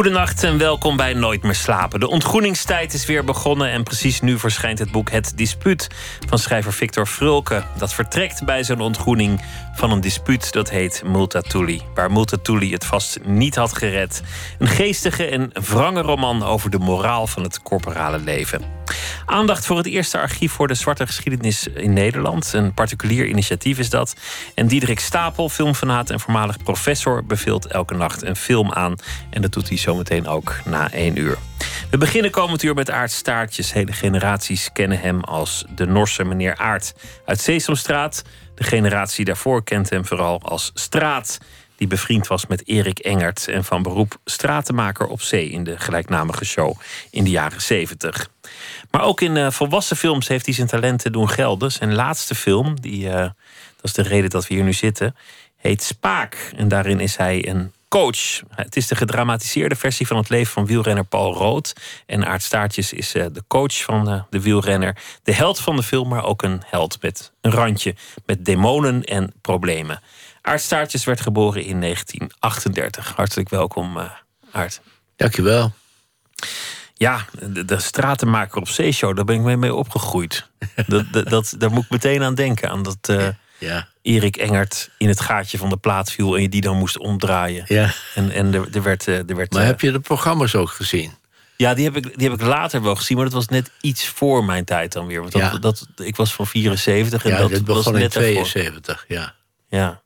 Goedenacht en welkom bij Nooit meer slapen. De ontgroeningstijd is weer begonnen en precies nu verschijnt het boek Het Dispuut van schrijver Victor Frulke. Dat vertrekt bij zijn ontgroening van een dispuut dat heet Multatuli. Waar Multatuli het vast niet had gered. Een geestige en wrange roman over de moraal van het corporale leven. Aandacht voor het eerste archief voor de zwarte geschiedenis in Nederland. Een particulier initiatief is dat. En Diederik Stapel, filmfanaat en voormalig professor, beveelt elke nacht een film aan. En dat doet hij zometeen ook na één uur. We beginnen komend uur met Aard Staartjes. Hele generaties kennen hem als de Norse meneer Aard uit Sesamstraat. De generatie daarvoor kent hem vooral als Straat die bevriend was met Erik Engert en van beroep stratenmaker op zee in de gelijknamige show in de jaren 70. Maar ook in uh, volwassen films heeft hij zijn talenten doen gelden. Zijn laatste film, die, uh, dat is de reden dat we hier nu zitten, heet Spaak. En daarin is hij een coach. Het is de gedramatiseerde versie van het leven van wielrenner Paul Rood. En Aart Staartjes is uh, de coach van de wielrenner. De held van de film, maar ook een held met een randje. Met demonen en problemen. Aart Staartjes werd geboren in 1938. Hartelijk welkom, Aart. Dankjewel. Ja, de, de stratenmaker op zeeshow, daar ben ik mee, mee opgegroeid. dat, dat, dat, daar moet ik meteen aan denken. Aan dat uh, ja. Erik Engert in het gaatje van de plaat viel en je die dan moest omdraaien. Ja. En, en er, er werd, er werd. Maar heb je de programma's ook gezien? Ja, die heb, ik, die heb ik later wel gezien, maar dat was net iets voor mijn tijd dan weer. Want dat, Ja. dat, ik was van 74 en Ja, dat was in net ervoor. 72, ja. Ja.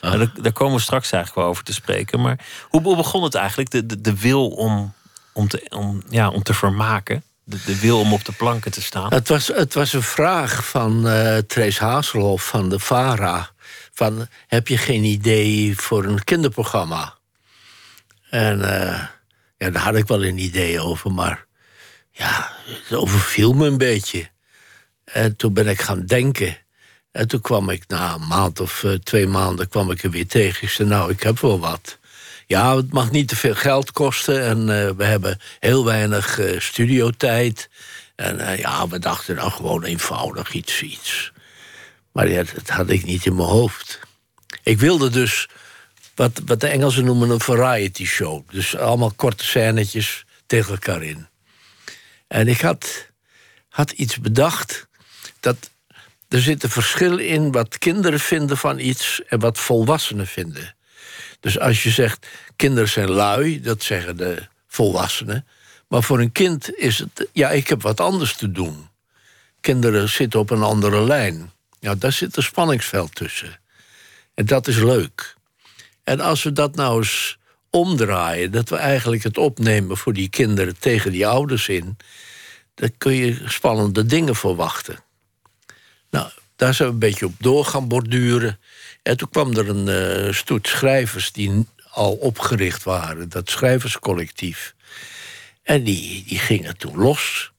Nou, daar, daar komen we straks eigenlijk wel over te spreken. Maar hoe, hoe begon het eigenlijk? De, de, de wil om, om, te, om, ja, om te vermaken? De, wil om op de planken te staan? Het was, het was een vraag van eh Trace Hazelhoff van de VARA. Van, heb je geen idee voor een kinderprogramma? En eh, ja, daar had ik wel een idee over, maar ja, het overviel me een beetje. En toen ben ik gaan denken. En toen kwam ik na een maand of eh, twee maanden kwam ik er weer tegen. Ik zei, nou, ik heb wel wat. Ja, het mag niet te veel geld kosten. En eh, we hebben heel weinig eh, studiotijd. En eh, ja, we dachten nou gewoon eenvoudig iets. iets. Maar ja, dat had ik niet in mijn hoofd. Ik wilde dus wat, wat de Engelsen noemen een variety show. Dus allemaal korte scènetjes tegen elkaar in. En ik had, had iets bedacht dat er zit een verschil in wat kinderen vinden van iets en wat volwassenen vinden. Dus als je zegt kinderen zijn lui, dat zeggen de volwassenen. Maar voor een kind is het, ja, ik heb wat anders te doen. Kinderen zitten op een andere lijn. Ja, daar zit een spanningsveld tussen. En dat is leuk. En als we dat nou eens omdraaien, dat we eigenlijk het opnemen voor die kinderen tegen die ouders in, dan kun je spannende dingen verwachten. Nou, daar zijn we een beetje op door gaan borduren. En toen kwam er een eh, stoet schrijvers die al opgericht waren, dat schrijverscollectief. En die, die gingen toen los.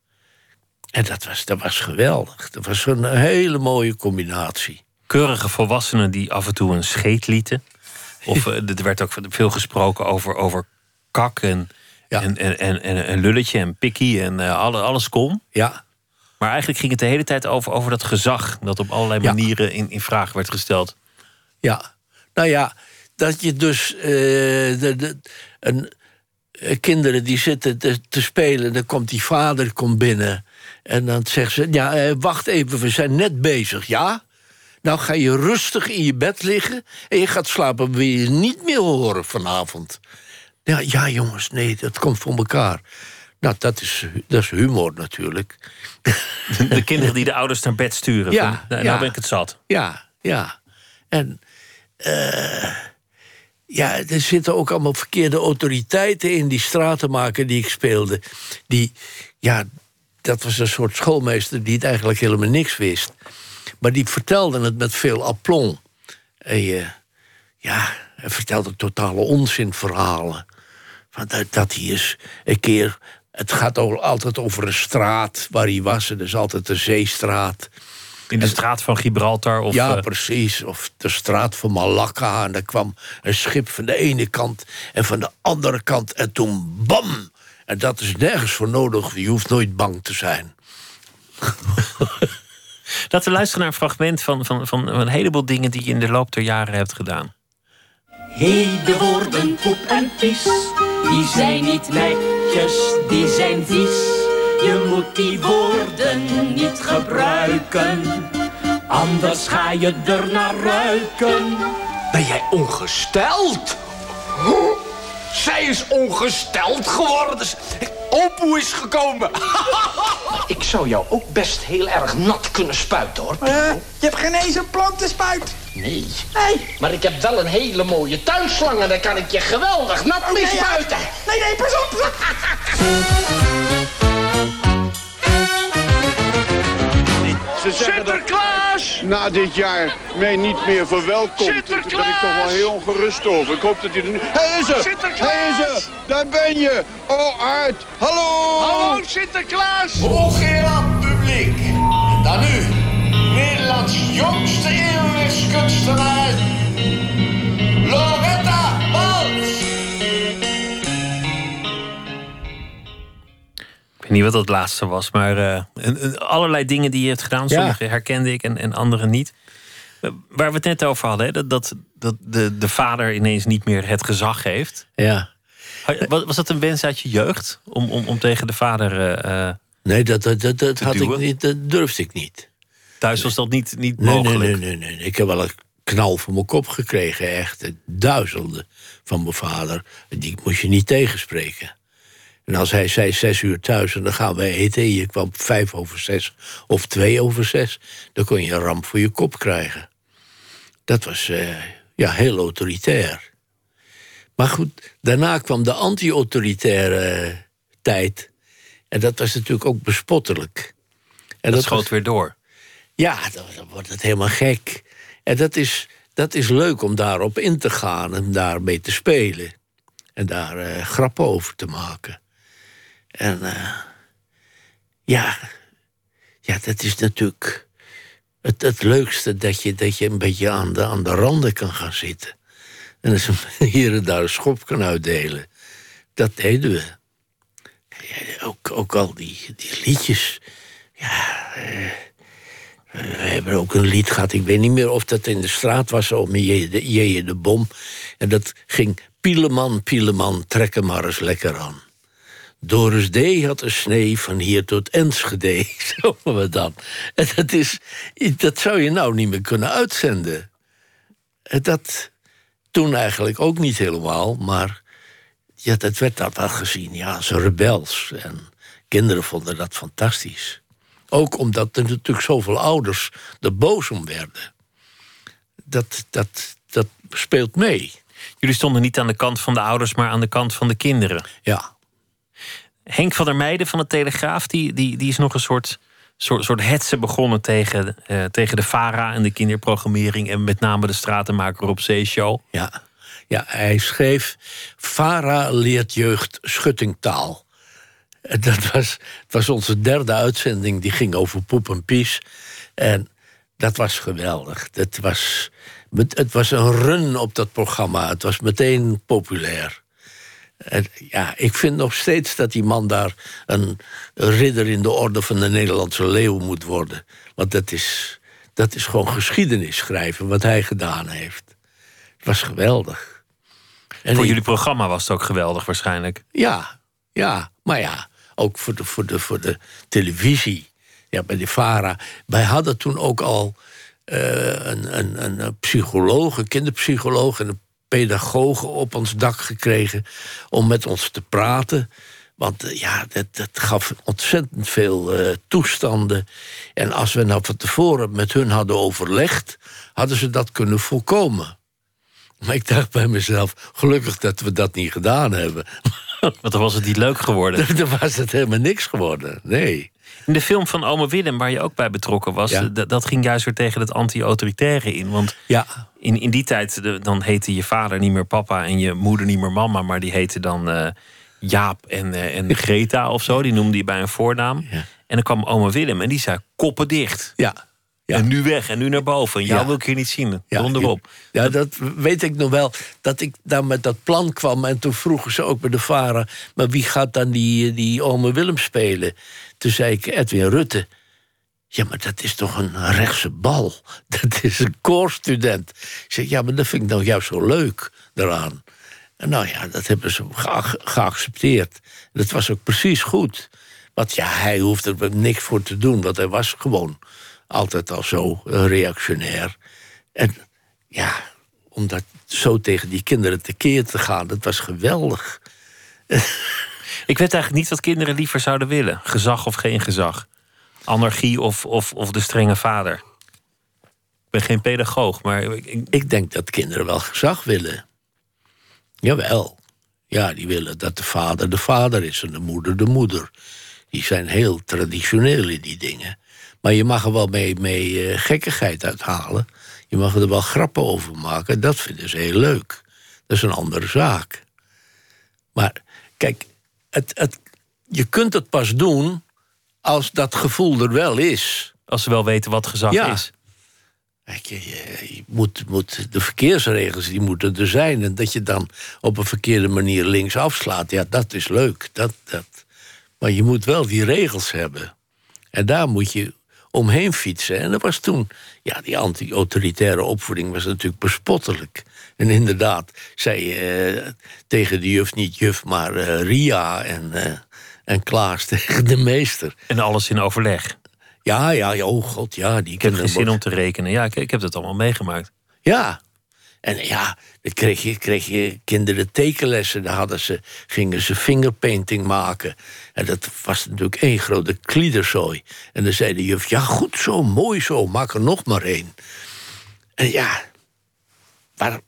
En dat was, dat was geweldig. Dat was een hele mooie combinatie. Keurige volwassenen die af en toe een scheet lieten. Of eh, er werd ook veel gesproken over, over kak en, Ja. en, en, en, en lulletje en pikkie en eh, alle, alles kon. Ja, Maar eigenlijk ging het de hele tijd over, over dat gezag dat op allerlei Ja. manieren in, in vraag werd gesteld. Ja, nou ja, dat je dus eh, de, de, een, eh, kinderen die zitten te, te spelen, dan komt die vader komt binnen en dan zegt ze: Ja, eh, wacht even, we zijn net bezig, ja? Nou ga je rustig in je bed liggen en je gaat slapen, wil je niet meer horen vanavond. Ja, ja jongens, nee, dat komt voor elkaar. Nou, dat is, dat is humor natuurlijk. De kinderen die de ouders naar bed sturen. Ja, van, nou, ja. nou ben ik het zat. Ja, ja. En eh, ja, er zitten ook allemaal verkeerde autoriteiten in die stratenmaker die ik speelde. Die, ja, dat was een soort schoolmeester die het eigenlijk helemaal niks wist. Maar die vertelde het met veel aplomb. En je, ja, hij vertelde totale onzinverhalen. Van dat, hij is een keer. Het gaat al- altijd over een straat waar hij was. Er is altijd een zeestraat. In de straat van Gibraltar? Of, ja, eh, precies. Of de straat van Malakka. En er kwam een schip van de ene kant en van de andere kant. En toen bam! En dat is nergens voor nodig. Je hoeft nooit bang te zijn. Laten we luisteren naar een fragment van, van, van een heleboel dingen die je in de loop der jaren hebt gedaan. Hé, de woorden poep en pies, die zijn niet netjes, die zijn vies. Je moet die woorden niet gebruiken, anders ga je er naar ruiken. Ben jij ongesteld? Huh? Zij is ongesteld geworden. Opoe is gekomen. Ik zou jou ook best heel erg nat kunnen spuiten, hoor. Eh, je hebt geen eens een plantenspuit. Nee. Nee. Maar ik heb wel een hele mooie tuinslang en daar kan ik je geweldig nat mee nee, ja. spuiten. Nee, nee, pas op. Sinterklaas! Na dit jaar mij niet meer verwelkomt, daar ben ik toch wel heel ongerust over. Ik hoop dat hij er nu... Hij is er! Hij is er! Daar ben je! Oh, Aard! Hallo! Hallo Sinterklaas! Hooggeeraad publiek. Dan nu, Nederlands jongste eeuwigheidskunstenaar, niet wat dat laatste was, maar eh, allerlei dingen die je hebt gedaan. Ja. Sommige herkende ik en, en andere niet. Eh, Waar we het net over hadden, hè, dat, dat, dat de, de vader ineens niet meer het gezag heeft. Ja. Was, dat een wens uit je jeugd? Om, om, om tegen de vader. eh, Nee, dat, dat, dat, dat had ik niet, dat durfde ik niet. thuis was dat niet, niet Nee, nee, mogelijk. nee, nee, nee. Ik heb wel een knal voor mijn kop gekregen, echt. Duizenden van mijn vader. Die moest je niet tegenspreken. En als hij zei zes uur thuis en dan gaan we eten... en je kwam vijf over zes of twee over zes... dan kon je een ramp voor je kop krijgen. Dat was eh, ja, heel autoritair. Maar goed, daarna kwam de anti-autoritaire tijd. En dat was natuurlijk ook bespottelijk. En dat schoot weer door. ja, dan, dan wordt het helemaal gek. En dat is, dat is leuk om daarop in te gaan en daarmee te spelen. En daar eh, grappen over te maken. En eh, ja, ja, dat is natuurlijk het, het leukste dat je, dat je een beetje aan de, aan de randen kan gaan zitten. En hier en daar een schop kan uitdelen. Dat deden we. Ook, ook al die, die liedjes. Ja, eh, we hebben ook een lied gehad, ik weet niet meer of dat in de straat was, om Jeje de, Jeje de Bom. En dat ging Pieleman, Pieleman, trek maar eens lekker aan. Doris D. had een snee van hier tot Enschede, zo we dan. En dat, is, dat zou je nou niet meer kunnen uitzenden. En dat toen eigenlijk ook niet helemaal, maar ja, dat werd dat wel gezien ja, als rebels. En kinderen vonden dat fantastisch. Ook omdat er natuurlijk zoveel ouders er boos om werden. Dat, dat, dat speelt mee. Jullie stonden niet aan de kant van de ouders, maar aan de kant van de kinderen. Ja. Henk van der Meijden van de Telegraaf, die, die, die is nog een soort, soort, soort hetze begonnen tegen, eh, tegen de VARA en de kinderprogrammering. En met name de Stratenmaker op Zeeshow. Ja. ja, hij schreef... Vara leert jeugd schuttingtaal. Dat was, was onze derde uitzending, die ging over poep en pies. En dat was geweldig. Dat was, het was een run op dat programma. Het was meteen populair. Ja, ik vind nog steeds dat die man daar een, ridder in de orde van de Nederlandse leeuw moet worden. Want dat is, dat is gewoon geschiedenis schrijven wat hij gedaan heeft. Het was geweldig. En Voor ik- jullie programma was het ook geweldig waarschijnlijk. ja, ja, maar ja, ook voor de, voor de, voor de televisie. Ja, bij de VARA. Wij hadden toen ook al eh, een, een, een, een psycholoog, een kinderpsycholoog en een pedagoog op ons dak gekregen om met ons te praten. Want eh, ja, dat, dat gaf ontzettend veel eh, toestanden. En als we nou van tevoren met hun hadden overlegd, hadden ze dat kunnen voorkomen. Maar ik dacht bij mezelf, gelukkig dat we dat niet gedaan hebben. Want dan was het niet leuk geworden. Dan was het helemaal niks geworden. Nee. In de film van Ome Willem, waar je ook bij betrokken was, Ja. d- dat ging juist weer tegen het anti-autoritaire in. Want Ja, in, in die tijd, de- dan heette je vader niet meer papa en je moeder niet meer mama, maar die heette dan eh, Jaap en, eh, en Greta of zo. Die noemde je bij een voornaam. Ja. En dan kwam Ome Willem en die zei koppen dicht. ja, En nu weg en nu naar boven. En jou Ja. wil ik hier niet zien. Ja, Donderop. Ja, dat weet ik nog wel. Dat ik daar met dat plan kwam. En toen vroegen ze ook bij de varen... maar wie gaat dan die, die ome Willem spelen? Toen zei ik, Edwin Rutte. Ja, maar dat is toch een rechtse bal? Dat is een koorstudent. Ik zeg, ja, maar dat vind ik nou juist zo leuk daaraan. En nou ja, dat hebben ze geac- geaccepteerd. Dat was ook precies goed. Want ja, hij hoefde er niks voor te doen. Want hij was gewoon altijd al zo eh, reactionair. En ja, om dat zo tegen die kinderen tekeer te gaan, dat was geweldig. Ik weet eigenlijk niet wat kinderen liever zouden willen. Gezag of geen gezag. Anarchie of, of, of de strenge vader. Ik ben geen pedagoog, maar ik- ik- denk dat kinderen wel gezag willen. Jawel. Ja, die willen dat de vader de vader is en de moeder de moeder. Die zijn heel traditioneel in die dingen. Maar je mag er wel mee, mee eh, gekkigheid uithalen. Je mag er wel grappen over maken. Dat vinden ze heel leuk. Dat is een andere zaak. Maar kijk, het, het, je kunt het pas doen als dat gevoel er wel is. als ze wel weten wat gezag Ja. is. Je, je- je moet, moet, de verkeersregels die moeten er zijn. En dat je dan op een verkeerde manier links afslaat, ja, dat is leuk. Dat, dat. Maar je moet wel die regels hebben. En daar moet je omheen fietsen. En dat was toen, ja, die anti-autoritaire opvoeding was natuurlijk bespottelijk. En inderdaad, zei eh, tegen de juf niet juf, maar eh, Ria en, eh, en Klaas tegen de meester. En alles in overleg. Ja, ja, ja, oh god, ja. Die Ik heb geen zin om te rekenen. Ja, ik, ik heb dat allemaal meegemaakt. Ja. En ja, dan kreeg je, kreeg je kinderen tekenlessen. Daar hadden ze, gingen ze fingerpainting maken. En dat was natuurlijk één grote kliederzooi. En dan zei de juf, ja goed zo, mooi zo, maak er nog maar één. En ja, maar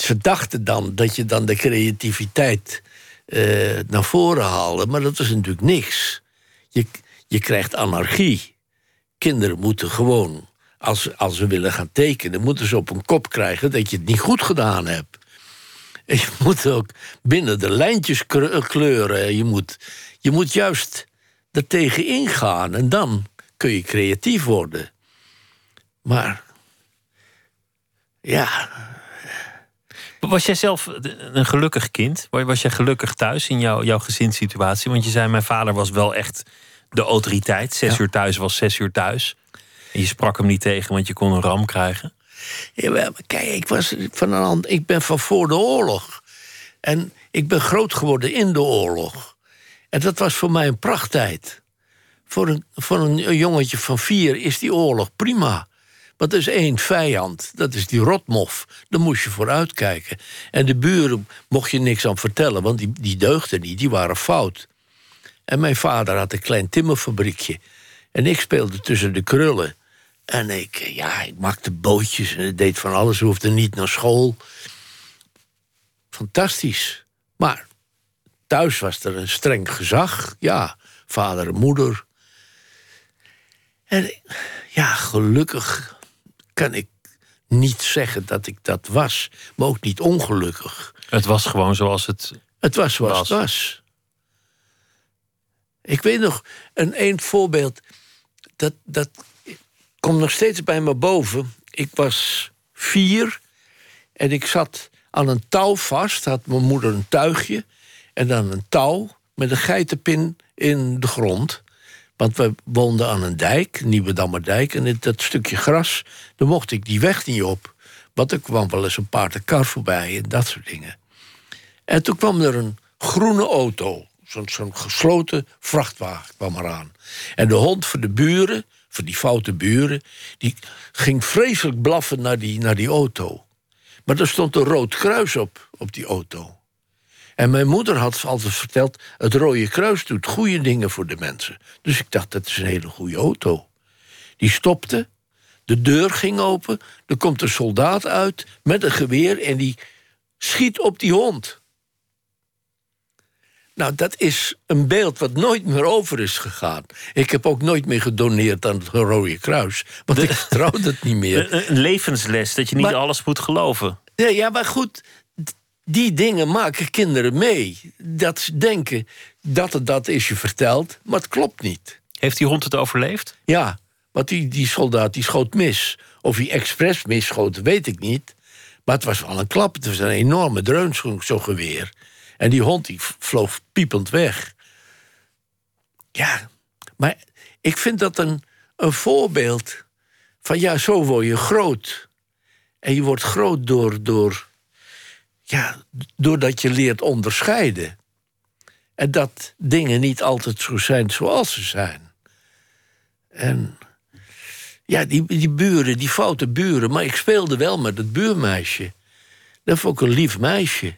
ze dachten dan dat je dan de creativiteit eh, naar voren haalde. Maar dat is natuurlijk niks. Je, je krijgt anarchie. Kinderen moeten gewoon, als, als ze willen gaan tekenen, moeten ze op een kop krijgen dat je het niet goed gedaan hebt. En je moet ook binnen de lijntjes kre- kleuren. Je moet, je moet juist er tegen ingaan en dan kun je creatief worden. Maar ja, Was jij zelf een gelukkig kind? Was jij gelukkig thuis in jouw, jouw gezinssituatie? Want je zei, mijn vader was wel echt de autoriteit. Zes Ja. uur thuis was zes uur thuis. En je sprak hem niet tegen, want je kon een ram krijgen. Ja, kijk, ik, was van een ander, ik ben van voor de oorlog. En ik ben groot geworden in de oorlog. En dat was voor mij een prachttijd. Voor een, voor een jongetje van vier is die oorlog prima. Want er is één vijand, dat is die rotmof. Daar moest je voor uitkijken. En de buren mocht je niks aan vertellen, want die, die deugden niet, die waren fout. En mijn vader had een klein timmerfabriekje. En ik speelde tussen de krullen. En ik, eh, ja, ik maakte bootjes en deed van alles. hoefde niet naar school. Fantastisch. Maar thuis was er een streng gezag. Ja, vader en moeder. En ja, gelukkig kan ik niet zeggen dat ik dat was. Maar ook niet ongelukkig. Het was gewoon zoals het. Het was zoals Was. het was. Ik weet nog een één voorbeeld. Dat, dat komt nog steeds bij me boven. Ik was vier en ik zat aan een touw vast. Had mijn moeder een tuigje. En dan een touw met een geitenpin in de grond. Want we woonden aan een dijk, Nieuwe Dammerdijk. En dat stukje gras, daar mocht ik die weg niet op. Want er kwam wel eens een paardenkar voorbij en dat soort dingen. En toen kwam er een groene auto. Zo'n zo'n gesloten vrachtwagen kwam eraan. En de hond van de buren, van die foute buren... die ging vreselijk blaffen naar die, naar die auto. Maar er stond een rood kruis op, op die auto. En mijn moeder had altijd verteld... het Rode Kruis doet goede dingen voor de mensen. Dus ik dacht, dat is een hele goede auto. Die stopte, de deur ging open... er komt een soldaat uit met een geweer... en die schiet op die hond. Nou, dat is een beeld wat nooit meer over is gegaan. Ik heb ook nooit meer gedoneerd aan het Rode Kruis. Want ik vertrouwde het niet meer. Een, levensles dat je niet Maar- alles moet geloven. Ja, ja, maar goed, die dingen maken kinderen mee. Dat ze denken dat het dat is je verteld, maar het klopt niet. Heeft die hond het overleefd? Ja, Want die, die soldaat die schoot mis. Of hij expres misschoot, weet ik niet. Maar het was wel een klap. Het was een enorme dreun, zo'n zo geweer. En die hond die vloog piepend weg. Ja, maar ik vind dat een, een voorbeeld van ja, zo word je groot. En je wordt groot door, door, ja, doordat je leert onderscheiden. En dat dingen niet altijd zo zijn zoals ze zijn. En ja, die, die buren, die foute buren. Maar ik speelde wel met het buurmeisje. Dat vond ik een lief meisje.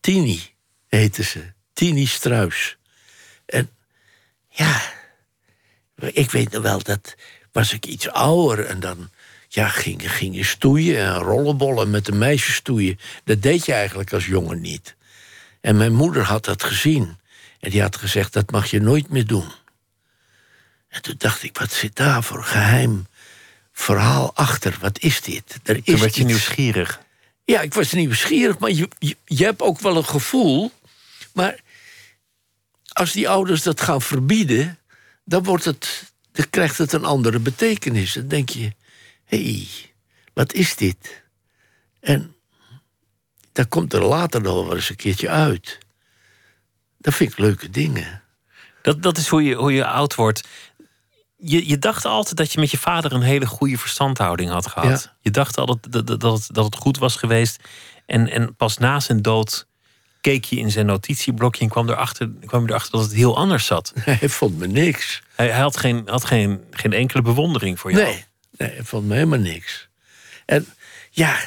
Tini heette ze. Tini Struis. En ja, ik weet nog wel dat was ik iets ouder en dan ja, ging, ging je stoeien en rollenbollen met de meisjes stoeien. Dat deed je eigenlijk als jongen niet. En mijn moeder had dat gezien. En die had gezegd, dat mag je nooit meer doen. En toen dacht ik, wat zit daar voor geheim verhaal achter? Wat is dit? Er is toen werd je nieuwsgierig. Ja, ik was nieuwsgierig, maar je, je, je hebt ook wel een gevoel. Maar als die ouders dat gaan verbieden, dan, wordt het, dan krijgt het een andere betekenis. Dan denk je, hey, wat is dit? En dat komt er later nog wel eens een keertje uit. Dat vind ik leuke dingen. Dat, dat is hoe je, hoe je oud wordt. Je, je dacht altijd dat je met je vader een hele goede verstandhouding had gehad. Je dacht altijd dat, dat, dat, het, dat het goed was geweest. En, en pas na zijn dood keek je in zijn notitieblokje en kwam erachter, kwam je erachter dat het heel anders zat. Hij vond me niks. Hij, hij had, geen, had geen, geen enkele bewondering voor jou. Nee, nee, hij vond me helemaal niks. En ja,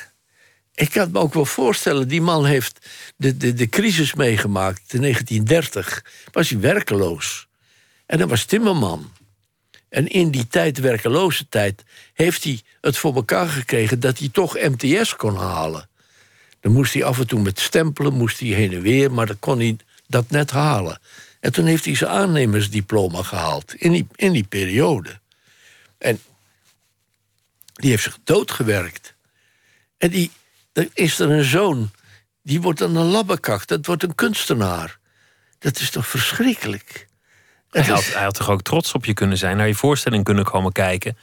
ik kan me ook wel voorstellen, die man heeft de, de, de crisis meegemaakt. In 1930 was hij werkeloos. En hij was timmerman. En in die tijd, werkeloze tijd, heeft hij het voor elkaar gekregen dat hij toch MTS kon halen. Dan moest hij af en toe met stempelen, moest hij heen en weer, maar dan kon hij dat net halen. En toen heeft hij zijn aannemersdiploma gehaald in die, in die periode. En die heeft zich doodgewerkt. En die, dan is er een zoon, die wordt dan een labbekak, dat wordt een kunstenaar. Dat is toch verschrikkelijk? Hij had, hij had toch ook trots op je kunnen zijn, naar je voorstelling kunnen komen kijken.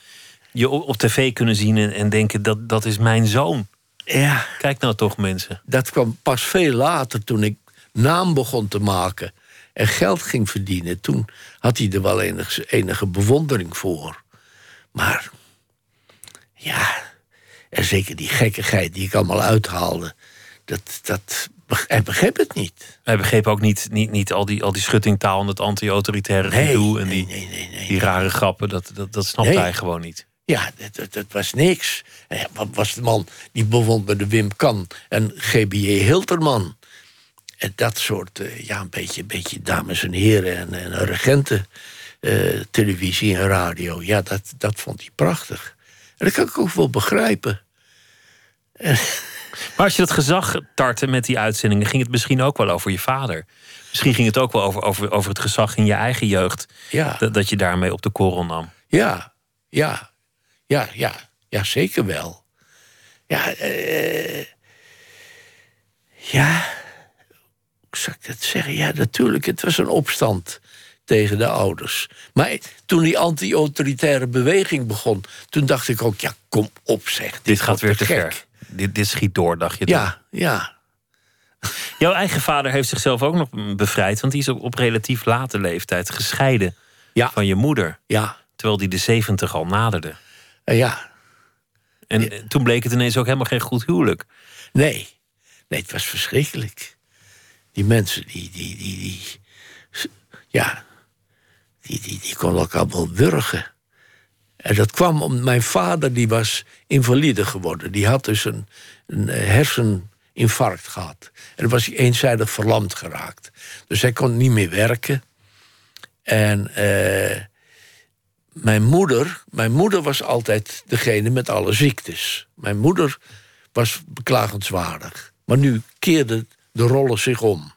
Je op, tv kunnen zien en, en denken, dat, dat is mijn zoon. Ja. Kijk nou toch, mensen. Dat kwam pas veel later, toen ik naam begon te maken en geld ging verdienen. Toen had hij er wel enige, enige bewondering voor. Maar ja, en zeker die gekkigheid die ik allemaal uithaalde, dat, dat, hij begreep het niet. Hij begreep ook niet, niet, niet al, die, al die schuttingtaal en het anti-autoritaire Nee, gedoe en nee, die, nee, nee, die rare grappen. Dat, dat, dat snapte hij gewoon niet. Ja, dat, dat, dat was niks. Wat was de man die bewonderde Wim Kan en GBJ Hilterman? En dat soort, eh, ja, een beetje, een beetje dames en heren en, en regenten. eh, televisie en radio. Ja, dat, dat vond hij prachtig. En dat kan ik ook wel begrijpen. Maar als je dat gezag tartte met die uitzendingen, ging het misschien ook wel over je vader. Misschien ging het ook wel over, over, over het gezag in je eigen jeugd. Ja. Dat, dat je daarmee op de korrel nam. Ja, ja, ja, ja, ja, zeker wel. Ja, eh, ja, hoe zou ik dat zeggen? Ja, natuurlijk, het was een opstand tegen de ouders. Maar toen die anti-autoritaire beweging begon, toen dacht ik ook, ja, kom op zeg. Dit gaat weer te gek. ver. Dit, dit schiet door, dacht je. Ja, ja, Jouw eigen vader heeft zichzelf ook nog bevrijd. Want die is op, op relatief late leeftijd gescheiden Ja. van je moeder. ja, Terwijl die de zeventig al naderde. eh, ja. En eh, toen bleek het ineens ook helemaal geen goed huwelijk. Nee, nee, het was verschrikkelijk. Die mensen, die, die, die, die ja, die, die, die konden elkaar wel wurgen. En dat kwam omdat mijn vader, die was invalide geworden. Die had dus een, een eh, herseninfarct gehad. En was hij eenzijdig verlamd geraakt. Dus hij kon niet meer werken. En eh, mijn moeder, mijn moeder was altijd degene met alle ziektes. Mijn moeder was beklagenswaardig. Maar nu keerden de rollen zich om.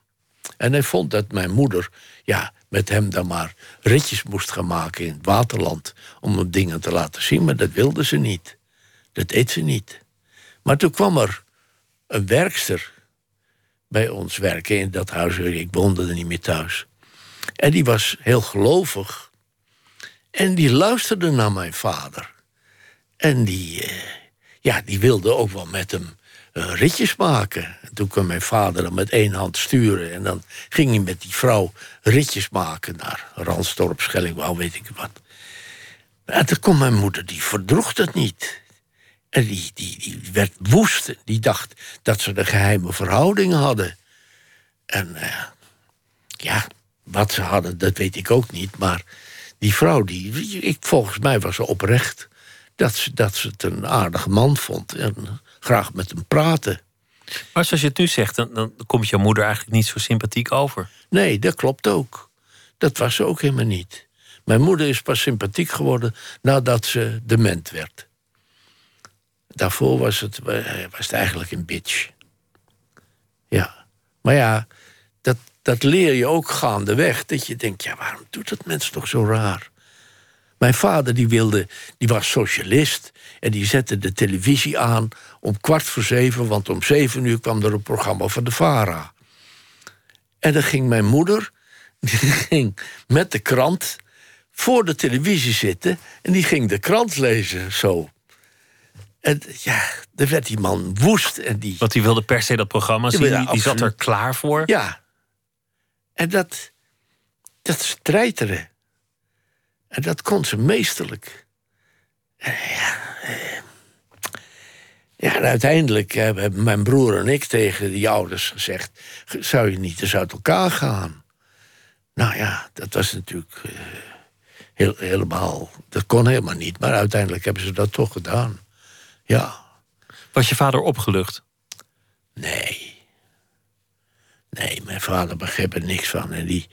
En hij vond dat mijn moeder ja, met hem dan maar ritjes moest gaan maken in het waterland. om hem dingen te laten zien, maar dat wilde ze niet. Dat deed ze niet. Maar toen kwam er een werkster bij ons werken in dat huis. Ik woonde er niet meer thuis. En die was heel gelovig. En die luisterde naar mijn vader. En die, eh, ja, die wilde ook wel met hem ritjes maken. En toen kon mijn vader dan met één hand sturen. En dan ging hij met die vrouw ritjes maken naar Ransdorp, Schellingwouw, weet ik wat. En toen kon mijn moeder, die verdroeg dat niet. En die, die, die werd woest. Die dacht dat ze een geheime verhouding hadden. En eh, ja, wat ze hadden, dat weet ik ook niet. Maar die vrouw, die, ik, volgens mij was ze oprecht. Dat ze, dat ze het een aardige man vond. En graag met hem praten. Maar zoals je het nu zegt, dan, dan komt jouw moeder eigenlijk niet zo sympathiek over. Nee, dat klopt ook. Dat was ze ook helemaal niet. Mijn moeder is pas sympathiek geworden nadat ze dement werd. Daarvoor was het, eh, was het eigenlijk een bitch. Ja. Maar ja, dat, dat leer je ook gaandeweg. Dat je denkt, ja, waarom doet dat mens toch zo raar? Mijn vader die wilde, die was socialist. En die zette de televisie aan om kwart voor zeven... want om zeven uur kwam er een programma van de VARA. En dan ging mijn moeder die ging met de krant voor de televisie zitten... en die ging de krant lezen, zo. En ja, er werd die man woest. En die, Want die wilde per se dat programma zien. Die, die zat er klaar voor. Ja. En dat, dat strijteren. En dat kon ze meesterlijk. Ja, eh, ja, en uiteindelijk hebben mijn broer en ik tegen die ouders gezegd... zou je niet eens uit elkaar gaan? Nou ja, dat was natuurlijk uh, heel, helemaal... Dat kon helemaal niet, maar uiteindelijk hebben ze dat toch gedaan. Ja. Was je vader opgelucht? Nee. Nee, mijn vader begreep er niks van. En die,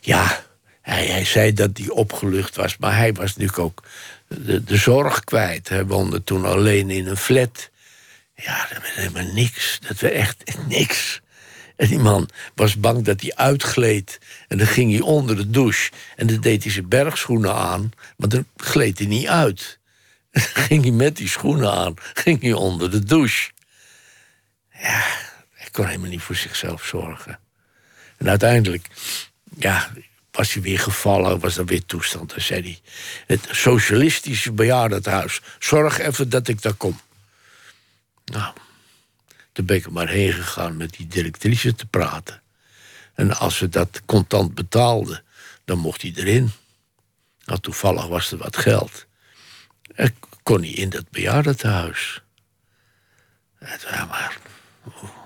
ja, hij, hij zei dat hij opgelucht was, maar hij was natuurlijk ook de, de zorg kwijt. Hij woonde toen alleen in een flat. Ja, dat was helemaal niks. Dat was echt, niks. En die man was bang dat hij uitgleed. En dan ging hij onder de douche. En dan deed hij zijn bergschoenen aan. Maar dan gleed hij niet uit. En dan ging hij met die schoenen aan. Ging hij onder de douche. Ja, hij kon helemaal niet voor zichzelf zorgen. En uiteindelijk, ja, was hij weer gevallen, was er weer toestand. Dan zei hij, het socialistische bejaardenhuis, zorg even dat ik daar kom. Nou, toen ben ik maar heen gegaan met die directrice te praten. En als ze dat contant betaalde, dan mocht hij erin. Nou, toevallig was er wat geld. En kon hij in dat bejaardentehuis. Het was maar... Oh.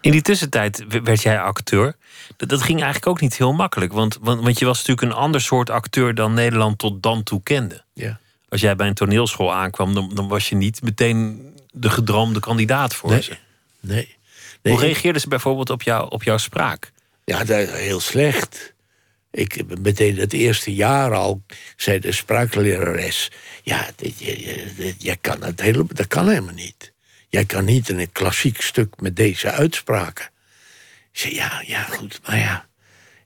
In die tussentijd werd jij acteur. Dat, dat ging eigenlijk ook niet heel makkelijk. Want, want, want je was natuurlijk een ander soort acteur dan Nederland tot dan toe kende. Ja. Als jij bij een toneelschool aankwam, dan, dan was je niet meteen de gedroomde kandidaat voor Nee. ze. Nee. nee Hoe reageerden ze bijvoorbeeld op, jou, op jouw spraak? Ja, dat, heel slecht. Ik meteen het eerste jaar al zei de spraaklerares... ja, dit, je, kan het hele, dat kan helemaal niet. Jij kan niet in een klassiek stuk met deze uitspraken. Ik zei, ja, ja, goed, maar ja...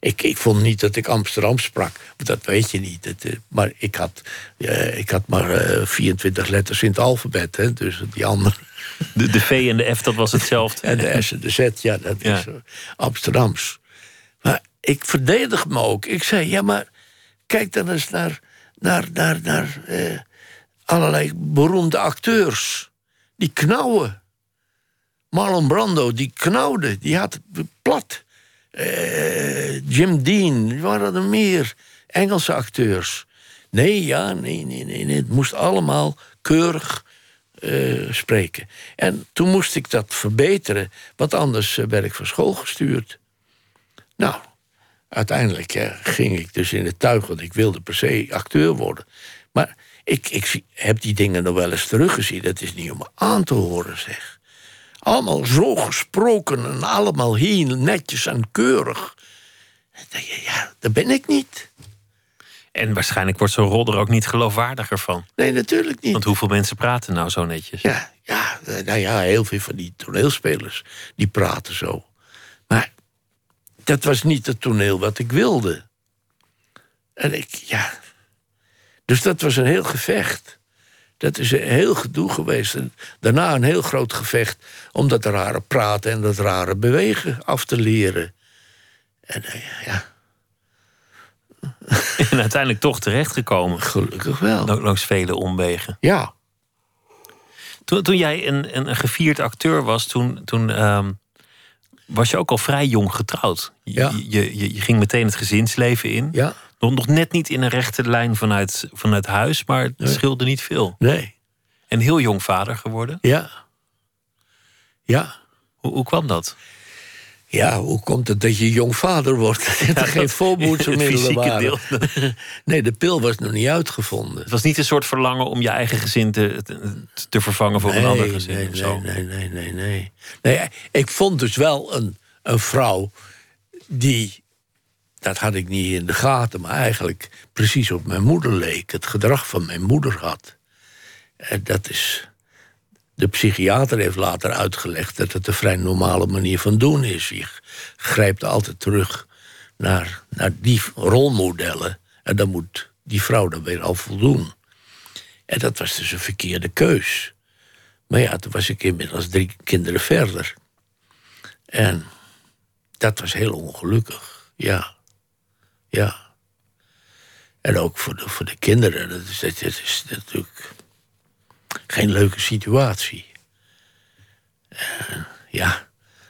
Ik, ik vond niet dat ik Amsterdam sprak, dat weet je niet. Het, eh, maar ik had, eh, ik had maar eh, 24 letters in het alfabet, hè, dus die andere... De, de V en de F, dat was hetzelfde. En de S en de Z, ja, dat Ja. is eh, Amsterdams. Maar ik verdedig me ook. Ik zei, ja, maar kijk dan eens naar, naar, naar, naar eh, allerlei beroemde acteurs. Die knauwen. Marlon Brando, die knauwde. Die had plat. Eh, Jim Dean, waren er meer? Engelse acteurs. Nee, ja, nee, nee, nee. Het moest allemaal keurig eh, spreken. En toen moest ik dat verbeteren, want anders eh, werd ik van school gestuurd. Nou, uiteindelijk ging ik dus in het tuig, want ik wilde per se acteur worden. Maar ik, ik heb die dingen nog wel eens teruggezien. Dat is niet om aan te horen, zeg. Allemaal zo gesproken en allemaal heel netjes en keurig. Denk je, Ja, dat ben ik niet. En waarschijnlijk wordt zo'n rol er ook niet geloofwaardiger van. Nee, natuurlijk niet. Want hoeveel mensen praten nou zo netjes? Ja, ja, nou ja, heel veel van die toneelspelers die praten zo. Maar dat was niet het toneel wat ik wilde. En ik, ja. Dus dat was een heel gevecht. Dat is een heel gedoe geweest. En daarna een heel groot gevecht om dat rare praten en dat rare bewegen af te leren. En eh, ja. En uiteindelijk toch terechtgekomen. Gelukkig wel. Langs vele omwegen. Ja. Toen, toen jij een, een, een gevierd acteur was, toen, toen ehm, was je ook al vrij jong getrouwd. Je, Ja. je, je, je ging meteen het gezinsleven in. Ja. Nog, net niet in een rechte lijn vanuit, vanuit huis, maar het Nee. scheelde niet veel. Nee. En heel jong vader geworden. Ja. Ja. Hoe, hoe kwam dat? Ja, hoe komt het dat je jong vader wordt? Dat er geen Het voorboedsemiddelen fysieke waren. deel. Nee, de pil was nog niet uitgevonden. Het was niet een soort verlangen om je eigen gezin te, te, te vervangen voor een ander gezin. nee, of zo. nee, nee, nee, nee, nee. Nee, ik vond dus wel een, een vrouw die... Dat had ik niet in de gaten, maar eigenlijk precies op mijn moeder leek. Het gedrag van mijn moeder had. En dat is... De psychiater heeft later uitgelegd dat het een vrij normale manier van doen is. Je grijpt altijd terug naar, naar die rolmodellen. En dan moet die vrouw dan weer al voldoen. En dat was dus een verkeerde keus. Maar ja, toen was ik inmiddels drie kinderen verder. En dat was heel ongelukkig, ja. Ja. En ook voor de, voor de kinderen, dat is, dat is natuurlijk geen leuke situatie. En ja,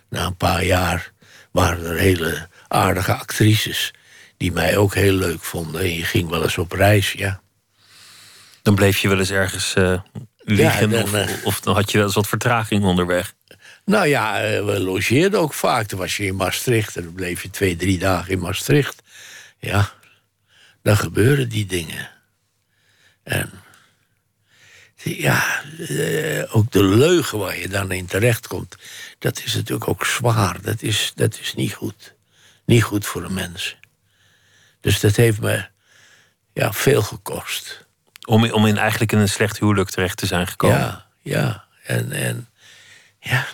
na een paar jaar waren er hele aardige actrices... die mij ook heel leuk vonden. En je ging wel eens op reis, ja. Dan bleef je wel eens ergens eh, liggen dan, of, eh, of dan had je wel eens wat vertraging onderweg. Nou ja, eh, we logeerden ook vaak. Toen was je in Maastricht en dan bleef je twee, drie dagen in Maastricht. Ja, dan gebeuren die dingen. En ja, eh, ook de leugen waar je dan in terechtkomt... dat is natuurlijk ook zwaar. Dat is, dat is niet goed. Niet goed voor een mens. Dus dat heeft me ja, veel gekost. Om, om in eigenlijk in een slecht huwelijk terecht te zijn gekomen. Ja, ja. En, en ja.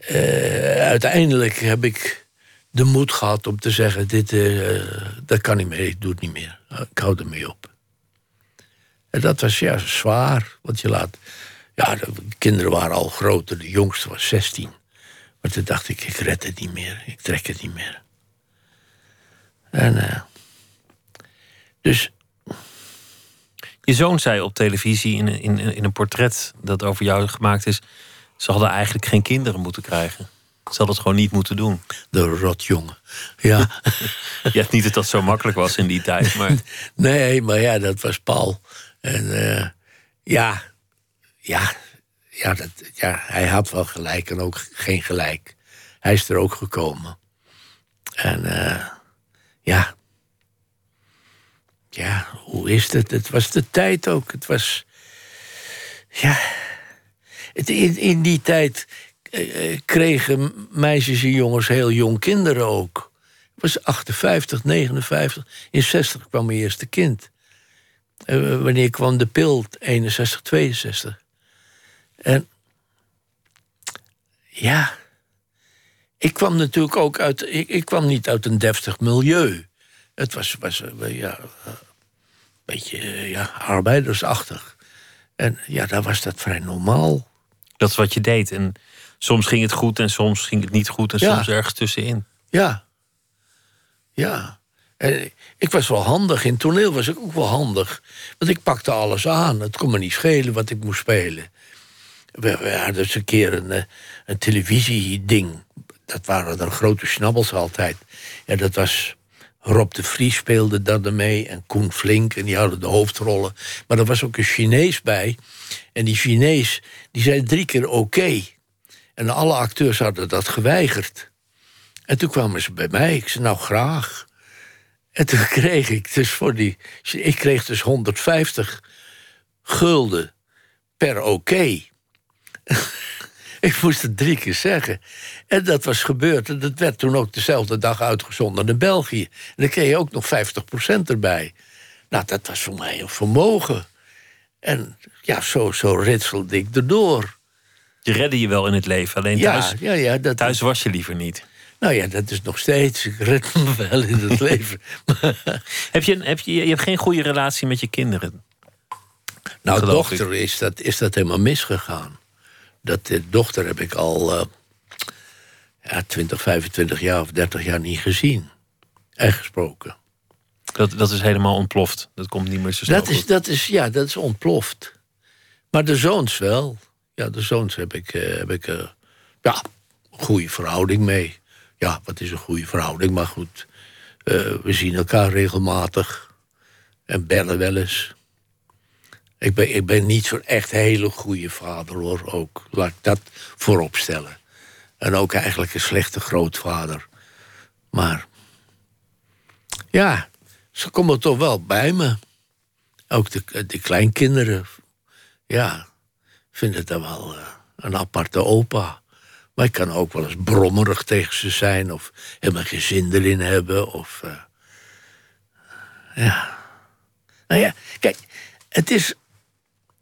Eh, uiteindelijk heb ik de moed gehad om te zeggen: dit, eh, dat kan niet meer, ik doe het niet meer. Ik hou ermee op. En dat was ja zwaar, want je laat. Ja, de kinderen waren al groter, de jongste was 16. Maar toen dacht ik: ik red het niet meer, ik trek het niet meer. En. eh, dus Je zoon zei op televisie in, in, in een portret dat over jou gemaakt is... ze hadden eigenlijk geen kinderen moeten krijgen. Ze hadden het gewoon niet moeten doen. de rotjongen. Ja. Ja, niet dat dat zo makkelijk was in die tijd, maar Nee, maar ja, dat was Paul. En eh, ja, ja, ja, dat, ja, hij had wel gelijk en ook geen gelijk. Hij is er ook gekomen. En eh, ja, ja, hoe is het? Het was de tijd ook. Het was, ja, het, in, in die tijd kregen meisjes en jongens heel jong kinderen ook. Het was 58, 59. In 60 kwam mijn eerste kind. Eh, wanneer kwam de pil? 61, 62. En ja, ik kwam natuurlijk ook uit. Ik, ik kwam niet uit een deftig milieu. Het was, was eh, ja, eh, een beetje eh, ja, arbeidersachtig. En ja, daar was dat vrij normaal. dat is wat je deed. En soms ging het goed en soms ging het niet goed en Ja. soms ergens tussenin. Ja. Ja. En ik was wel handig. In toneel was ik ook wel handig. Want ik pakte alles aan. Het kon me niet schelen wat ik moest spelen. We, we hadden eens een keer een, eh, een televisieding. Dat waren dan grote snabbels altijd. Ja, dat was... Rob de Vries speelde dat ermee. En Koen Flink. En die hadden de hoofdrollen. Maar er was ook een Chinees bij. En die Chinees, die zei drie keer oké. En alle acteurs hadden dat geweigerd. En toen kwamen ze bij mij. Ik zei, nou graag. En toen kreeg ik dus voor die... Ik kreeg dus 150 gulden per oké. ik moest het drie keer zeggen. En dat was gebeurd. En dat werd toen ook dezelfde dag uitgezonden in België. En dan kreeg je ook nog 50% erbij. Nou, dat was voor mij een vermogen. En ja, zo, zo ritselde ik erdoor. Je redde je wel in het leven, alleen Ja, thuis, ja, ja, dat, thuis was je liever niet. nou ja, dat is nog steeds. Ik red me wel in het leven. Heb je, heb je, je hebt geen goede relatie met je kinderen. Nou, dochter is dat, is dat helemaal misgegaan. Dat eh, dochter heb ik al eh, ja, 20, 25 jaar of 30 jaar niet gezien. Echt gesproken. Dat, dat is helemaal ontploft. Dat komt niet meer zo snel. Dat is, dat is, ja, dat is ontploft. Maar de zoons wel. Ja, de zoons heb ik, eh, heb ik ja, goede verhouding mee. Ja, wat is een goede verhouding, maar goed. eh, we zien elkaar regelmatig. En bellen wel eens. Ik ben, ik ben niet zo'n echt hele goede vader, hoor. Ook, laat ik dat voorop stellen. En ook eigenlijk een slechte grootvader. Maar ja, ze komen toch wel bij me. Ook de, de kleinkinderen, ja, vinden dat wel eh, een aparte opa. Maar ik kan ook wel eens brommerig tegen ze zijn... of helemaal geen zin erin hebben. Of, eh, ja. Nou ja, kijk, het is...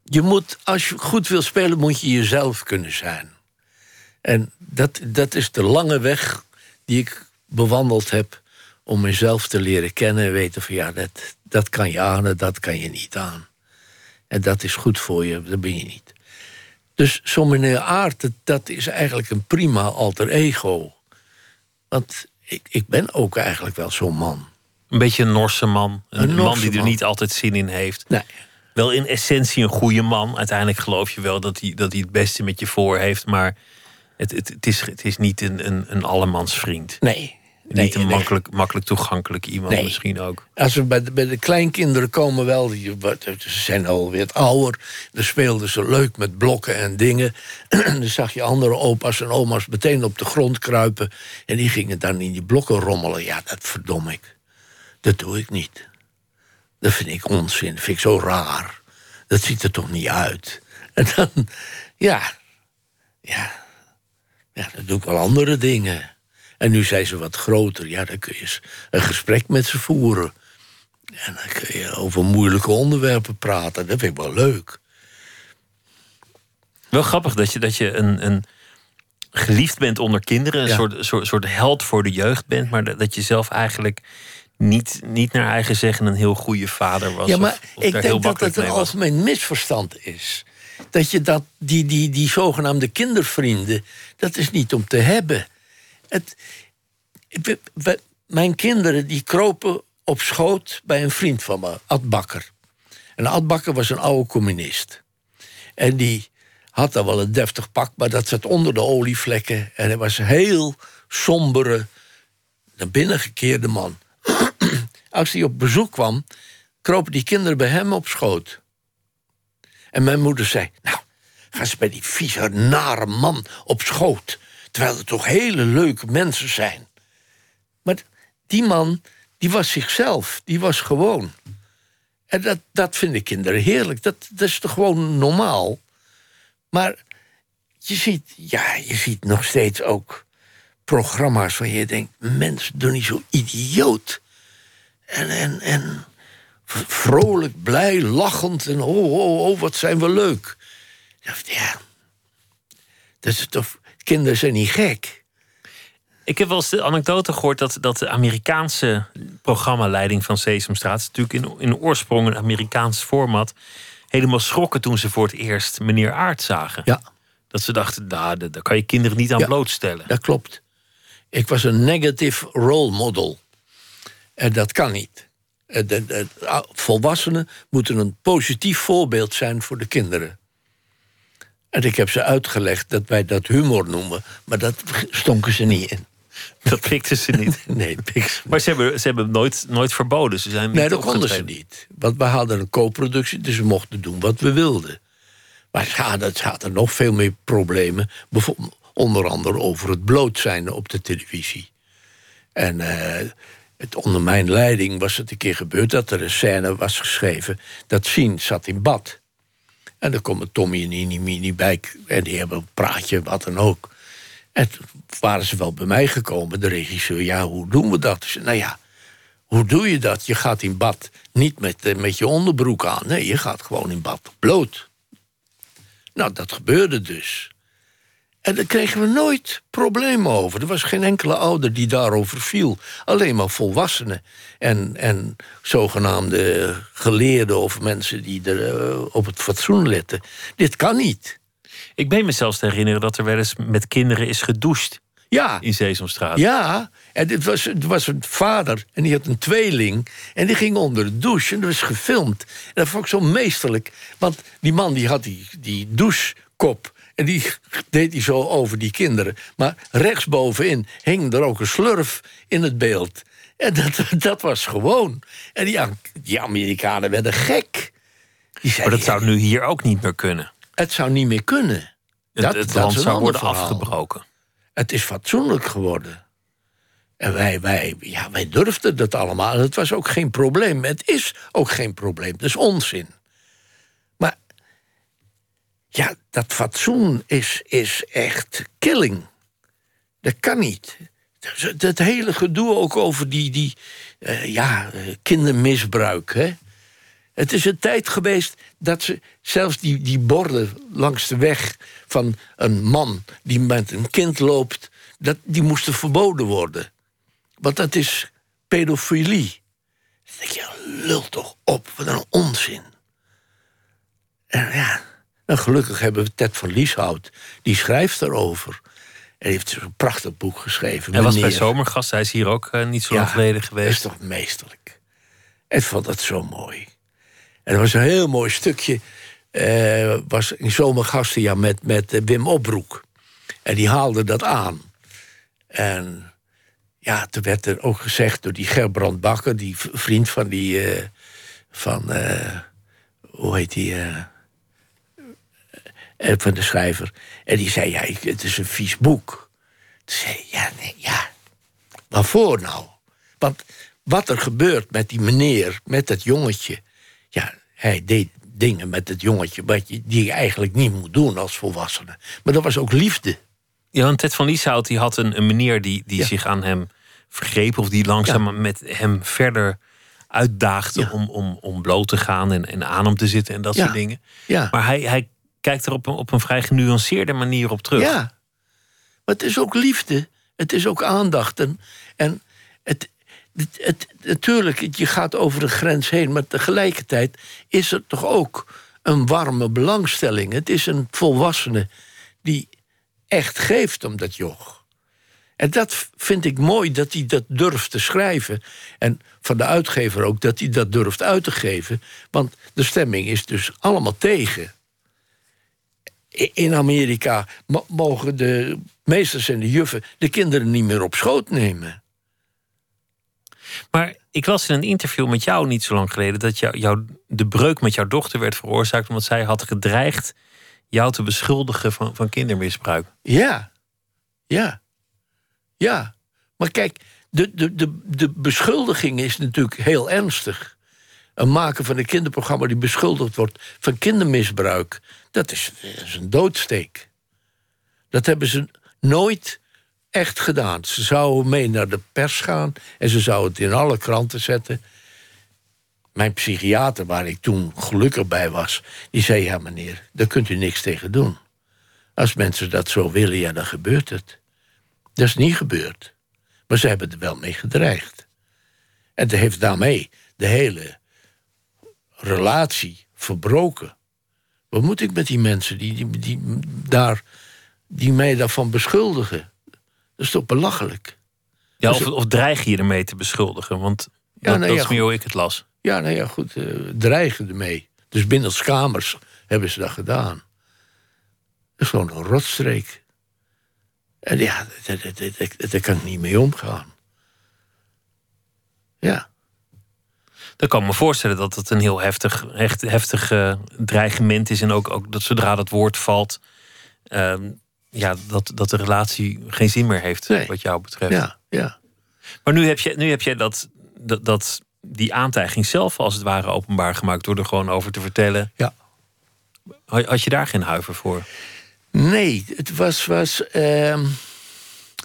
Je moet, als je goed wil spelen, moet je jezelf kunnen zijn. En dat, dat is de lange weg die ik bewandeld heb... om mezelf te leren kennen en weten van... ja, dat, dat kan je aan en dat kan je niet aan. En dat is goed voor je, dat ben je niet. Dus zo'n meneer Aert, dat, is eigenlijk een prima alter ego. Want ik, ik ben ook eigenlijk wel zo'n man. Een beetje een Norse man. Een, Een man die er man. niet altijd zin in heeft. Nee. Wel in essentie een goede man. Uiteindelijk geloof je wel dat hij, dat hij het beste met je voor heeft. Maar het, het, het, is, het is niet een, een, een allemansvriend. Nee. Nee niet een nee. makkelijk, makkelijk toegankelijk iemand Nee. misschien ook. Als we bij de, bij de kleinkinderen komen wel, die, ze zijn alweer wat ouder. Dan speelden ze leuk met blokken en dingen. dan zag je andere opa's en oma's meteen op de grond kruipen. En die gingen dan in die blokken rommelen. Ja, dat verdom ik. Dat doe ik niet. Dat vind ik onzin. Dat vind ik zo raar. Dat ziet er toch niet uit. En dan, ja, ja, ja, dan doe ik wel andere dingen. En nu zijn ze wat groter. Ja, dan kun je een gesprek met ze voeren. En dan kun je over moeilijke onderwerpen praten. Dat vind ik wel leuk. Wel grappig dat je, dat je een, een geliefd bent onder kinderen. Een Ja. soort, soort, soort held voor de jeugd bent. Maar dat je zelf eigenlijk niet, niet naar eigen zeggen een heel goede vader was. ja, maar of ik heel denk dat het een algemeen misverstand is. Dat je dat, die, die, die zogenaamde kindervrienden, dat is niet om te hebben. Het, mijn kinderen die kropen op schoot bij een vriend van me, Ad Bakker. En Ad Bakker was een oude communist. En die had dan wel een deftig pak, maar dat zat onder de olievlekken. En hij was een heel sombere, naar binnen gekeerde man. Als hij op bezoek kwam, kropen die kinderen bij hem op schoot. En mijn moeder zei: Nou, gaan ze bij die vieze, nare man op schoot. Terwijl het toch hele leuke mensen zijn. Maar die man, die was zichzelf. Die was gewoon. En dat, dat vinden kinderen heerlijk. Dat, dat is toch gewoon normaal. Maar je ziet, ja, je ziet nog steeds ook programma's waar je denkt: mensen, doe niet zo idioot. En, en, en vrolijk, blij, lachend. En oh, oh, oh, wat zijn we leuk. Ja, dat is toch, kinderen zijn niet gek. Ik heb wel eens de anekdote gehoord dat, dat de Amerikaanse programmaleiding van Sesamstraat, natuurlijk in, in oorsprong een Amerikaans format, helemaal schrokken toen ze voor het eerst meneer Aert zagen. Ja, Dat ze dachten, nou, daar daar kan je kinderen niet aan Ja. blootstellen. dat klopt. Ik was een negative role model. En dat kan niet. Eh, de- de- ah, volwassenen moeten een positief voorbeeld zijn voor de kinderen. En ik heb ze uitgelegd dat wij dat humor noemen, maar dat stonken ze niet in. Dat pikten ze niet. Nee, piks. Maar ze hebben, ze hebben hem nooit, nooit verboden. Ze zijn Nee, dat konden ze niet. Want we hadden een co-productie, dus we mochten doen wat we wilden. Maar ze ze hadden nog veel meer problemen. Bijvoorbeeld, onder andere over het bloot zijn op de televisie. En eh, het, onder mijn leiding was het een keer gebeurd dat er een scène was geschreven. Dat Sien zat in bad. En dan komen Tommy en Nini Mini bij. En die hebben een praatje, wat dan ook. En toen waren ze wel bij mij gekomen, de regisseur. Ja, hoe doen we dat? Zei, nou ja, hoe doe je dat? Je gaat in bad niet met, eh, met je onderbroek aan. Nee, je gaat gewoon in bad bloot. Nou, dat gebeurde dus. En daar kregen we nooit problemen over. Er was geen enkele ouder die daarover viel. Alleen maar volwassenen. En, en zogenaamde geleerden of mensen die er eh, op het fatsoen letten. Dit kan niet. Ik ben me zelfs te herinneren dat er wel eens met kinderen is gedoucht Ja. in Sesamstraat. Ja, en het was, het was een vader en die had een tweeling. En die ging onder de douche en dat was gefilmd. En dat vond ik zo meesterlijk. Want die man die had die, die douchekop. En die deed hij zo over die kinderen. Maar rechtsbovenin hing er ook een slurf in het beeld. En dat, dat was gewoon. En die, die Amerikanen werden gek. Die maar dat zou nu hier ook niet meer kunnen. Het zou niet meer kunnen. Het, Dat- het dat land een zou worden verhaal. afgebroken. Het is fatsoenlijk geworden. En wij, wij, ja, wij durfden dat allemaal. Het was ook geen probleem. Het is ook geen probleem. Dat is onzin. Ja, dat fatsoen is, is echt killing. Dat kan niet. Dat, dat hele gedoe ook over die, die eh, ja, eh, kindermisbruik. Hè? Het is een tijd geweest dat ze zelfs die, die borden langs de weg van een man die met een kind loopt, dat, die moesten verboden worden. Want dat is pedofilie. Dan denk je, lul toch op, wat een onzin. En ja, en gelukkig hebben we Ted van Lieshout, die schrijft erover. En heeft dus een prachtig boek geschreven. Hij was bij. Zomergast. Hij is hier ook eh, niet zo lang Ja, geleden Dat is geweest. toch meesterlijk. Ik vond dat zo mooi. En er was een heel mooi stukje. eh was in zomergasten ja, met, met eh, Wim Opbroek. En die haalde dat aan. En ja, toen werd er ook gezegd door die Gerbrand Bakker, die vriend van die. van. hoe heet die? Eh, van de schrijver. En die zei: Ja, het is een vies boek. Toen zei ja, nee, ja. Waarvoor nou? Want wat er gebeurt met die meneer, met dat jongetje. Ja, hij deed dingen met het jongetje wat je, die je eigenlijk niet moet doen als volwassene. Maar dat was ook liefde. Ja, want Ted van Lieshout die had een, een meneer die, die Ja. zich aan hem vergreep. Of die langzaam met hem verder uitdaagde Ja. om, om, om bloot te gaan en, en aan hem te zitten en dat soort dingen. Ja. Maar hij, hij kijkt er op een, op een vrij genuanceerde manier op terug. Ja. Maar het is ook liefde. Het is ook aandacht. En, en het, het, natuurlijk, je gaat over de grens heen. Maar tegelijkertijd is er toch ook een warme belangstelling. Het is een volwassene die echt geeft om dat joch. En dat vind ik mooi, dat hij dat durft te schrijven. En van de uitgever ook, dat hij dat durft uit te geven. Want de stemming is dus allemaal tegen. In Amerika mo- mogen de meesters en de juffen de kinderen niet meer op schoot nemen. Maar ik was in een interview met jou niet zo lang geleden dat jou, jou, de breuk met jouw dochter werd veroorzaakt omdat zij had gedreigd jou te beschuldigen van, van kindermisbruik. Ja, ja, ja. Maar kijk, de, de, de, de beschuldiging is natuurlijk heel ernstig. Een maker van een kinderprogramma die beschuldigd wordt van kindermisbruik, dat is, een doodsteek. Dat hebben ze nooit echt gedaan. Ze zouden mee naar de pers gaan en ze zouden het in alle kranten zetten. Mijn psychiater, waar ik toen gelukkig bij was, die zei: Ja, meneer, daar kunt u niks tegen doen. Als mensen dat zo willen, ja, dan gebeurt het. Dat is niet gebeurd. Maar ze hebben er wel mee gedreigd. En dat heeft daarmee de hele relatie verbroken. Wat moet ik met die mensen die, die, die, daar, die mij daarvan beschuldigen? Dat is toch belachelijk? Ja, Dus- of, of dreig je ermee te beschuldigen? Want Ja, dat, nou dat ja, is meer hoe ik het las. Ja, nou ja, goed, eh, dreigen ermee. Dus binnen kamers hebben ze dat gedaan. Dat is gewoon een rotstreek. En ja, daar kan ik niet mee omgaan. Ja. Dan kan ik me voorstellen dat het een heel heftig, echt heftig eh, dreigement is. En ook, ook dat zodra dat woord valt, ehm, ja, dat, dat de relatie geen zin meer heeft, Nee. wat jou betreft. Ja, ja. Maar nu heb je, nu heb je dat, dat, dat, die aantijging zelf als het ware openbaar gemaakt door er gewoon over te vertellen. Ja. Had je daar geen huiver voor? Nee, het was. was ehm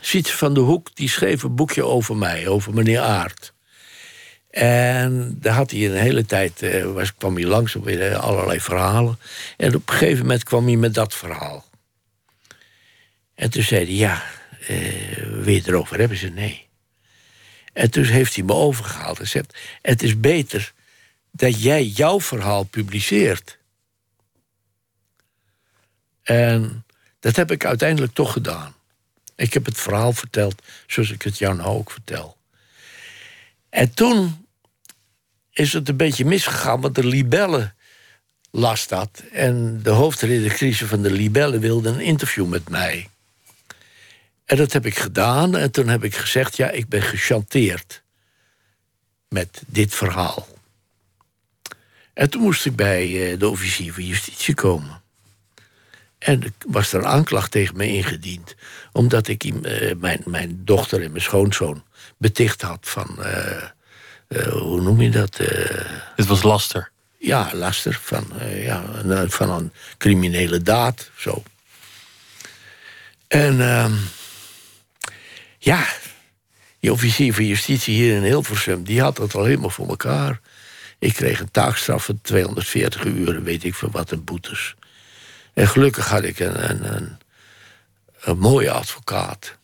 Sietse van der Hoek die schreef een boekje over mij, over meneer Aert. En daar had hij een hele tijd. eh, was, kwam hij langs op weer allerlei verhalen. En op een gegeven moment kwam hij met dat verhaal. En toen zei hij: Ja, eh, erover hebben? Ze nee. En toen heeft hij me overgehaald en zegt: Het is beter dat jij jouw verhaal publiceert. En dat heb ik uiteindelijk toch gedaan. Ik heb het verhaal verteld zoals ik het jou nou ook vertel. En toen is het een beetje misgegaan, want de libellen las dat. En de hoofdredactrice van de libellen wilde een interview met mij. En dat heb ik gedaan. En toen heb ik gezegd: ja, ik ben gechanteerd met dit verhaal. En toen moest ik bij eh, de officier van justitie komen. En was er een aanklacht tegen me ingediend. Omdat ik eh, mijn, mijn dochter en mijn schoonzoon beticht had van. eh, hoe noem je dat? Eh, Het was laster. ja, laster van, eh, ja, een- van een criminele daad. Zo. En ehm, ja, die officier van justitie hier in Hilversum... die had dat al helemaal voor elkaar. Ik kreeg een taakstraf van 240 uur, weet ik veel wat, een boetes. En gelukkig had ik een, een, een, een mooie advocaat.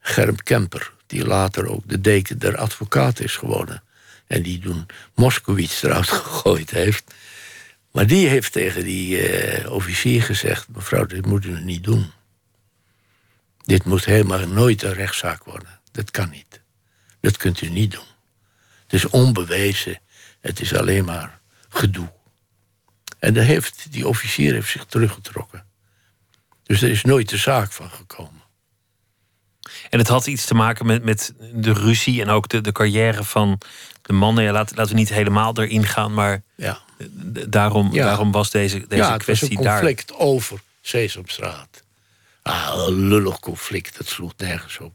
Germ Kemper, die later ook de deken der advocaat is geworden. En die toen Moskowitz eruit gegooid heeft. Maar die heeft tegen die eh, officier gezegd: mevrouw, dit moet u niet doen. Dit moet helemaal nooit een rechtszaak worden. Dat kan niet. Dat kunt u niet doen. Het is onbewezen. Het is alleen maar gedoe. En heeft, die officier heeft zich teruggetrokken. Dus er is nooit de zaak van gekomen. En het had iets te maken met, met de ruzie en ook de, de carrière van de mannen. Ja, laat, laten we niet helemaal erin gaan, maar Ja. daarom, Ja. daarom was deze, deze ja, het was kwestie een daar. conflict over Sesamstraat. Ah, een lullig conflict, dat sloeg nergens op.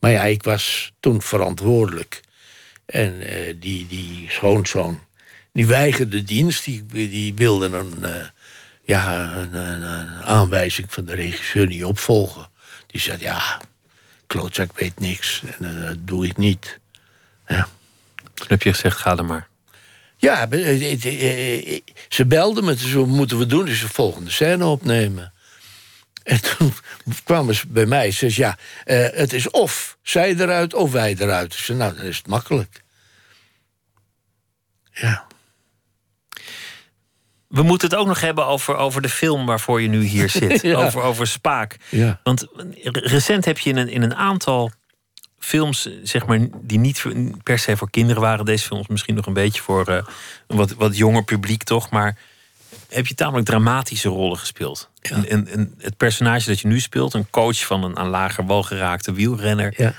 Maar ja, ik was toen verantwoordelijk. En eh, die, die schoonzoon, die weigerde dienst. Die, die wilde een, eh, ja, een, een- een aanwijzing van de regisseur niet opvolgen. Die zei, ja, klootzak weet niks. En eh, dat doe ik niet. Ja. Toen heb je gezegd, ga er maar. Ja, eh, eh, ze belden me, zo moeten we doen, dus de volgende scène opnemen. En toen kwamen ze bij mij, ze zei, ja, het is of zij eruit of wij eruit. Zei, nou, dan is het makkelijk. Ja, We moeten het ook nog hebben over, over de film waarvoor je nu hier zit. Ja. over, over Spaak. ja. Want re- recent heb je in een, in een aantal films, zeg maar, die niet per se voor kinderen waren. Deze films misschien nog een beetje voor eh, een wat, wat jonger publiek, toch? Maar heb je tamelijk dramatische rollen gespeeld. Ja. En, en, en het personage dat je nu speelt, een coach van een aan lager wal geraakte wielrenner. ja.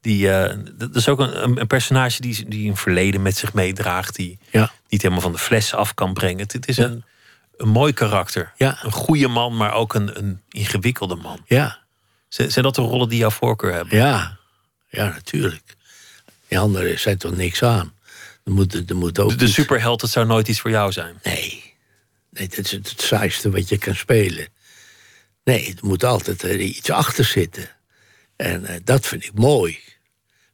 Die, eh, dat is ook een, een- een personage die, die een verleden met zich meedraagt. Die Ja. Niet helemaal van de fles af kan brengen. Het, het is Ja. een, een mooi karakter. Ja. Een goede man, maar ook een, een ingewikkelde man. Ja, Zijn zijn dat de rollen die jouw voorkeur hebben? ja, ja, natuurlijk. Die anderen zijn toch niks aan. Er moet, er moet ook De, de iets- superheld, dat zou nooit iets voor jou zijn. Nee. nee, dat is het, het saaiste wat je kan spelen. Nee, er moet altijd er iets achter zitten. En eh, dat vind ik mooi.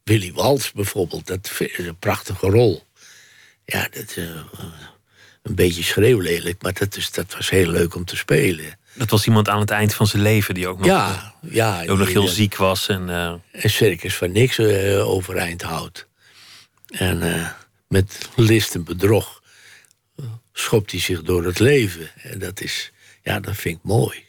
Willy Wals bijvoorbeeld, dat ik een prachtige rol. Ja, dat eh, een beetje schreeuwlelijk, maar dat, is, dat was heel leuk om te spelen. Dat was iemand aan het eind van zijn leven die ook nog, Ja, ja. die ook nog heel die- ziek was. En, eh, een circus van niks eh, overeind houdt. En eh, met list en bedrog eh, schopt hij zich door het leven. En dat is, ja, dat vind ik mooi.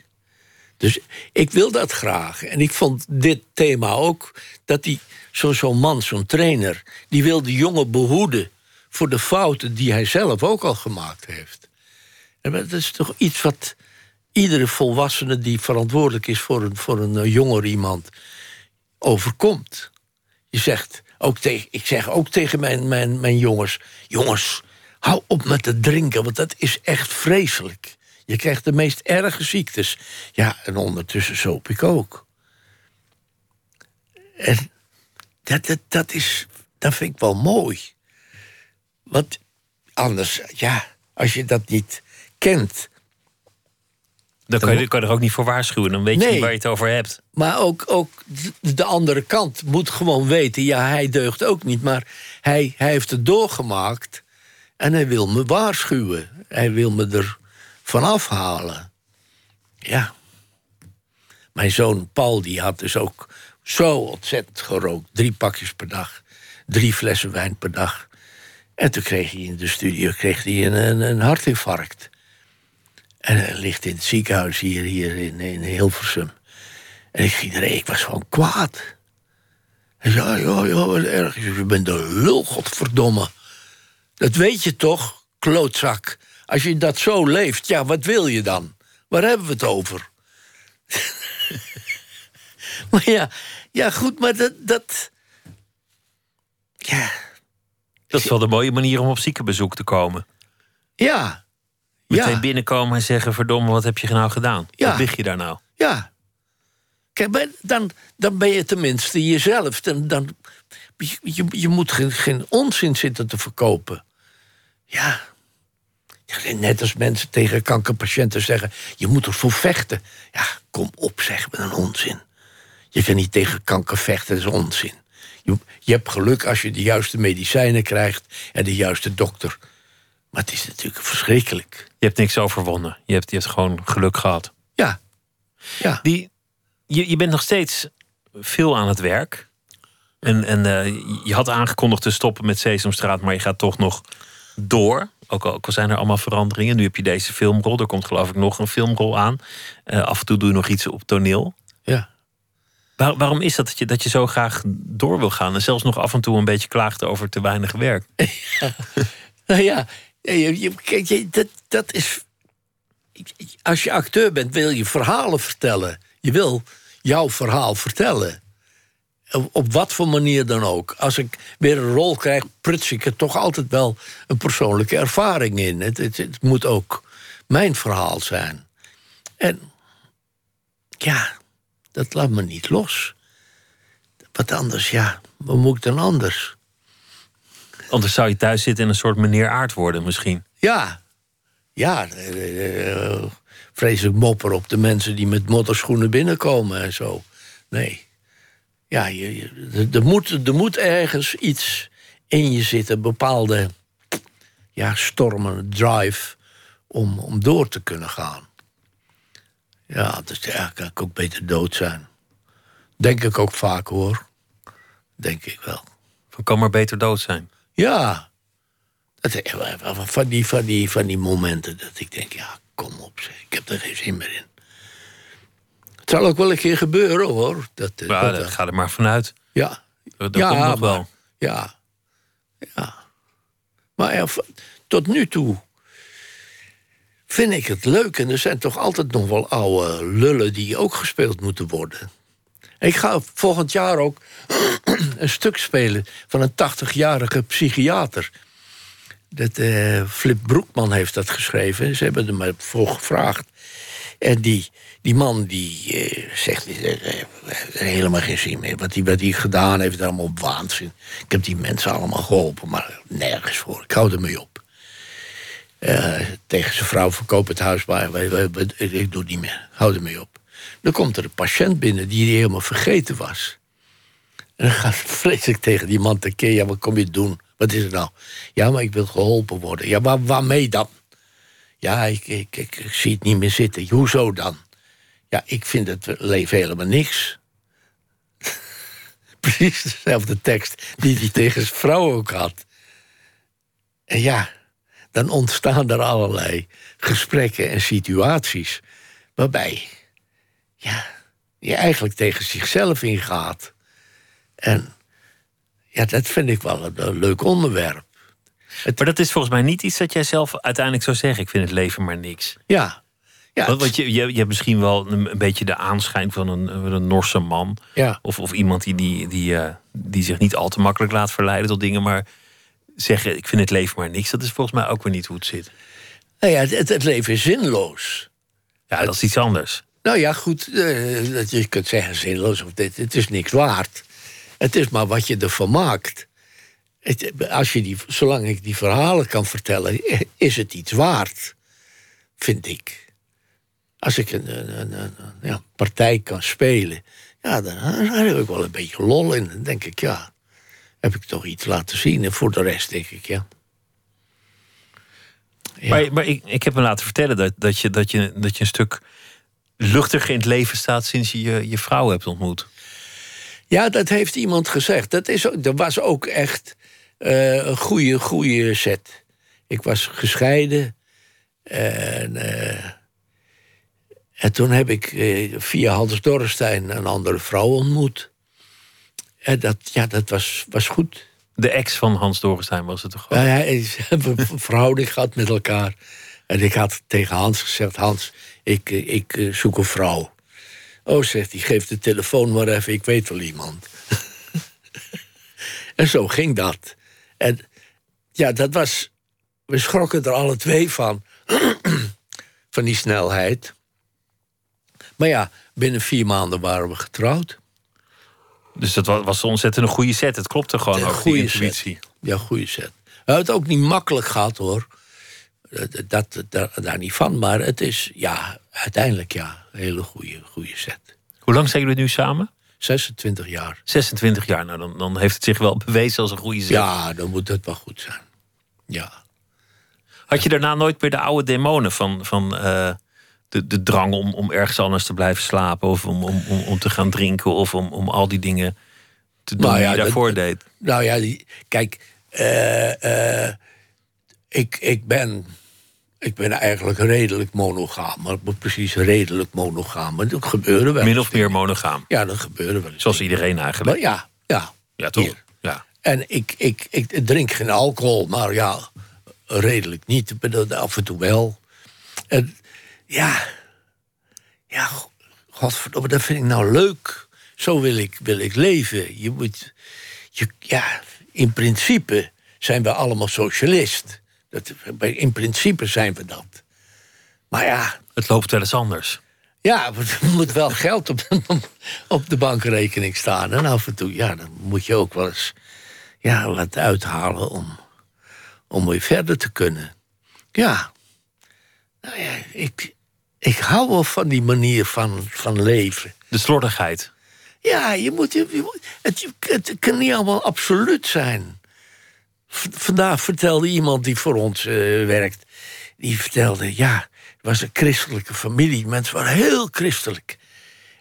Dus ik wil dat graag. En ik vond dit thema ook, dat die, zo- zo'n man, zo'n trainer... die wil de jongen behoeden voor de fouten die hij zelf ook al gemaakt heeft. En dat is toch iets wat iedere volwassene die verantwoordelijk is voor een, voor een eh, jonger iemand overkomt. Je zegt, ook tegen, ik zeg ook tegen mijn, mijn, mijn jongens... jongens, hou op met het drinken, want dat is echt vreselijk. Je krijgt de meest erge ziektes. Ja, en ondertussen zoop ik ook. En dat, dat, dat, is, dat vind ik wel mooi. Want anders, ja, als je dat niet kent... dan kan je, kan er ook niet voor waarschuwen. Dan weet je niet waar je het over hebt. Maar ook, ook de- de andere kant moet gewoon weten... ja, hij deugt ook niet, maar hij, hij heeft het doorgemaakt... en hij wil me waarschuwen. Hij wil me er van afhalen. Ja. Mijn zoon Paul die had dus ook zo ontzettend gerookt. Drie pakjes per dag. Drie flessen wijn per dag. En toen kreeg hij in de studio kreeg hij een, een, hartinfarct. En hij ligt in het ziekenhuis hier, hier in, in Hilversum. En ik ging erheen, ik was gewoon kwaad. Hij zei, ja, ja, wat erg. Je bent een lul, godverdomme. Dat weet je toch, klootzak. Als je dat zo leeft, ja, wat wil je dan? Waar hebben we het over? maar ja, ja, goed, maar dat... dat ja, Dat is wel de mooie manier om op ziekenbezoek te komen. ja, Meteen ja, binnenkomen en zeggen: Verdomme, wat heb je nou gedaan? Ja. Wat lig je daar nou? ja. Kijk, maar dan, dan ben je tenminste jezelf. Dan, dan, je, je, moet geen, geen onzin zitten te verkopen. Ja. Ja, Net als mensen tegen kankerpatiënten zeggen... je moet ervoor vechten. Ja, kom op, zeg, met een onzin. Je kan niet tegen kanker vechten, dat is onzin. Je, je hebt geluk als je de juiste medicijnen krijgt... en de juiste dokter. Maar het is natuurlijk verschrikkelijk. Je hebt niks overwonnen. Je hebt, je hebt gewoon geluk gehad. Ja. Ja. Die, je, je bent nog steeds veel aan het werk. En, en eh, je had aangekondigd te stoppen met Sesamstraat, maar je gaat toch nog door. Ook al, ook al zijn er allemaal veranderingen. Nu heb je deze filmrol. Er komt geloof ik nog een filmrol aan. Eh, af en toe doe je nog iets op toneel. ja. Waar- waarom is dat dat je, dat je zo graag door wil gaan? En zelfs nog af en toe een beetje klaagt over te weinig werk. Nou ja, je, je, kijk, je- dat, dat is. Als je acteur bent, wil je verhalen vertellen. Je wil jouw verhaal vertellen. Op, op wat voor manier dan ook. Als ik weer een rol krijg, pruts ik er toch altijd wel een persoonlijke ervaring in. Het, het, het moet ook mijn verhaal zijn. En ja, dat laat me niet los. Wat anders, ja, wat moet ik dan anders? Anders zou je thuis zitten en een soort meneer Aard worden misschien. Ja, ja. eh, eh, vreselijk mopper op de mensen die met modderschoenen binnenkomen en zo. Nee. Ja, je, je- er- moet, er moet ergens iets in je zitten, bepaalde ja, stormen, drive, om, om door te kunnen gaan. Ja, dus ja, kan ik ook beter dood zijn. Denk ik ook vaak hoor. Denk ik wel. Van kan maar beter dood zijn. Ja. Dat, van, die, van, die, van die momenten dat ik denk, ja, kom op, ik heb er geen zin meer in. Het zal ook wel een keer gebeuren, hoor. Dat, eh, Maar dat- daar ga er maar vanuit. ja. Dat ja, komt nog maar- wel. Ja. Ja. Maar ja, tot nu toe vind ik het leuk. En er zijn toch altijd nog wel oude lullen die ook gespeeld moeten worden. Ik ga volgend jaar ook een stuk spelen van een 80-jarige psychiater. Dat, eh, Flip Broekman heeft dat geschreven. Ze hebben er maar voor gevraagd. En die, die man die eh, zegt, er helemaal geen zin meer. Wat hij wat die gedaan heeft, allemaal waanzin. Ik heb die mensen allemaal geholpen, maar nergens voor. Ik hou ermee op. Eh, tegen zijn vrouw verkoop het huis, maar ik doe het niet meer. Hou ermee op. Dan komt er een patiënt binnen die hij helemaal vergeten was. En dan gaat vreselijk tegen die man tekeer. Ja, wat kom je doen? Wat is er nou? Ja, maar ik wil geholpen worden. Ja, waar, waarmee dan? Ja, ik, ik, ik, ik zie het niet meer zitten. Hoezo dan? Ja, ik vind het leven helemaal niks. Precies dezelfde tekst die hij tegen zijn vrouw ook had. En ja, dan ontstaan er allerlei gesprekken en situaties... waarbij ja, je eigenlijk tegen zichzelf ingaat. En ja, dat vind ik wel een, een leuk onderwerp. Maar dat is volgens mij niet iets dat jij zelf uiteindelijk zou zeggen. Ik vind het leven maar niks. Ja, ja, Want, want je, je, je hebt misschien wel een, een beetje de aanschijn van een, een Norse man. ja. Of, of iemand die, die, die, eh, die zich niet al te makkelijk laat verleiden tot dingen. Maar zeggen, ik vind het leven maar niks. Dat is volgens mij ook weer niet hoe het zit. Nou ja, het, het leven is zinloos. Ja, dat is iets anders. Nou ja, goed, eh, dat je kunt zeggen zinloos of dit. Het is niks waard. Het is maar wat je ervan maakt. Het, als je die, zolang ik die verhalen kan vertellen, is het iets waard, vind ik. Als ik een, een, een, een- een, ja, partij kan spelen, ja, dan, dan heb ik wel een beetje lol in. Dan denk ik, ja, heb ik toch iets laten zien. En voor de rest denk ik, ja. Ja. Maar, maar ik, ik heb me laten vertellen dat, dat, je, dat, je, dat je een stuk luchtiger in het leven staat sinds je je, je vrouw hebt ontmoet. Ja, dat heeft iemand gezegd. Dat, is, dat was ook echt eh, een goede, goede set. Ik was gescheiden. En, eh, En toen heb ik eh, via Hans Dorrestein een andere vrouw ontmoet. En dat, ja, dat was, was goed. De ex van Hans Dorrestein was het toch Ja, ja, we hebben een verhouding gehad met elkaar. En ik had tegen Hans gezegd: Hans, ik, eh, ik eh, zoek een vrouw. Oh, zegt hij, geef de telefoon maar even, ik weet wel iemand. en zo ging dat. En ja, dat was. We schrokken er alle twee van. van die snelheid. Maar ja, binnen vier maanden waren we getrouwd. Dus dat wa- was ontzettend een goede set. Het klopte gewoon Een ook, goede intuïtie. Ja, goede set. We hebben het ook niet makkelijk gehad hoor. Dat, dat, dat- daar niet van, maar het is ja, uiteindelijk ja, een hele goede, goede set. Hoe lang zijn jullie nu samen? 26 jaar. 26 jaar. Nou, dan, dan heeft het zich wel bewezen als een goede set. Ja, dan moet het wel goed zijn. Ja. Had je daarna nooit meer de oude demonen van, van eh, de, de drang om, om ergens anders te blijven slapen... of om, om, om, om te gaan drinken of om, om al die dingen te doen Nou die je dat- daarvoor deed? Nou ja, die, kijk, eh, eh, ik, ik, ben, ik ben eigenlijk redelijk monogaam. Maar precies redelijk monogaam. Maar dat gebeurde wel. Min of meer monogaam. Ja, dat gebeurde wel. Zoals iedereen eigenlijk. Maar ja, ja. ja, toch? hier. Ja. En ik, ik, ik drink geen alcohol, maar ja, redelijk niet. Af en toe wel. En ja, ja, godverdomme, dat vind ik nou leuk. Zo wil ik, wil ik leven. Je moet, je, ja, in principe zijn we allemaal socialist. Dat, in principe zijn we dat. Maar ja, Het loopt wel eens anders. ja, er moet wel geld op de, op de bankrekening staan. En af en toe, ja, dan moet je ook wel eens ja, wat uithalen om, om weer verder te kunnen. Ja, nou ja, ik, ik hou wel van die manier van, van leven. De slordigheid. Ja, je moet, je, moet- het, het kan niet allemaal absoluut zijn. V- vandaag vertelde iemand die voor ons eh, werkt... die vertelde, ja, het was een christelijke familie. Mensen waren heel christelijk.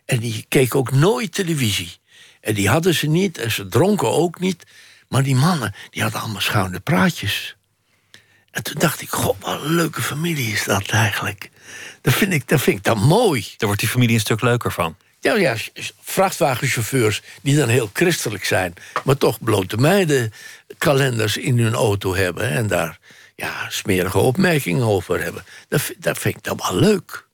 En die keken ook nooit televisie. En die hadden ze niet, en ze dronken ook niet. Maar die mannen, die hadden allemaal schuine praatjes. En toen dacht ik, god, wat een leuke familie is dat eigenlijk. Dat vind ik, dat vind ik dan mooi. Daar wordt die familie een stuk leuker van. Ja, ja, vrachtwagenchauffeurs die dan heel christelijk zijn... maar toch blote meiden kalenders in hun auto hebben... en daar ja, smerige opmerkingen over hebben. Dat, vind- dat vind ik dan wel leuk.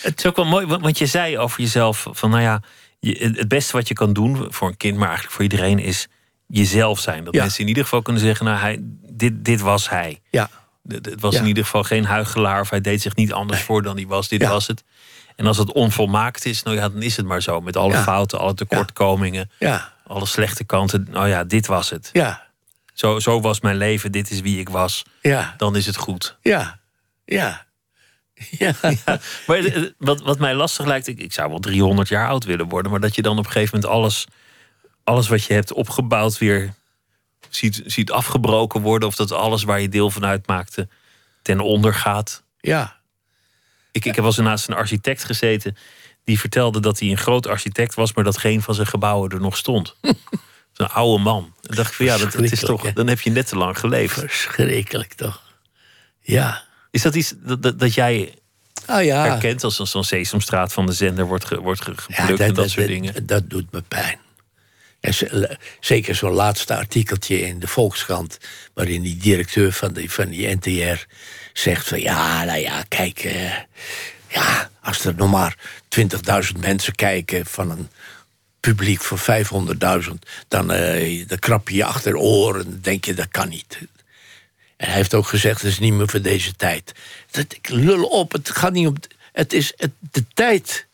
Het is ook wel mooi, want je zei over jezelf van nou ja, je, het beste wat je kan doen voor een kind, maar eigenlijk voor iedereen, is jezelf zijn. Dat Ja. mensen in ieder geval kunnen zeggen, nou hij, dit, dit was hij. Ja, Het was Ja. in ieder geval geen huigelaar of hij deed zich niet anders voor dan hij was. Dit Ja. was het. En als het onvolmaakt is, nou ja, dan is het maar zo. Met alle Ja. fouten, alle tekortkomingen, ja, alle slechte kanten. Nou ja, dit was het. ja, Zo, zo was mijn leven, dit is wie ik was. ja, Dan is het goed. ja, ja. Ja, Maar eh, wat, wat mij lastig lijkt, ik, ik zou wel 300 jaar oud willen worden, maar dat je dan op een gegeven moment alles, alles wat je hebt opgebouwd weer ziet, ziet afgebroken worden, of dat alles waar je deel van uitmaakte ten onder gaat. ja. Ik, ik heb wel eens naast een architect gezeten die vertelde dat hij een groot architect was, maar dat geen van zijn gebouwen er nog stond. Een oude man. En dacht ik van ja, dat, dat is toch, dan heb je net te lang geleefd. Verschrikkelijk toch. Ja. Is dat iets dat, dat, dat jij Ah ja. herkent als een- zo'n Sesamstraat van de zender wordt, ge, wordt ge- geplukt en dat soort dingen? Dat doet me pijn. En ze- zeker zo'n laatste artikeltje in de Volkskrant... waarin die directeur van, die van die NTR zegt van... ja, nou ja, kijk... eh, ja, als er nog maar 20.000 mensen kijken van een publiek van 500.000... Dan, eh, dan krap je je achter oren en denk je, dat kan niet. En hij heeft ook gezegd, het is niet meer voor deze tijd. Dat, ik lul op, het gaat niet om... Het is het, de tijd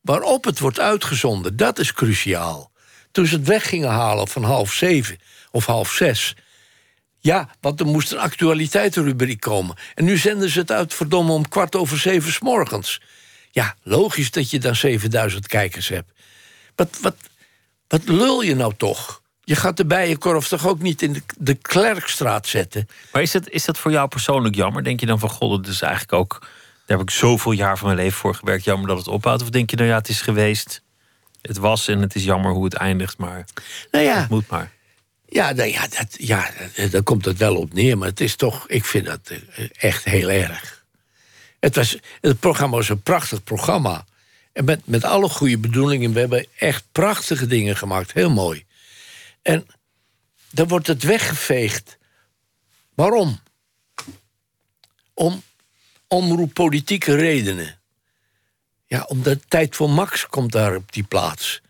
waarop het wordt uitgezonden, dat is cruciaal. Toen ze het weg gingen halen van half zeven of half zes... Ja, want er moest een actualiteitenrubriek komen. En nu zenden ze het uit, verdomme, om kwart over zeven 's morgens. Ja, logisch dat je dan 7000 kijkers hebt. Wat, wat, wat lul je nou toch? Je gaat de bijenkorf toch ook niet in de, de Klerkstraat zetten? Maar is dat, is dat voor jou persoonlijk jammer? Denk je dan van, god, dat is eigenlijk ook... Daar heb ik zoveel jaar van mijn leven voor gewerkt. Jammer dat het ophoudt. Of denk je, nou ja, het is geweest. Het was en het is jammer hoe het eindigt. Maar Nou ja, het moet maar. Ja, nou ja, dat, ja, daar komt het wel op neer. Maar het is toch, ik vind dat eh, echt heel erg. Het, was, het programma was een prachtig programma. En met, met alle goede bedoelingen, we hebben echt prachtige dingen gemaakt. Heel mooi. En dan wordt het weggeveegd. Waarom? Om omroeppolitieke redenen. Ja, omdat tijd voor Max komt daar op die plaats.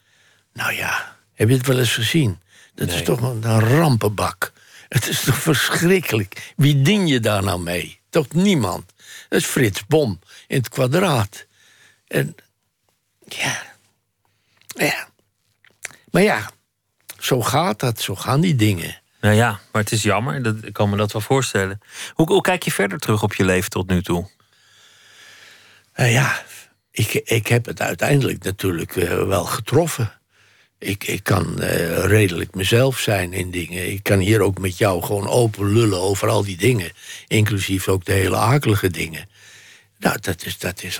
Nou ja, heb je het wel eens gezien? Dat is toch een, een rampenbak. Het is toch verschrikkelijk. Wie dien je daar nou mee? Toch niemand. Dat is Frits Bom in het kwadraat. En ja. Ja. Maar ja, zo gaat dat, zo gaan die dingen. Nou ja, maar het is jammer. Dat, ik kan me dat wel voorstellen. Hoe, hoe kijk je verder terug op je leven tot nu toe? Nou ja, ik, ik heb het uiteindelijk natuurlijk eh, wel getroffen. Ik, ik kan eh, redelijk mezelf zijn in dingen. Ik kan hier ook met jou gewoon open lullen over al die dingen. Inclusief ook de hele akelige dingen. Nou, dat is, dat is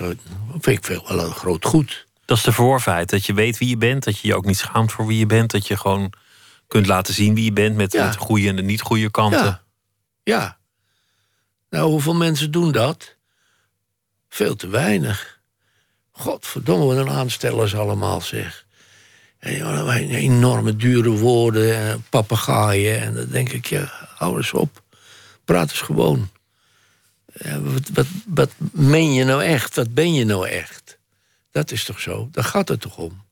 vind ik veel wel een groot goed. Dat is de verworvenheid. Dat je weet wie je bent. Dat je je ook niet schaamt voor wie je bent. Dat je gewoon kunt laten zien wie je bent met, Ja. met de goede en de niet goede kanten. Ja. ja. Nou, hoeveel mensen doen dat? Veel te weinig. Godverdomme, wat een aanstellers allemaal, zeg. En, enorme dure woorden, en papegaaien. En dan denk ik, ja, hou eens op. Praat eens gewoon. Wat, wat, wat meen je nou echt? Wat ben je nou echt? Dat is toch zo? Daar gaat het toch om?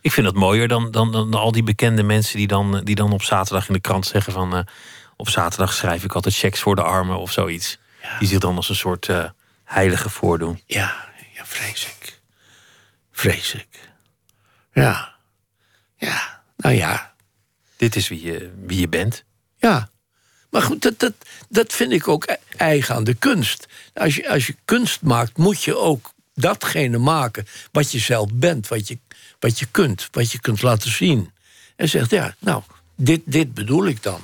Ik vind dat mooier dan, dan, dan al die bekende mensen die dan, die dan op zaterdag in de krant zeggen van... eh, op zaterdag schrijf ik altijd checks voor de armen of zoiets. Die zich dan als een soort eh, heilige voordoen. Ja, ja, vreselijk. Vreselijk. Ja. Ja, nou ja. Dit is wie je, wie je bent. Ja. Maar goed, dat, dat, dat vind ik ook e- eigen aan de kunst. Als je, als je kunst maakt, moet je ook datgene maken wat je zelf bent, wat je, wat je kunt, wat je kunt laten zien. En zegt, ja, nou, dit, dit bedoel ik dan.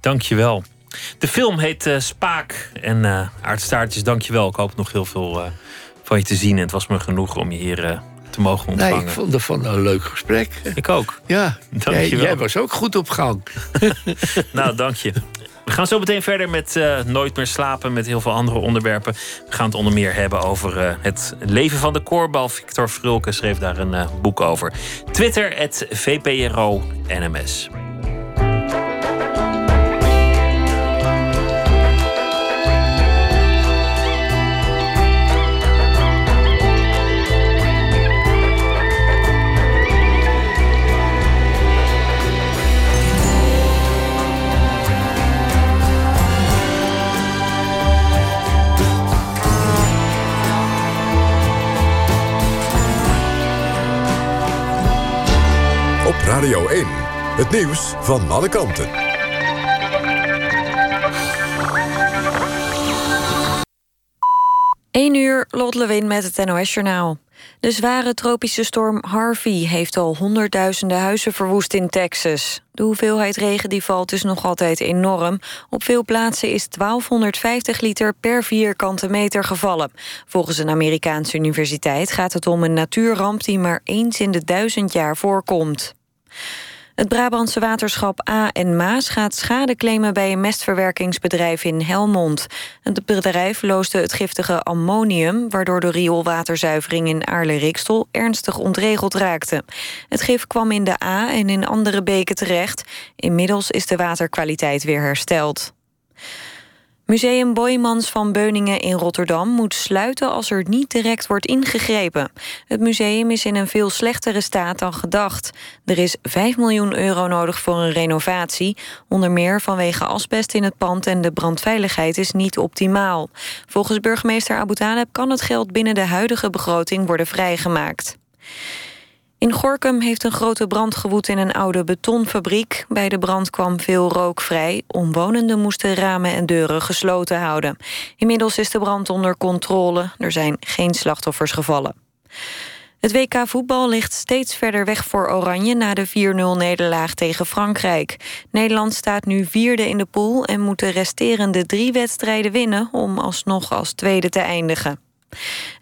Dank je wel. De film heet eh, Spaak. En eh Aart Staartjes, dank je wel. Ik hoop nog heel veel eh, van je te zien. En het was me genoeg om je hier eh, te mogen Nee, ontvangen. ik vond het van een leuk gesprek. Ik ook. Ja, Dank jij, je wel. jij was ook goed op gang. Nou, dank je. We gaan zo meteen verder met eh, Nooit meer slapen, met heel veel andere onderwerpen. We gaan het onder meer hebben over eh, het leven van de koorbal. Victor Vrulke schreef daar een boek over. Twitter, het Radio 1. Het nieuws van alle kanten. Eén uur, Lot Lewin met het NOS-journaal. De zware tropische storm Harvey heeft al honderdduizenden huizen verwoest in Texas. De hoeveelheid regen die valt is nog altijd enorm. Op veel plaatsen is 1250 liter per vierkante meter gevallen. Volgens een Amerikaanse universiteit gaat het om een natuurramp... die maar eens in de duizend jaar voorkomt. Het Brabantse waterschap A en Maas gaat schade claimen bij een mestverwerkingsbedrijf in Helmond. Het bedrijf loosde het giftige ammonium, waardoor de rioolwaterzuivering in Aarle-Rikstel ernstig ontregeld raakte. Het gif kwam in de A en in andere beken terecht. Inmiddels is de waterkwaliteit weer hersteld. Museum Boymans van Beuningen in Rotterdam moet sluiten als er niet direct wordt ingegrepen. Het museum is in een veel slechtere staat dan gedacht. Er is 5 miljoen euro nodig voor een renovatie. Onder meer vanwege asbest in het pand en de brandveiligheid is niet optimaal. Volgens burgemeester Abu Taleb kan het geld binnen de huidige begroting worden vrijgemaakt. In Gorkum heeft een grote brand gewoed in een oude betonfabriek. Bij de brand kwam veel rook vrij. Omwonenden moesten ramen en deuren gesloten houden. Inmiddels is de brand onder controle. Er zijn geen slachtoffers gevallen. Het WK voetbal ligt steeds verder weg voor Oranje... na de 4-0-nederlaag tegen Frankrijk. Nederland staat nu vierde in de pool... en moet de resterende drie wedstrijden winnen... om alsnog als tweede te eindigen.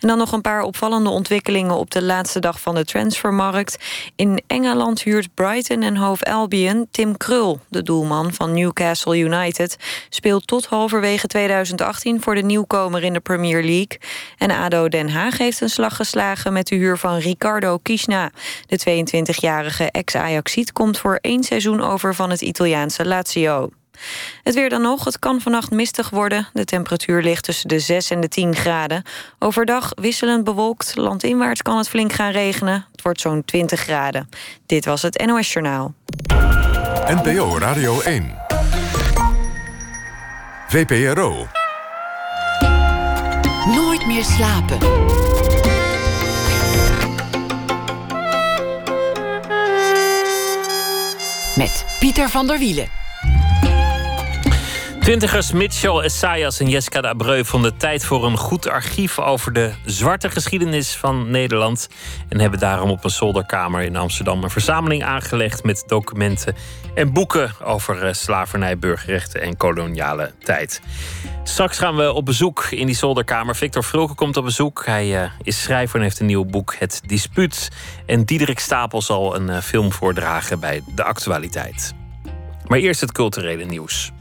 En dan nog een paar opvallende ontwikkelingen op de laatste dag van de transfermarkt. In Engeland huurt Brighton en Hove Albion Tim Krul, de doelman van Newcastle United, speelt tot halverwege 2018 voor de nieuwkomer in de Premier League. En ADO Den Haag heeft een slag geslagen met de huur van Ricardo Kishna. De 22-jarige ex-Ajaxiet komt voor één seizoen over van het Italiaanse Lazio. Het weer dan nog. Het kan vannacht mistig worden. De temperatuur ligt tussen de 6 en de 10 graden. Overdag wisselend bewolkt. Landinwaarts kan het flink gaan regenen. Het wordt zo'n 20 graden. Dit was het NOS Journaal. NPO Radio 1. VPRO. Nooit meer slapen. Met Pieter van der Wielen. Twintigers Mitchell Essayas en Jessica de Abreu vonden tijd voor een goed archief over de zwarte geschiedenis van Nederland. En hebben daarom op een zolderkamer in Amsterdam een verzameling aangelegd met documenten en boeken over eh, slavernij, burgerrechten en koloniale tijd. Straks gaan we op bezoek in die zolderkamer. Victor Vrulke komt op bezoek. Hij uh, is schrijver en heeft een nieuw boek, Het Dispuut. En Diederik Stapel zal een uh, film voordragen bij de actualiteit. Maar eerst het culturele nieuws.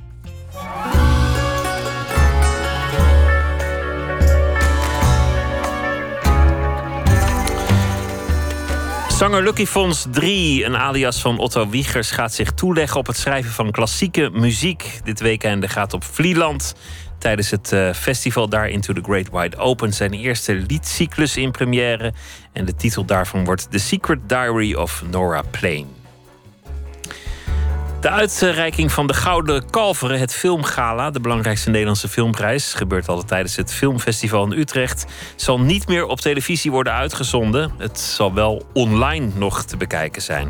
Zanger Lucky Fons 3, een alias van Otto Wiegers, gaat zich toeleggen op het schrijven van klassieke muziek. Dit weekend gaat op Vlieland tijdens het uh, festival daar Into the Great Wide Open zijn eerste liedcyclus in première. En de titel daarvan wordt The Secret Diary of Nora Plain. De uitreiking van de Gouden Kalveren, het Filmgala, de belangrijkste Nederlandse filmprijs, gebeurt altijd tijdens het Filmfestival in Utrecht, zal niet meer op televisie worden uitgezonden. Het zal wel online nog te bekijken zijn.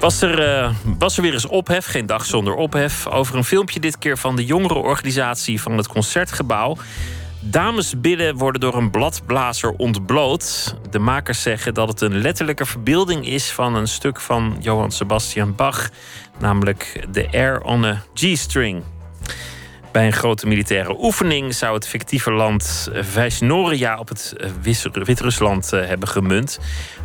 Was er, uh, was er weer eens ophef, geen dag zonder ophef, over een filmpje dit keer van de jongerenorganisatie van het Concertgebouw. Damesbillen worden door een bladblazer ontbloot. De makers zeggen dat het een letterlijke verbeelding is van een stuk van Johann Sebastian Bach, namelijk de Air on a G-string. Bij een grote militaire oefening zou het fictieve land Vijsnoria op het Wit-Rusland eh, hebben gemunt.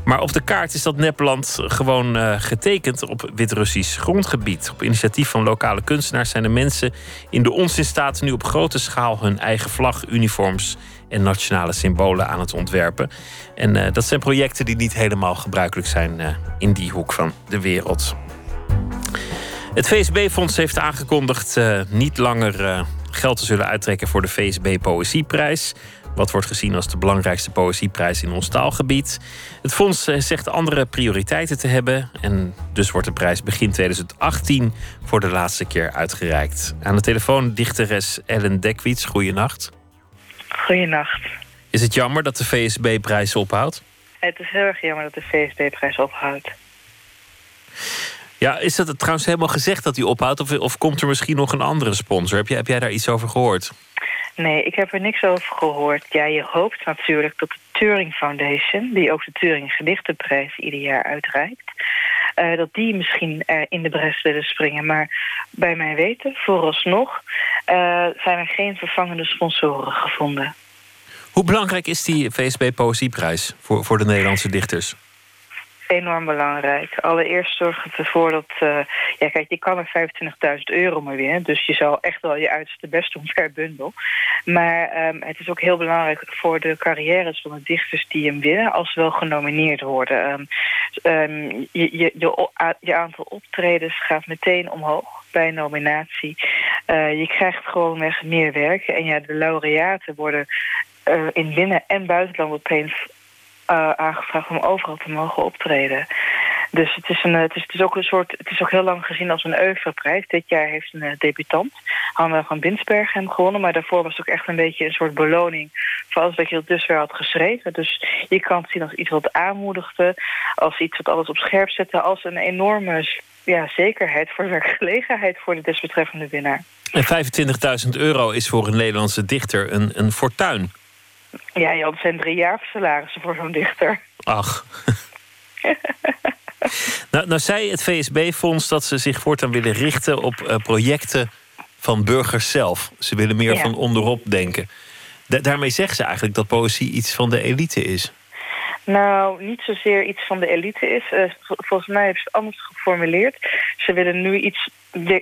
Maar op de kaart is dat nepland gewoon uh, getekend op Wit-Russisch grondgebied. Op initiatief van lokale kunstenaars zijn de mensen in de ons nu op grote schaal hun eigen vlag, uniforms en nationale symbolen aan het ontwerpen. En dat zijn projecten die niet helemaal gebruikelijk zijn in die hoek van de wereld. Het VSB-fonds heeft aangekondigd uh, niet langer geld te zullen uittrekken voor de VSB Poëzieprijs. Wat wordt gezien als de belangrijkste poëzieprijs in ons taalgebied. Het fonds zegt andere prioriteiten te hebben. En dus wordt de prijs begin 2018 voor de laatste keer uitgereikt. Aan de telefoon dichteres Ellen Dekwits. Goeienacht. Goeienacht. Is het jammer dat de VSB-prijs ophoudt? Het is heel erg jammer dat de VSB-prijs ophoudt. Ja, is dat trouwens helemaal gezegd dat hij ophoudt? Of, of komt er misschien nog een andere sponsor? Heb jij, heb jij daar iets over gehoord? Nee, ik heb er niks over gehoord. Ja, je hoopt natuurlijk dat de Turing Foundation... die ook de Turing Gedichtenprijs ieder jaar uitreikt... Uh, dat die misschien uh, in de bres willen springen. Maar bij mijn weten, vooralsnog... Uh, zijn er geen vervangende sponsoren gevonden. Hoe belangrijk is die VSB Poëzieprijs voor, voor de Nederlandse dichters? Enorm belangrijk. Allereerst zorgt het ervoor dat... Uh, ja, kijk, je kan er 25.000 euro maar winnen. Dus je zal echt wel je uiterste best doen per bundel. Maar um, het is ook heel belangrijk voor de carrières van de dichters die hem winnen... als ze wel genomineerd worden. Um, um, je, je, aantal optredens gaat meteen omhoog bij nominatie. Uh, je krijgt gewoonweg meer werk. En ja, de laureaten worden uh, in binnen- en buitenland opeens uh, aangevraagd om overal te mogen optreden. Dus het is, een, het, is, het is ook een soort. Het is ook heel lang gezien als een oeuvreprijs. Dit jaar heeft een uh, debutant, Hanna van Binsberg, hem gewonnen. Maar daarvoor was het ook echt een beetje een soort beloning voor alles wat je dus weer had geschreven. Dus je kan het zien als iets wat aanmoedigde, als iets wat alles op scherp zette, als een enorme ja, zekerheid voor werkgelegenheid voor de desbetreffende winnaar. En 25.000 euro is voor een Nederlandse dichter een, een fortuin. Ja, ja, dat zijn drie jaar salarissen voor zo'n dichter. Ach. nou, nou zei het VSB-fonds dat ze zich voortaan willen richten op uh, projecten van burgers zelf. Ze willen meer ja. van onderop denken. daarmee zeggen ze eigenlijk dat poëzie iets van de elite is. Nou, niet zozeer iets van de elite is. Uh, volgens mij hebben ze het anders geformuleerd. Ze willen nu iets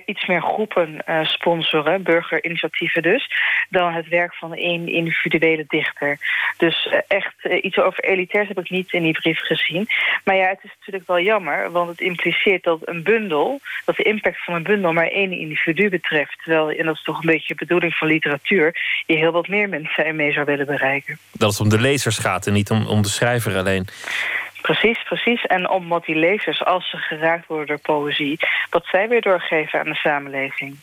iets meer groepen uh, sponsoren, burgerinitiatieven dus, dan het werk van één individuele dichter. Dus uh, echt uh, iets over elitairs heb ik niet in die brief gezien. Maar ja, het is natuurlijk wel jammer, want het impliceert dat een bundel, dat de impact van een bundel maar één individu betreft. Terwijl, en dat is toch een beetje de bedoeling van literatuur, je heel wat meer mensen ermee zou willen bereiken. Dat het om de lezers gaat en niet om, om de schrijver alleen. Precies, precies. En omdat die lezers, als ze geraakt worden door poëzie... wat zij weer doorgeven aan de samenleving.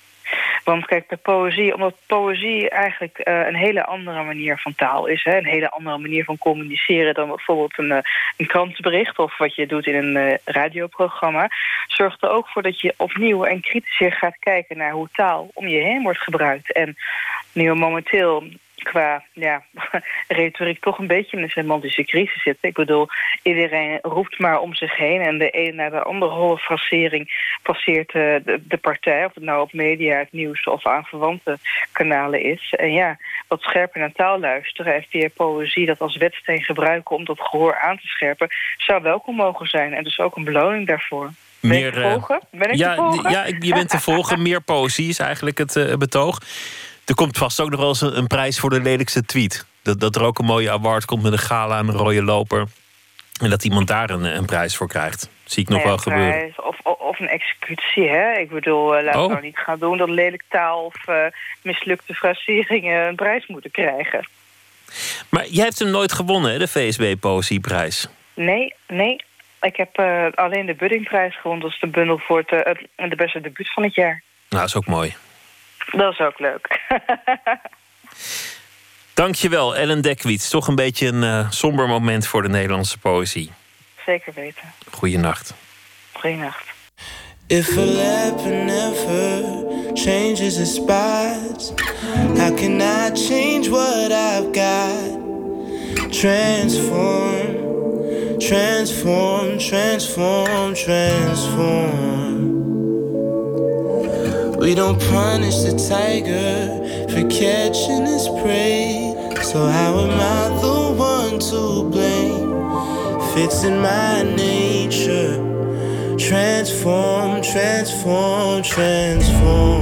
Want kijk, de poëzie, omdat poëzie eigenlijk uh, een hele andere manier van taal is. Hè? Een hele andere manier van communiceren dan bijvoorbeeld een, uh, een krantenbericht of wat je doet in een uh, radioprogramma. Zorgt er ook voor dat je opnieuw en kritischer gaat kijken naar hoe taal om je heen wordt gebruikt. En nu momenteel qua ja, retoriek toch een beetje in een semantische crisis zitten. Ik bedoel, iedereen roept maar om zich heen... en de een naar de andere holle frasering passeert uh, de, de, partij... of het nou op media, het nieuws of aan verwante kanalen is. En ja, wat scherper naar taal luisteren... en via poëzie dat als wetsteen gebruiken om dat gehoor aan te scherpen... zou welkom mogen zijn en dus ook een beloning daarvoor. Ben meer, te volgen? Ben ik ja, te volgen? Ja, je bent te volgen. Meer poëzie is eigenlijk het uh, betoog. Er komt vast ook nog wel eens een, een, prijs voor de lelijkste tweet. Dat, dat er ook een mooie award komt met een gala en een rode loper. En dat iemand daar een, een prijs voor krijgt. Zie ik nog Nou wel gebeuren. Of, of, of, een executie, hè? Ik bedoel, uh, laten we Oh. nou niet gaan doen dat lelijk taal of uh, mislukte fraseringen een prijs moeten krijgen. Maar jij hebt hem nooit gewonnen, hè, de VSB Poëzieprijs. Nee, nee. Ik heb uh, alleen de Buddingprijs gewonnen. Dat is de bundel voor het, het, de beste debuut van het jaar. Nou, dat is ook mooi. Dat is ook leuk. Dankjewel, Ellen Dekwiets. Toch een beetje een uh, somber moment voor de Nederlandse poëzie. Zeker weten. Goeienacht. Goeienacht. If a leopard never changes its spots, how can I change what I've got? Transform, transform, transform, transform. We don't punish the tiger for catching his prey. So how am I the one to blame? Fits in my nature. Transform, transform, transform.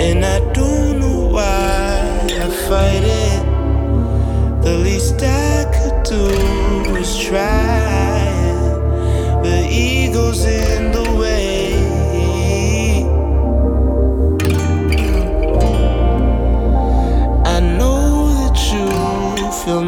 And I don't know why I fight it. The least I could do is try. The ego's in the way. I know that you feel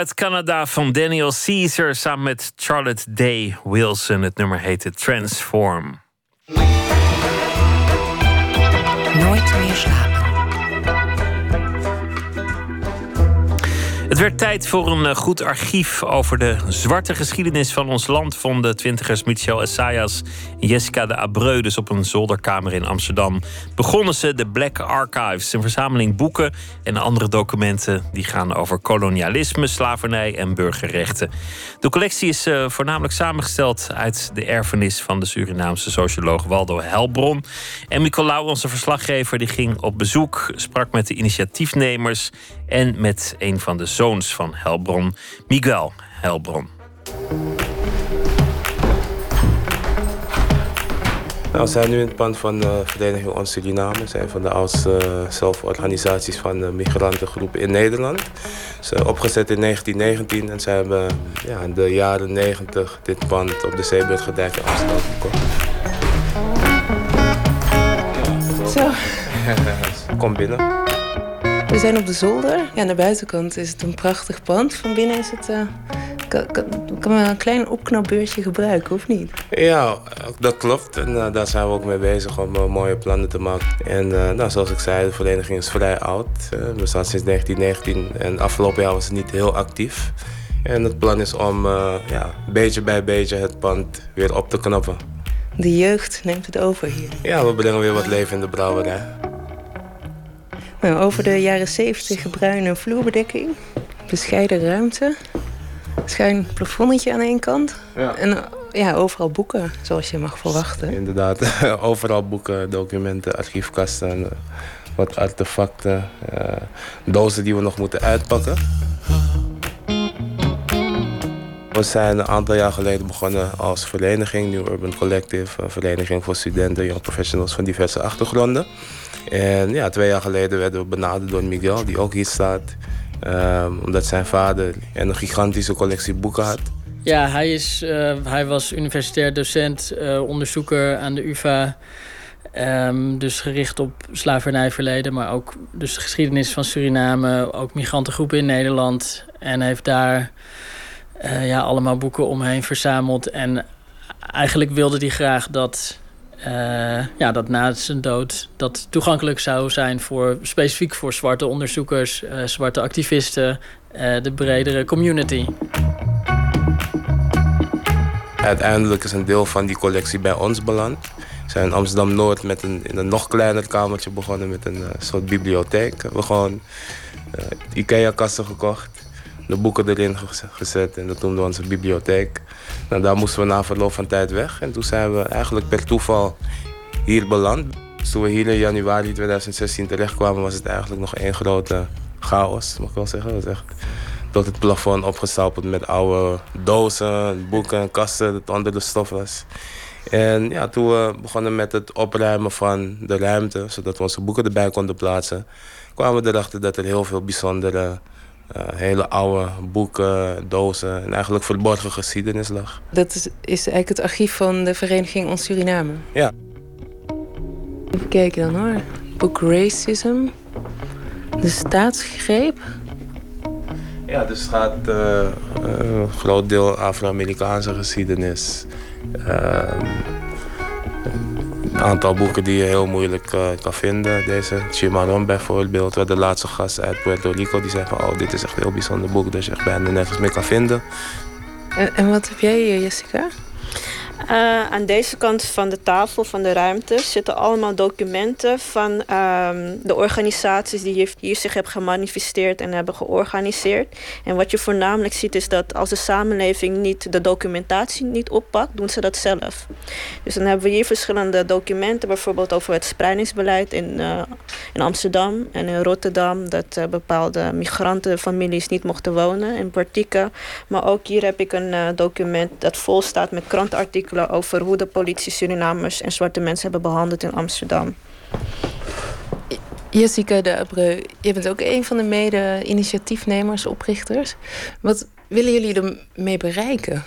uit Canada van Daniel Caesar samen met Charlotte Day Wilson. Het nummer heette Transform. Nooit meer slapen. Werd tijd voor een eh, goed archief over de zwarte geschiedenis van ons land. Vonden twintigers Michel Essayas en Jessica de Abreu dus op een zolderkamer in Amsterdam. Begonnen ze de Black Archives, een verzameling boeken en andere documenten die gaan over kolonialisme, slavernij en burgerrechten. De collectie is uh, voornamelijk samengesteld uit de erfenis van de Surinaamse socioloog Waldo Helbron. En Nicolaou, onze verslaggever, die ging op bezoek, sprak met de initiatiefnemers en met een van de zoons van Helbron, Miguel Helbron. Nou, we zijn nu in het pand van de Vereniging Ons Suriname. We zijn van de oudste uh, zelforganisaties van de migrantengroep in Nederland. Ze zijn opgezet in 1919 en ze hebben ja, in de jaren 90 dit pand op de Zeeburgerdijk in Amsterdam gekocht. Zo. Kom binnen. We zijn op de zolder. Ja, aan de buitenkant is het een prachtig pand. Van binnen is het. Uh, kan, kan, kan een klein opknapbeurtje gebruiken, of niet? Ja, dat klopt. En uh, daar zijn we ook mee bezig om uh, mooie plannen te maken. En nou, zoals ik zei, de vereniging is vrij oud. we bestaan sinds 1919 en afgelopen jaar was het niet heel actief. En het plan is om ja, beetje bij beetje het pand weer op te knappen. De jeugd neemt het over hier. Ja, we brengen weer wat leven in de brouwerij. Nou, over de jaren 70 bruine vloerbedekking. Bescheiden ruimte. Schuin plafonnetje aan één kant. Ja. En ja, overal boeken, zoals je mag verwachten. Inderdaad, overal boeken, documenten, archiefkasten, wat artefacten, uh, dozen die we nog moeten uitpakken. We zijn een aantal jaar geleden begonnen als vereniging, New Urban Collective, een vereniging voor studenten, young professionals van diverse achtergronden. En ja, twee jaar geleden werden we benaderd door Miguel, die ook hier staat. Um, omdat zijn vader een gigantische collectie boeken had. Ja, hij, is, uh, hij was universitair docent, uh, onderzoeker aan de UvA. Um, dus gericht op slavernijverleden, maar ook dus de geschiedenis van Suriname, ook migrantengroepen in Nederland. En heeft daar uh, ja, allemaal boeken omheen verzameld. En eigenlijk wilde hij graag dat uh, ja, dat na zijn dood dat toegankelijk zou zijn voor specifiek voor zwarte onderzoekers, uh, zwarte activisten, uh, de bredere community. Uiteindelijk is een deel van die collectie bij ons beland. We zijn in Amsterdam Noord met een, in een nog kleiner kamertje begonnen met een soort bibliotheek. We hebben gewoon IKEA-kasten gekocht de boeken erin gezet en dat noemden we onze bibliotheek. Nou, daar moesten we na verloop van tijd weg en toen zijn we eigenlijk per toeval hier beland. Toen we hier in januari 2016 terechtkwamen was het eigenlijk nog één grote chaos, mag ik wel zeggen. Tot het plafond opgestapeld met oude dozen, boeken, kasten dat onder de stof was. En ja, toen we begonnen met het opruimen van de ruimte, zodat we onze boeken erbij konden plaatsen, kwamen we erachter dat er heel veel bijzondere uh, hele oude boeken, dozen en eigenlijk verborgen geschiedenis lag. Dat is, is eigenlijk het archief van de vereniging Ons Suriname? Ja. Even kijken dan hoor. Boek Racism. De staatsgreep. Ja, dus het gaat uh, uh, een groot deel Afro-Amerikaanse geschiedenis. Ehm, een aantal boeken die je heel moeilijk uh, kan vinden. Deze Chimaron bijvoorbeeld, de laatste gast uit Puerto Rico. Die zei van, oh, dit is echt een heel bijzonder boek dat je echt bijna nergens meer kan vinden. En, en wat heb jij, Jessica? Uh, aan deze kant van de tafel, van de ruimte, zitten allemaal documenten van um, de organisaties die hier zich hebben gemanifesteerd en hebben georganiseerd. En wat je voornamelijk ziet is dat als de samenleving niet de documentatie niet oppakt, doen ze dat zelf. Dus dan hebben we hier verschillende documenten, bijvoorbeeld over het spreidingsbeleid in, uh, in Amsterdam en in Rotterdam, dat uh, bepaalde migrantenfamilies niet mochten wonen in Portieken. Maar ook hier heb ik een document dat vol staat met krantartikelen over hoe de politie Surinamers en zwarte mensen hebben behandeld in Amsterdam. Jessica de Abreu, je bent ook een van de mede-initiatiefnemers, oprichters. Wat willen jullie ermee bereiken?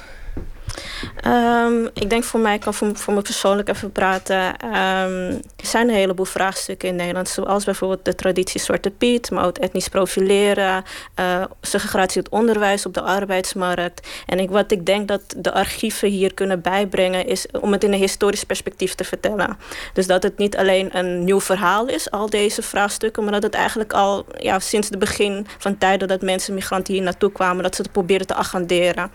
Um, ik denk voor mij, ik kan voor, voor me persoonlijk even praten. Um, er zijn een heleboel vraagstukken in Nederland. Zoals bijvoorbeeld de traditie Zwarte Piet, maar ook etnisch profileren, uh, segregatie het onderwijs op de arbeidsmarkt. En ik, wat ik denk dat de archieven hier kunnen bijbrengen, is om het in een historisch perspectief te vertellen. Dus dat het niet alleen een nieuw verhaal is, al deze vraagstukken, maar dat het eigenlijk al ja, sinds het begin van tijden dat mensen, migranten hier naartoe kwamen, dat ze het proberen te agenderen.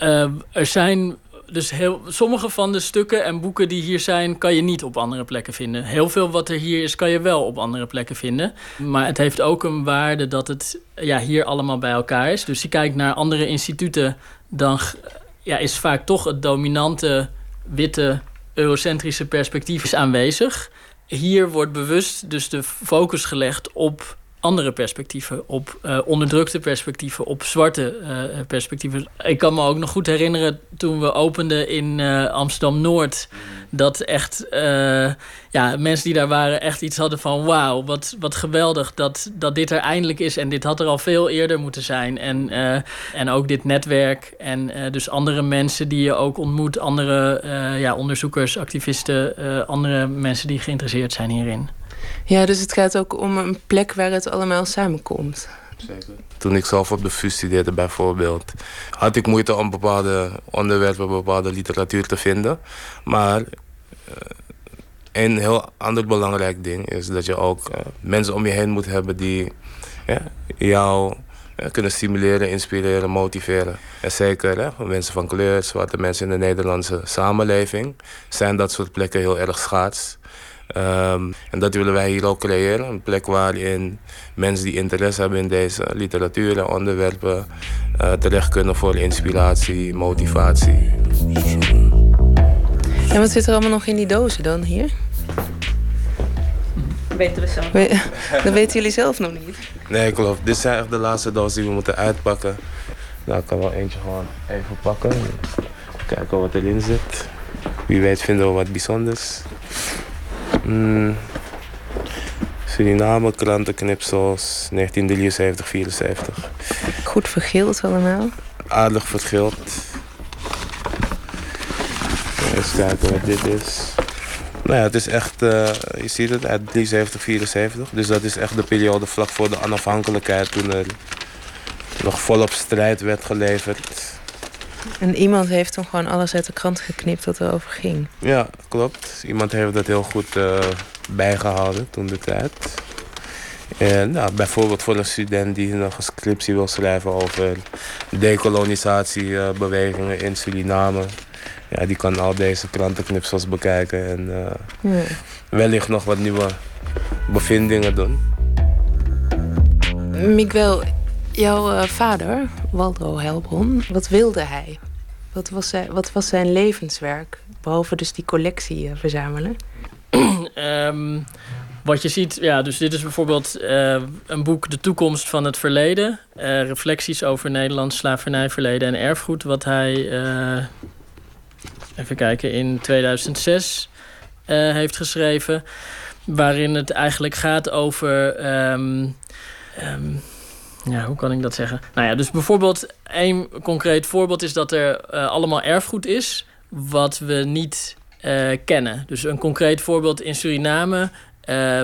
Uh, er zijn dus heel, sommige van de stukken en boeken die hier zijn, kan je niet op andere plekken vinden. Heel veel wat er hier is, kan je wel op andere plekken vinden. Maar het heeft ook een waarde dat het ja, hier allemaal bij elkaar is. Dus je kijkt naar andere instituten, dan ja, is vaak toch het dominante witte eurocentrische perspectief aanwezig. Hier wordt bewust dus de focus gelegd op andere perspectieven, op uh, onderdrukte perspectieven, op zwarte uh, perspectieven. Ik kan me ook nog goed herinneren toen we openden in uh, Amsterdam Noord, dat echt ja, mensen die daar waren echt iets hadden van wauw, wat, wat geweldig dat, dat dit er eindelijk is en dit had er al veel eerder moeten zijn. En, en ook dit netwerk en dus andere mensen die je ook ontmoet, andere ja, onderzoekers, activisten, andere mensen die geïnteresseerd zijn hierin. Ja, dus het gaat ook om een plek waar het allemaal samenkomt. Zeker. Toen ik zelf op de VU studeerde bijvoorbeeld... had ik moeite om bepaalde onderwerpen, bepaalde literatuur te vinden. Maar uh, een heel ander belangrijk ding is dat je ook uh, mensen om je heen moet hebben... die ja, jou uh, kunnen stimuleren, inspireren, motiveren. En zeker hè, mensen van kleur, zwarte mensen in de Nederlandse samenleving... zijn dat soort plekken heel erg schaars. Um, en dat willen wij hier ook creëren. Een plek waarin mensen die interesse hebben in deze literatuur en onderwerpen uh, terecht kunnen voor inspiratie, motivatie. En wat zit er allemaal nog in die dozen dan hier? Weten we zelf. We, dat weten jullie zelf nog niet. Nee, klopt. Dit zijn echt de laatste dozen die we moeten uitpakken. Nou, ik kan wel eentje gewoon even pakken. Kijken wat erin zit. Wie weet vinden we wat bijzonders. Mm. Suriname, krantenknipsels, 1973, 74. Goed vergild allemaal? Aardig vergild. Eens kijken wat dit is. Nou ja, het is echt, uh, je ziet het, uit 73, 74. Dus dat is echt de periode vlak voor de onafhankelijkheid... toen er nog volop strijd werd geleverd. En iemand heeft toen gewoon alles uit de krant geknipt wat erover ging. Ja, klopt. Iemand heeft dat heel goed uh, bijgehouden toen de tijd. En nou, bijvoorbeeld voor een student die nog een scriptie wil schrijven over decolonisatiebewegingen in Suriname. Ja, die kan al deze krantenknipsels bekijken en uh, ja. wellicht nog wat nieuwe bevindingen doen. Miguel, Jouw uh, vader, Waldo Helbron, wat wilde hij? Wat was, zijn, wat was zijn levenswerk? Behalve dus die collectie uh, verzamelen. um, wat je ziet, ja, dus dit is bijvoorbeeld uh, een boek De toekomst van het verleden. reflecties over Nederlands slavernijverleden en erfgoed. Wat hij, even kijken, in 2006 heeft geschreven. Waarin het eigenlijk gaat over... Um, ja, hoe kan ik dat zeggen? Nou ja, dus bijvoorbeeld één concreet voorbeeld is dat er uh, allemaal erfgoed is wat we niet uh, kennen. Dus een concreet voorbeeld in Suriname uh,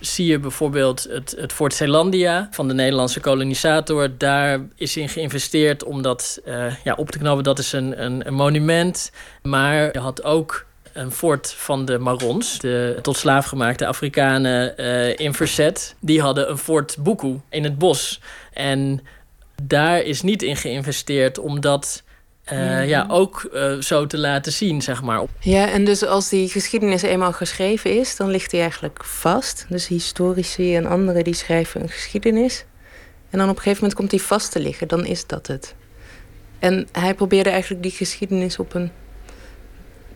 zie je bijvoorbeeld het, het Fort Zeelandia van de Nederlandse kolonisator. Daar is in geïnvesteerd om dat ja, op te knopen. Dat is een, een, een monument. Maar je had ook een fort van de Marons, de tot slaafgemaakte Afrikanen uh, in verzet. Die hadden een fort Buku in het bos. En daar is niet in geïnvesteerd omdat... Uh, ja, ook uh, zo te laten zien, zeg maar. Ja, en dus als die geschiedenis eenmaal geschreven is, dan ligt die eigenlijk vast. Dus historici en anderen die schrijven een geschiedenis. En dan op een gegeven moment komt die vast te liggen, dan is dat het. En hij probeerde eigenlijk die geschiedenis op een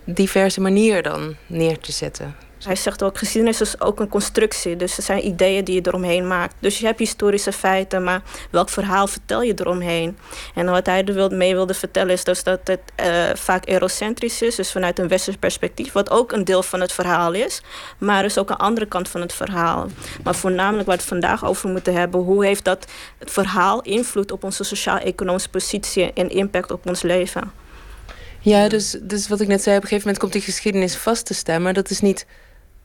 diverse manier dan neer te zetten. Hij zegt ook, geschiedenis is ook een constructie. Dus er zijn ideeën die je eromheen maakt. Dus je hebt historische feiten, maar welk verhaal vertel je eromheen? En wat hij er mee wilde vertellen is dus dat het uh, vaak eurocentrisch is. Dus vanuit een westers perspectief. Wat ook een deel van het verhaal is. Maar er is ook een andere kant van het verhaal. Maar voornamelijk waar we het vandaag over moeten hebben. Hoe heeft dat het verhaal invloed op onze sociaal-economische positie en impact op ons leven? Ja, dus, dus wat ik net zei, op een gegeven moment komt die geschiedenis vast te staan. Maar dat is niet.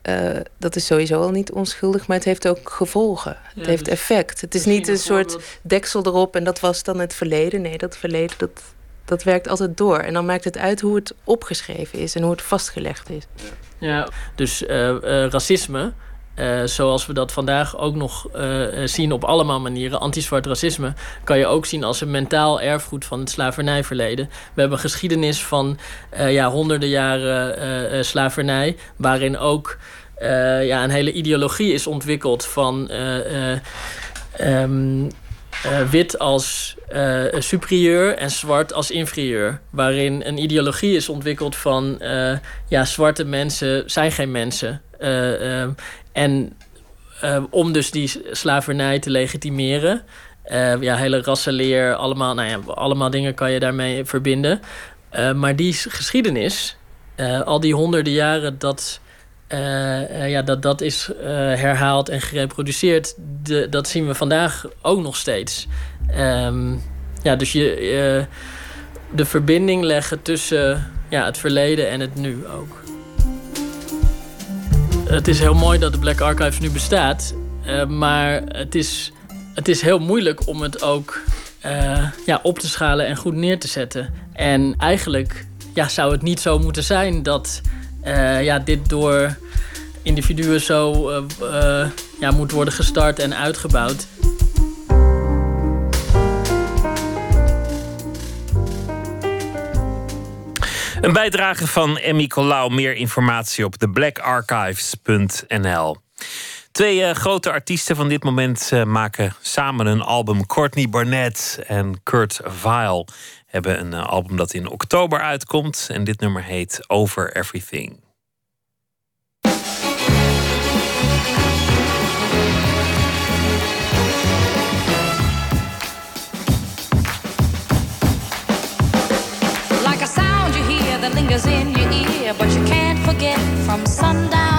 Uh, dat is sowieso al niet onschuldig, maar het heeft ook gevolgen. Het heeft dus effect. Het is niet een soort deksel erop en dat was dan het verleden. Nee, dat verleden dat, dat werkt altijd door. En dan maakt het uit hoe het opgeschreven is en hoe het vastgelegd is. Ja, dus uh, uh, racisme uh, zoals we dat vandaag ook nog uh, zien op allemaal manieren. Anti-zwart racisme kan je ook zien als een mentaal erfgoed van het slavernijverleden. We hebben geschiedenis van ja, honderden jaren slavernij, waarin ook ja, een hele ideologie is ontwikkeld van. Um, wit als uh, superieur en zwart als inferieur. Waarin een ideologie is ontwikkeld van ja, zwarte mensen zijn geen mensen. En uh, om dus die slavernij te legitimeren. Uh, ja, hele rassenleer, allemaal, nou ja, allemaal dingen kan je daarmee verbinden. Uh, maar die geschiedenis, al die honderden jaren dat, ja, dat, dat is herhaald en gereproduceerd, de, dat zien we vandaag ook nog steeds. Um, ja, dus je, de verbinding leggen tussen ja, het verleden en het nu ook het is heel mooi dat de Black Archives nu bestaat. Uh, maar het is, het is heel moeilijk om het ook uh, ja, op te schalen en goed neer te zetten. En eigenlijk ja, zou het niet zo moeten zijn dat uh, ja, dit door individuen zo ja, moet worden gestart en uitgebouwd. Een bijdrage van Emmy Colau. Meer informatie op theblackarchives.nl. Twee uh, grote artiesten van dit moment uh, maken samen een album. Courtney Barnett en Kurt Vile hebben een uh, album dat in oktober uitkomt. En dit nummer heet Over Everything. Lingers in your ear, but you can't forget from sundown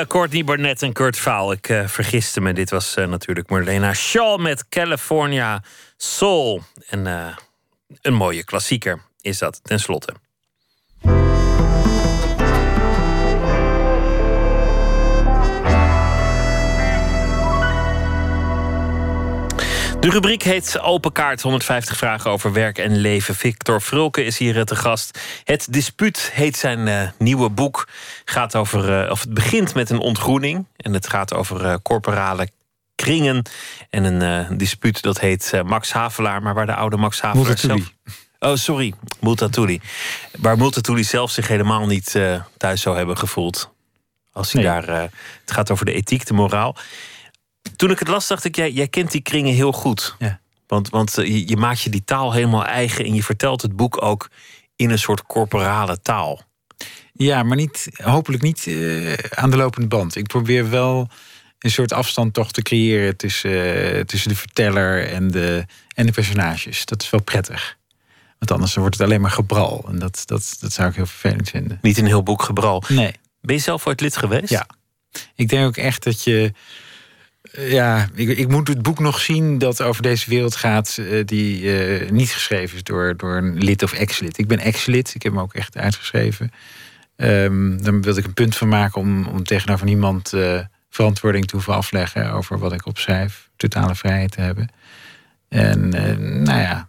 uh, Courtney Barnett en Kurt Vaal. Ik uh, vergiste me. Dit was uh, natuurlijk Marlena Shaw met California Soul. En een mooie klassieker is dat, tenslotte. De rubriek heet Open Kaart. 150 vragen over werk en leven. Victor Vrulke is hier te gast. Het Dispuut heet zijn uh, nieuwe boek. Gaat over, uh, of het begint met een ontgroening. En het gaat over uh, corporale kringen. En een dispuut dat heet Max Havelaar. Maar waar de oude Max Havelaar zelf... Oh, sorry. Multatuli. Waar Multatuli zelf zich helemaal niet thuis zou hebben gevoeld. Als hij nee. daar... het gaat over de ethiek, de moraal. Toen ik het las, dacht ik, jij, jij kent die kringen heel goed. Ja. Want, want eh, je, je maakt je die taal helemaal eigen en je vertelt het boek ook in een soort corporale taal. Ja, maar niet, hopelijk niet uh, aan de lopende band. Ik probeer wel een soort afstand toch te creëren tussen, uh, tussen de verteller en de, en de personages. Dat is wel prettig. Want anders wordt het alleen maar gebral. En dat, dat, dat zou ik heel vervelend vinden. Niet een heel boek gebral. Nee. Ben je zelf ooit lid geweest? Ja. Ik denk ook echt dat je ja, ik, ik, moet het boek nog zien dat over deze wereld gaat, uh, die uh, niet geschreven is door, door een lid of ex-lid. Ik ben ex-lid, ik heb hem ook echt uitgeschreven. Um, dan wilde ik een punt van maken om, om tegenover niemand uh, verantwoording te hoeven afleggen over wat ik opschrijf. Totale vrijheid te hebben. En nou ja.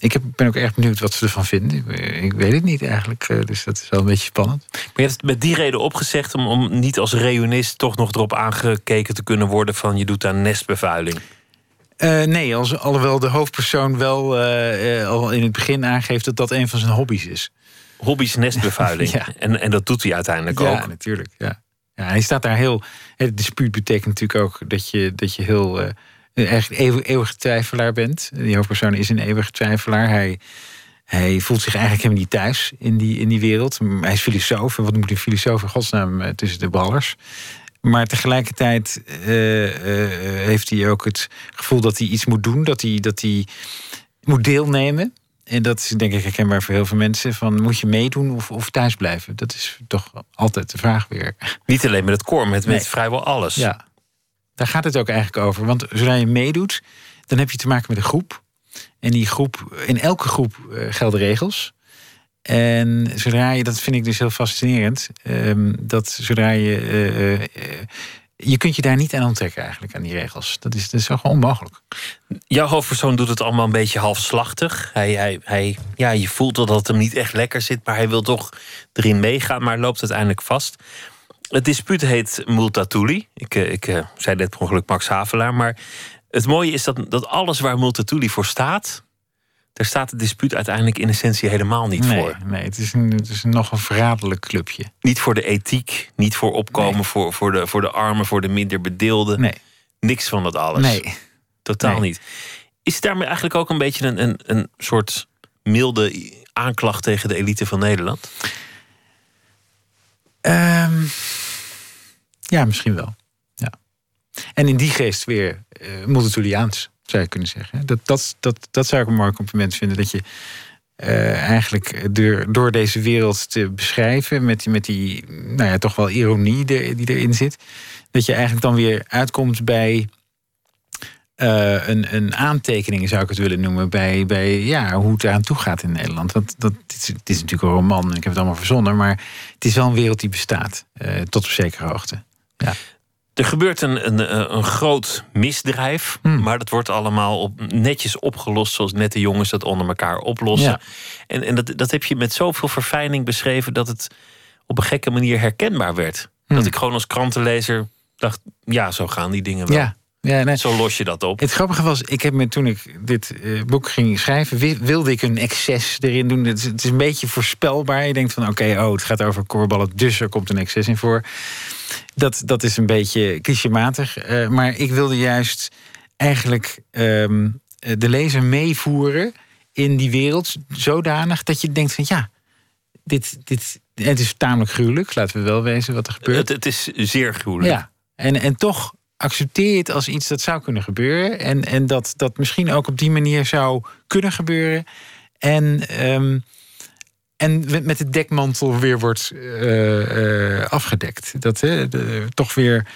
Ik heb, ben ook erg benieuwd wat ze ervan vinden. Ik, ik, weet het niet eigenlijk, eh, dus dat is wel een beetje spannend. Maar je hebt het met die reden opgezegd om, om niet als reunist toch nog erop aangekeken te kunnen worden van je doet aan nestbevuiling. Uh, nee, als, alhoewel de hoofdpersoon wel uh, al in het begin aangeeft dat dat een van zijn hobby's is. Hobby's nestbevuiling. ja. en, en dat doet hij uiteindelijk ja, ook. Ja, natuurlijk. Ja. Ja, hij staat daar heel. Het dispuut betekent natuurlijk ook dat je, dat je heel eigenlijk eeuwig, eeuwige twijfelaar bent. Die hoofdpersoon is een eeuwige twijfelaar. Hij, hij voelt zich eigenlijk helemaal niet thuis in die, in die wereld. Hij is filosoof. En wat moet een filosoof in godsnaam tussen de ballers? Maar tegelijkertijd uh, uh, heeft hij ook het gevoel dat hij iets moet doen. Dat hij, dat hij moet deelnemen. En dat is denk ik herkenbaar voor heel veel mensen. Van, moet je meedoen of, of thuis blijven? Dat is toch altijd de vraag weer. Niet alleen met het koor, met, met vrijwel alles. Ja, daar gaat het ook eigenlijk over. Want zodra je meedoet, dan heb je te maken met een groep. En die groep, in elke groep uh, gelden regels. En zodra je, dat vind ik dus heel fascinerend, um, dat zodra je. Uh, uh, je kunt je daar niet aan onttrekken eigenlijk, aan die regels. Dat is, dat is gewoon onmogelijk. Jouw hoofdpersoon doet het allemaal een beetje halfslachtig. Hij, hij, hij, ja, je voelt dat het hem niet echt lekker zit, maar hij wil toch erin meegaan, maar loopt uiteindelijk vast. Het dispuut heet Multatuli. Ik, ik uh, zei net per ongeluk Max Havelaar. Maar het mooie is dat, dat alles waar Multatuli voor staat... daar staat het dispuut uiteindelijk in essentie helemaal niet nee, voor. Nee, het is, een, het is nog een verraderlijk clubje. Niet voor de ethiek, niet voor opkomen nee. voor, voor, de, voor de armen, voor de minder bedeelden. Nee. Niks van dat alles. Nee. Totaal nee. niet. Is het daarmee eigenlijk ook een beetje een, een, een soort milde aanklacht tegen de elite van Nederland? Um, ja, misschien wel. Ja. En in die geest weer uh, multituliaans, zou je kunnen zeggen. Dat, dat, dat, dat zou ik een mooi compliment vinden. Dat je uh, eigenlijk door, door deze wereld te beschrijven... met, met die nou ja, toch wel ironie die, erin zit... dat je eigenlijk dan weer uitkomt bij... Uh, een, een aantekening zou ik het willen noemen bij, bij ja, hoe het eraan toe gaat in Nederland. Want dat, het, is, natuurlijk een roman en ik heb het allemaal verzonnen, maar het is wel een wereld die bestaat, tot op zekere hoogte. Ja. Er gebeurt een, een, een groot misdrijf, hmm. maar dat wordt allemaal op, netjes opgelost zoals nette jongens dat onder elkaar oplossen. Ja. En, en dat, dat heb je met zoveel verfijning beschreven dat het op een gekke manier herkenbaar werd. Hmm. Dat ik gewoon als krantenlezer dacht, ja, zo gaan die dingen wel. Ja. Ja, nee. Zo los je dat op. Het grappige was, ik heb me toen ik dit uh, boek ging schrijven, wilde ik een excess erin doen. Het is, het is een beetje voorspelbaar. Je denkt van oké, okay, oh, het gaat over korballen, dus er komt een excess in voor. Dat, dat is een beetje clichématig. Uh, maar ik wilde juist eigenlijk um, de lezer meevoeren in die wereld zodanig dat je denkt van ja, dit, dit, het is tamelijk gruwelijk. Laten we wel wezen wat er gebeurt. Het, het is zeer gruwelijk. Ja, en, en toch accepteer je het als iets dat zou kunnen gebeuren. En, en dat dat misschien ook op die manier zou kunnen gebeuren. En um, en met- met de dekmantel weer wordt eh, eh, afgedekt. Dat hè, de- toch weer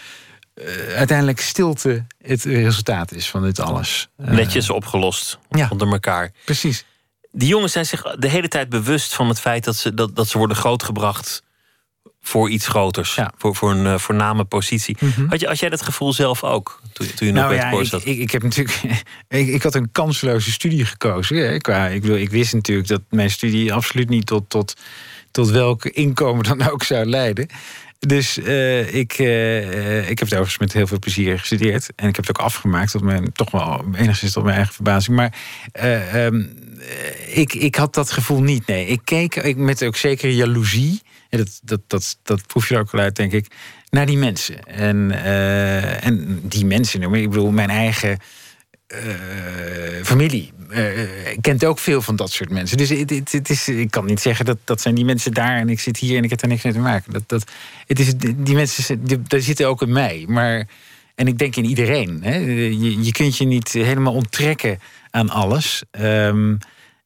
eh, uiteindelijk stilte het resultaat is van dit alles. Netjes opgelost onder elkaar. Precies. Die jongens zijn zich de hele tijd bewust van het feit dat ze, dat, dat ze worden grootgebracht voor iets groters. Voor, voor een eh, voorname positie. Mhm. had, je, had jij dat gevoel zelf ook toen, toen je nog Nou bij het ja, ik, zat? ik, ik heb natuurlijk. Ik, ik had een kansloze studie gekozen. Hè, qua, ik, ik wist natuurlijk dat mijn studie absoluut niet tot, tot, tot welk inkomen dan ook zou leiden. Dus eh, ik, eh, ik heb het overigens met heel veel plezier gestudeerd. En ik heb het ook afgemaakt, tot mijn, toch wel enigszins tot mijn eigen verbazing. Maar eh, ehm, eh, ik, ik had dat gevoel niet. Nee, ik keek ik, met ook zeker jaloezie. Dat, dat, dat, proef je er ook wel uit, denk ik. Naar die mensen. En, eh, en die mensen, ik bedoel, mijn eigen eh, familie eh, kent ook veel van dat soort mensen. Dus het, het, is, ik kan niet zeggen dat dat zijn die mensen daar en ik zit hier en ik heb daar niks mee te maken. Dat, dat, het is, die mensen, daar zitten ook in mij. Maar, en ik denk in iedereen. Hè. Je, je kunt je niet helemaal onttrekken aan alles. Ehm,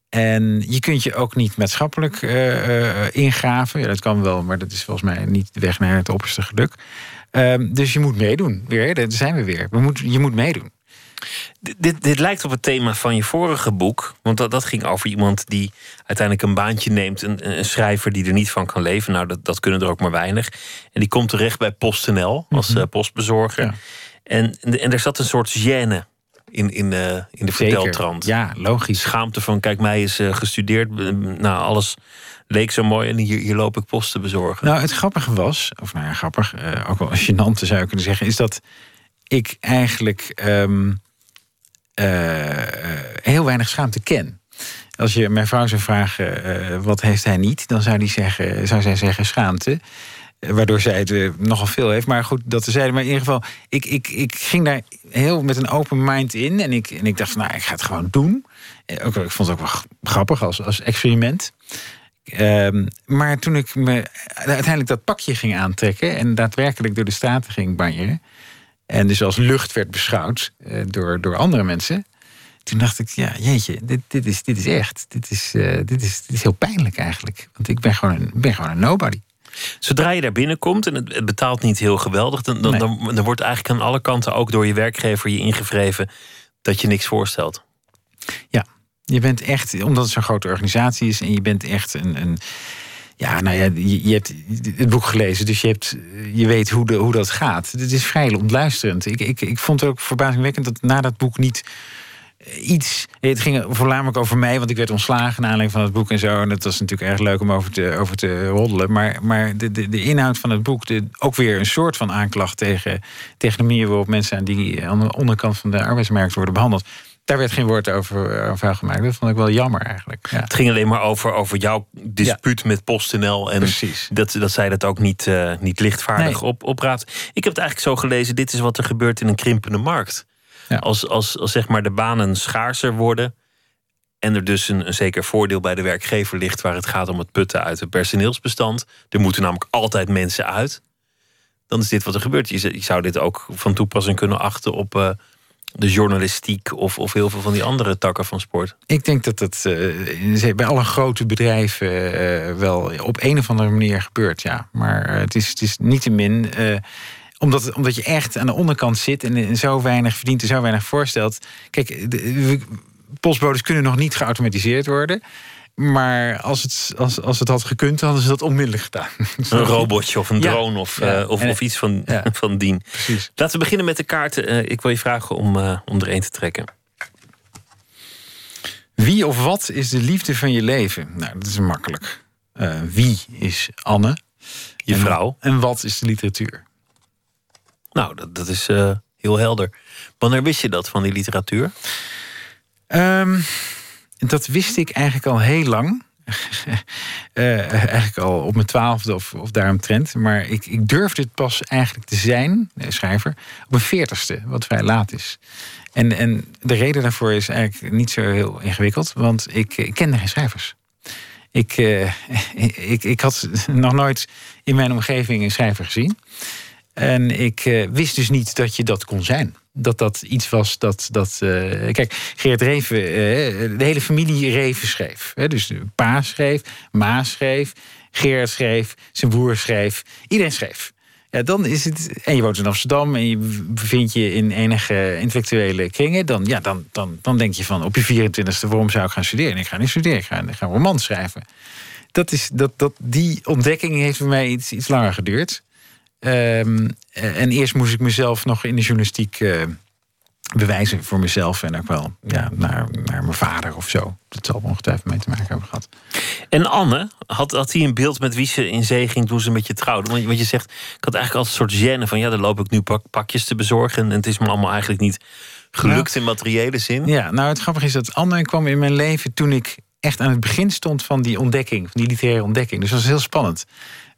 en je kunt je ook niet maatschappelijk eh, eh, ingraven. Ja, dat kan wel, maar dat is volgens mij niet de weg naar het opperste geluk. Ehm, dus je moet meedoen. Weer, daar zijn we weer. We moet, je moet meedoen. Dit, dit, dit lijkt op het thema van je vorige boek. Want dat, dat ging over iemand die uiteindelijk een baantje neemt. Een, een schrijver die er niet van kan leven. Nou, dat, dat kunnen er ook maar weinig. En die komt terecht bij PostNL als Mhm. eh, postbezorger. En, en er zat een soort gêne in, in, eh, in de Zeker. verteltrand. Ja, logisch. Schaamte van, kijk, mij is eh, gestudeerd. eh, Nou, alles leek zo mooi. En hier, hier loop ik post te bezorgen. Nou, het grappige was, of nou ja, grappig, eh, ook wel gênant zou je kunnen zeggen, is dat ik eigenlijk ehm, eh, eh, heel weinig schaamte ken. Als je mijn vrouw zou vragen, wat heeft hij niet? Dan zou, die zeggen, zou zij zeggen schaamte. Waardoor zij het eh, nogal veel heeft. Maar goed, dat zeiden. Maar in ieder geval, ik, ik, ik ging daar heel met een open mind in. En ik, en ik dacht, van, nou, ik ga het gewoon doen. Eh, Ook, ik vond het ook wel grappig als, als experiment. Ehm, maar toen ik me uiteindelijk dat pakje ging aantrekken... en daadwerkelijk door de straten ging banjeren... en dus als lucht werd beschouwd eh, door, door andere mensen... toen dacht ik, ja, jeetje, dit, dit, is, dit is echt. Dit is, dit, is, is heel pijnlijk eigenlijk. Want ik ben gewoon ben gewoon een nobody. Zodra je daar binnenkomt en het, betaalt niet heel geweldig, dan, dan, dan, dan wordt eigenlijk aan alle kanten ook door je werkgever je ingevreven dat je niks voorstelt. Ja, je bent echt, omdat het zo'n grote organisatie is... en je bent echt een... een ja, nou ja, je, je hebt het boek gelezen, dus je, hebt, je weet hoe, de, hoe dat gaat. Het is vrij ontluisterend. Ik, ik, ik vond het ook verbazingwekkend dat na dat boek niet iets. Het ging voornamelijk over mij, want ik werd ontslagen naar aanleiding van het boek en zo. En dat was natuurlijk erg leuk om over te, over te roddelen. Maar, maar de, de, de inhoud van het boek, de, ook weer een soort van aanklacht tegen, tegen de manier waarop mensen aan die aan de onderkant van de arbeidsmarkt worden behandeld. Daar werd geen woord over, over vuil gemaakt. Dat vond ik wel jammer eigenlijk. Ja. Het ging alleen maar over, over jouw dispuut met PostNL. En Precies. Dat, dat zij dat ook niet, eh, niet lichtvaardig Nee. op, opraadt. Ik heb het eigenlijk zo gelezen: dit is wat er gebeurt in een krimpende markt. Als, als, als zeg maar de banen schaarser worden. En er dus een, een zeker voordeel bij de werkgever ligt waar het gaat om het putten uit het personeelsbestand. Er moeten namelijk altijd mensen uit. Dan is dit wat er gebeurt. Je, zou dit ook van toepassing kunnen achten op eh, de journalistiek of, of heel veel van die andere takken van sport. Ik denk dat dat eh, bij alle grote bedrijven eh, wel op een of andere manier gebeurt, ja. Maar het is, het is niettemin, omdat, omdat je echt aan de onderkant zit en, en zo weinig verdient en zo weinig voorstelt. Kijk, de, postbodes kunnen nog niet geautomatiseerd worden. Maar als het, als, als het had gekund, hadden ze dat onmiddellijk gedaan. Een robotje of een Ja. drone of, Ja. eh, of, En- of iets van, van dien. Precies. Laten we beginnen met de kaarten. Eh, ik wil je vragen om, eh, om er één te trekken. Wie of wat is de liefde van je leven? Nou, dat is makkelijk. Wie is Anne? Je En- vrouw. En wat is de literatuur? Nou, dat, dat is eh, heel helder. Wanneer wist je dat van die literatuur? Ehm, dat wist ik eigenlijk al heel lang. Eh, eigenlijk al op mijn twaalfde of, of daaromtrent. Maar ik, ik durfde het pas eigenlijk te zijn, schrijver, op mijn veertigste, wat vrij laat is. En, en de reden daarvoor is eigenlijk niet zo heel ingewikkeld, want ik, ik kende geen schrijvers. Ik, eh, ik, ik had nog nooit in mijn omgeving een schrijver gezien. En ik eh, wist dus niet dat je dat kon zijn. dat dat iets was dat. dat eh, kijk, Geert Reven, eh, de hele familie Reven schreef. Hè, dus pa schreef, ma schreef, Gerard schreef, zijn broer schreef, iedereen schreef. Ja, dan is het. En je woont in Amsterdam en je bevindt je in enige intellectuele kringen. Dan, ja, dan, dan, dan denk je van op je 24e, waarom zou ik gaan studeren? Ik ga niet studeren, ik ga, ik ga een roman schrijven. Dat is, dat, dat, die ontdekking heeft bij mij iets, iets langer geduurd. Ehm, en eerst moest ik mezelf nog in de journalistiek eh, bewijzen voor mezelf. En ook wel ja, naar, naar mijn vader of zo. Dat zal ongetwijfeld mee te maken hebben gehad. En Anne, had, had hij een beeld met wie ze in zee ging toen ze met je trouwde? Want, want je zegt, ik had eigenlijk altijd een soort gêne van... ja, dan loop ik nu pak, pakjes te bezorgen... en het is me allemaal eigenlijk niet gelukt in materiële zin. Ja, nou het grappige is dat Anne kwam in mijn leven... toen ik echt aan het begin stond van die ontdekking. Van die literaire ontdekking. Dus dat was heel spannend.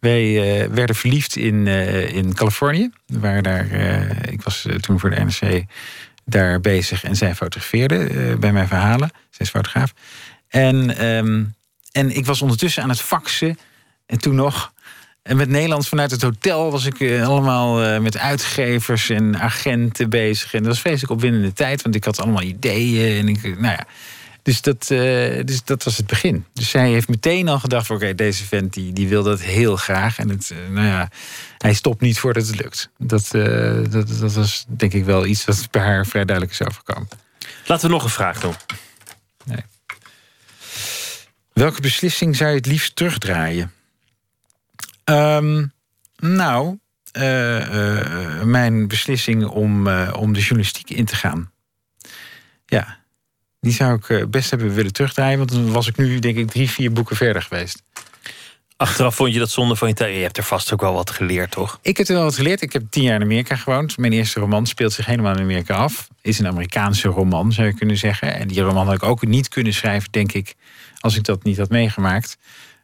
Wij uh, werden verliefd in, uh, in Californië. Waar daar, uh, ik was toen voor de NRC daar bezig en zij fotografeerde bij mijn verhalen. Zij is fotograaf. En, um, en ik was ondertussen aan het faxen. En toen nog. En met Nederlands vanuit het hotel was ik allemaal met uitgevers en agenten bezig. En dat was vreselijk opwindende tijd, want ik had allemaal ideeën. En ik, nou ja. Dus dat, uh, dus dat was het begin. Dus zij heeft meteen al gedacht: oké, deze vent die, die wil dat heel graag. En het, uh, nou ja, hij stopt niet voordat het lukt. Dat, uh, dat, dat was denk ik wel iets wat bij haar vrij duidelijk is overkomen. Laten we nog een vraag doen. Nee. Welke beslissing zou je het liefst terugdraaien? Um, nou, mijn beslissing om, om de journalistiek in te gaan. Ja, die zou ik eh, best hebben willen terugdraaien. Want dan was ik nu, denk ik, drie, vier boeken verder geweest. Achteraf vond je dat zonde van je tijd. Je hebt er vast ook wel wat geleerd, toch? Ik heb er wel wat geleerd. Ik heb tien jaar in Amerika gewoond. Mijn eerste roman speelt zich helemaal in Amerika af. Is een Amerikaanse roman, zou je kunnen zeggen. En die roman had ik ook niet kunnen schrijven, denk ik, als ik dat niet had meegemaakt.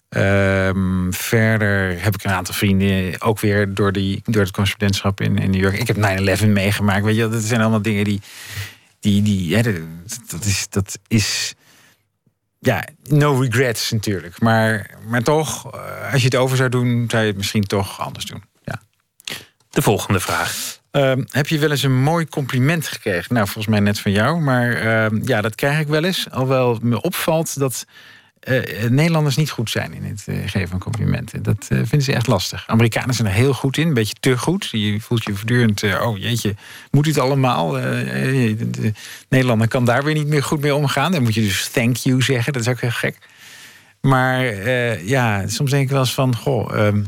Um, verder heb ik een aantal vrienden, ook weer door, die, door het correspondentschap in, in New York. Ik heb 9-11 meegemaakt. Weet je, dat zijn allemaal dingen die, die, die, ja, dat, is, dat is. Ja, no regrets natuurlijk. Maar, maar toch, eh, als je het over zou doen, zou je het misschien toch anders doen. Ja. De volgende vraag. Uh, heb je wel eens een mooi compliment gekregen? Nou, volgens mij net van jou. Maar uh, ja, dat krijg ik wel eens. Alhoewel me opvalt dat uh, Nederlanders niet goed zijn in het uh, geven van complimenten. Dat vinden ze echt lastig. Amerikanen zijn er heel goed in, een beetje te goed. Je voelt je voortdurend, oh jeetje, moet dit allemaal? de Nederlander kan daar weer niet meer goed mee omgaan. Dan moet je dus thank you zeggen, dat is ook heel gek. Maar ja, soms denk ik wel eens van, goh, ehm,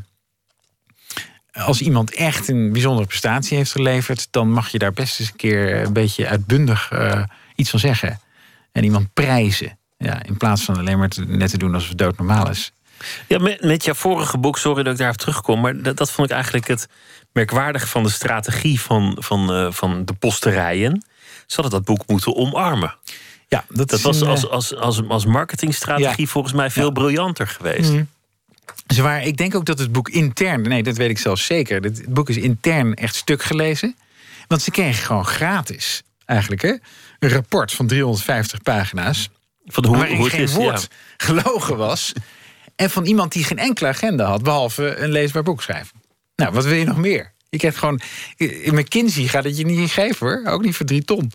als iemand echt een bijzondere prestatie heeft geleverd, dan mag je daar best eens een keer een beetje uitbundig iets van zeggen. En iemand prijzen. Ja, in plaats van alleen maar te, net te doen alsof het doodnormaal is. Ja, met, met jouw vorige boek, sorry dat ik daarop terugkom, maar dat, dat vond ik eigenlijk het merkwaardige van de strategie van, van, uh, van de posterijen. Ze hadden dat boek moeten omarmen. Ja, dat, dat was als, als, als, als marketingstrategie ja. volgens mij veel ja. briljanter geweest. Mm. Zwaar, ik denk ook dat het boek intern, nee, dat weet ik zelfs zeker. Het boek is intern echt stuk gelezen. Want ze kregen gewoon gratis, eigenlijk, hè? een rapport van 350 pagina's. Van hoe, waarin hoe geen is, woord ja. gelogen was. En van iemand die geen enkele agenda had, behalve een leesbaar boek schrijven. Nou, wat wil je nog meer? Je krijgt gewoon. In McKinsey gaat het je niet geven hoor. Ook niet voor drie ton.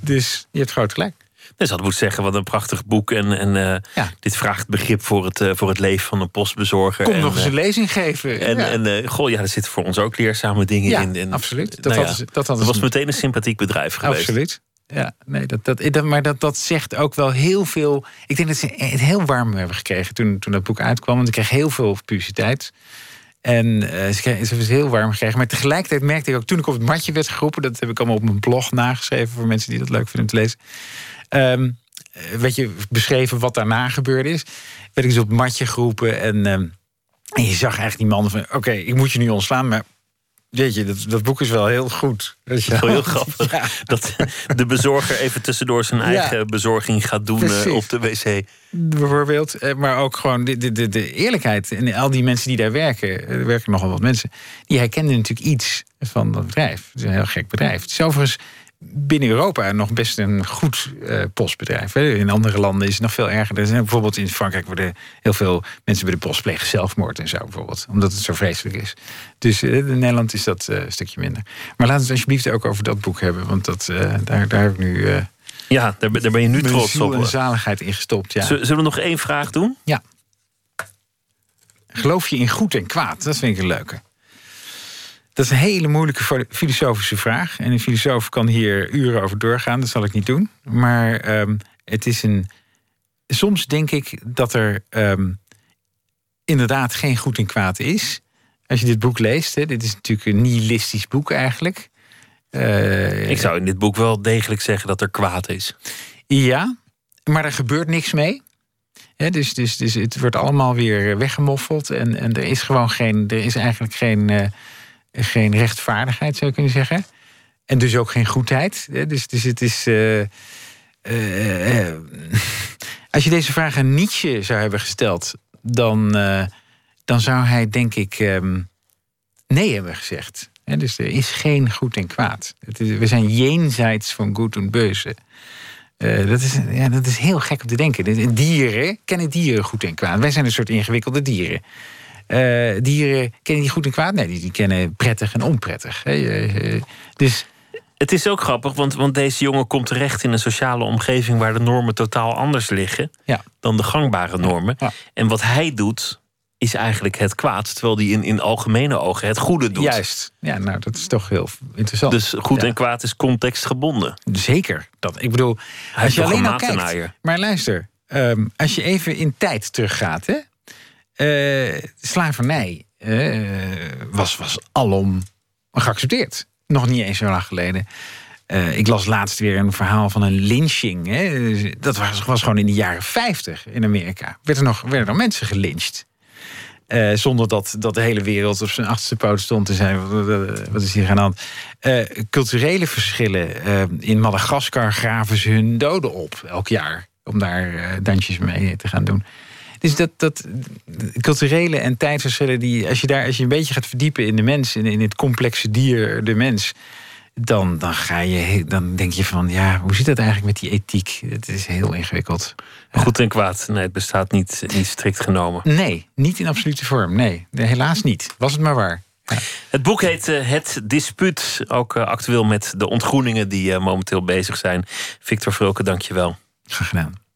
Dus je hebt groot gelijk. Dus dat moet zeggen, wat een prachtig boek. En, en uh, ja. dit vraagt begrip voor het, uh, voor het leven van een postbezorger. Kom en, nog eens een lezing geven. En, ja. en uh, goh, ja, er zitten voor ons ook leerzame dingen ja, in. En, absoluut. Dat, nou dat was meteen een sympathiek bedrijf geweest. Absoluut. Ja, nee, dat, dat, maar dat, dat zegt ook wel heel veel. Ik denk dat ze het heel warm hebben gekregen toen, toen dat boek uitkwam. Want ik kreeg heel veel publiciteit. En uh, ze, kreeg, ze hebben heel warm gekregen. Maar tegelijkertijd merkte ik ook toen ik op het matje werd geroepen. Dat heb ik allemaal op mijn blog nageschreven voor mensen die dat leuk vinden te lezen. Um, je beschreven wat daarna gebeurd is. Werd ik dus op het matje geroepen. En, um, en je zag eigenlijk die mannen van: oké, ik moet je nu ontslaan. Maar Weet je, dat, dat, boek is wel heel goed. Dat is wel heel grappig. Ja. Dat de bezorger even tussendoor zijn eigen ja. bezorging gaat doen Precies. op de wc. Bijvoorbeeld. Maar ook gewoon de, de, de, eerlijkheid. En al die mensen die daar werken, er werken nogal wat mensen, die herkennen natuurlijk iets van dat bedrijf. Het is een heel gek bedrijf. Het is overigens binnen Europa nog best een goed eh, postbedrijf. Hè. In andere landen is het nog veel erger. Er zijn bijvoorbeeld in Frankrijk worden heel veel mensen bij de post plegen zelfmoord en zo bijvoorbeeld. Omdat het zo vreselijk is. Dus eh, in Nederland is dat eh, een stukje minder. Maar laten we het alsjeblieft ook over dat boek hebben. Want dat, daar, daar heb ik nu... Ja, daar, ben- daar ben je nu mijn trots op. en zaligheid in gestopt. Ja. Zullen zullen we nog één vraag doen? Ja. Geloof je in goed en kwaad? Dat vind ik een leuke. Dat is een hele moeilijke filosofische vraag. En een filosoof kan hier uren over doorgaan. Dat zal ik niet doen. Maar ehm, het is een. Soms denk ik dat er ehm, inderdaad geen goed en kwaad is. Als je dit boek leest, hè, dit is natuurlijk een nihilistisch boek eigenlijk. Eh, Ik zou in dit boek wel degelijk zeggen dat er kwaad is. ja, maar er gebeurt niks mee. Dus, dus, dus het wordt allemaal weer weggemoffeld. En, en er is gewoon geen, er is eigenlijk geen, eh, geen rechtvaardigheid, zou je kunnen zeggen. En dus ook geen goedheid. Dus, dus het is. eh, eh, eh, als je deze vraag aan Nietzsche zou hebben gesteld, dan, dan zou hij denk ik ehm, nee hebben gezegd. Dus er is geen goed en kwaad. We zijn jenseits van goed en beuze. Dat, is, ja, dat is heel gek om te denken. De- Dieren kennen dieren goed en kwaad. Wij zijn een soort ingewikkelde dieren. Eh, dieren kennen die goed en kwaad? Nee, die, die kennen prettig en onprettig. Eh, eh, dus Het is ook grappig, want, want deze jongen komt terecht in een sociale omgeving waar de normen totaal anders liggen Ja. dan de gangbare normen. En wat hij doet, is eigenlijk het kwaad, terwijl hij in, in algemene ogen het goede doet. Juist. Ja, nou, dat is toch heel interessant. Dus goed Ja. en kwaad is contextgebonden. Zeker. Dat, ik bedoel, Hij als je alleen een al kijkt. matenaaier. Maar luister, ehm, als je even in tijd teruggaat, hè? Eh, slavernij eh, was, was alom geaccepteerd. Nog niet eens zo lang geleden. Eh, ik las laatst weer een verhaal van een lynching. Hè? Dat was, was gewoon in de jaren 50 in Amerika. Werd er nog, werden er mensen gelyncht. Zonder dat, dat de hele wereld op zijn achterste poot stond te zijn. Wat, is hier aan de hand? Culturele verschillen. In Madagaskar graven ze hun doden op elk jaar. Om daar dansjes mee te gaan doen. Dus dat, dat culturele en tijdsverschillen, die, als je daar als je een beetje gaat verdiepen in de mens, in, in het complexe dier, de mens, dan, dan, ga je, dan denk je van, ja, hoe zit dat eigenlijk met die ethiek? Het is heel ingewikkeld. Goed en kwaad, nee, het bestaat niet, niet strikt genomen. Nee, niet in absolute vorm. Nee, helaas niet. Was het maar waar. Het boek heet eh, Het Dispuut. Ook eh, actueel met de ontgroeningen die eh, momenteel bezig zijn. Victor Vroken, dank je wel. Graag gedaan.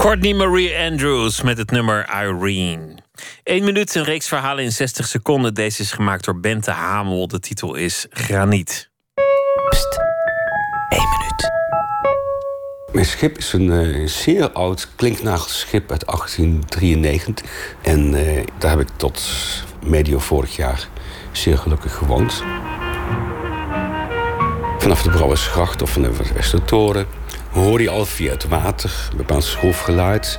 Courtney Marie Andrews met het nummer Irene. Eén minuut, een reeks verhalen in 60 seconden. Deze is gemaakt door Bente Hamel. De titel is Graniet. Pst, één minuut. Mijn schip is een uh, zeer oud klinknagelschip uit 1893. En uh, daar heb ik tot medio vorig jaar zeer gelukkig gewoond. Vanaf de Brouwersgracht of vanaf de Westertoren hoor je al via het water een bepaald schroefgeluid.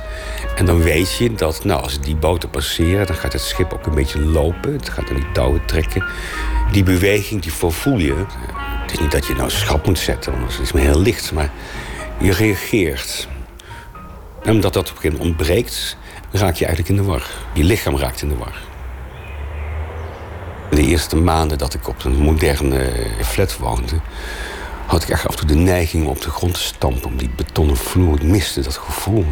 En dan weet je dat nou, als die boten passeren, dan gaat het schip ook een beetje lopen. Het gaat aan die touwen trekken. Die beweging, die voel je. Het is niet dat je nou schap moet zetten, want het is maar heel licht. Maar je reageert. En omdat dat op een gegeven moment ontbreekt, raak je eigenlijk in de war. Je lichaam raakt in de war. De eerste maanden dat ik op een moderne flat woonde, had ik echt af en toe de neiging om op de grond te stampen. Om die betonnen vloer. Ik miste dat gevoel.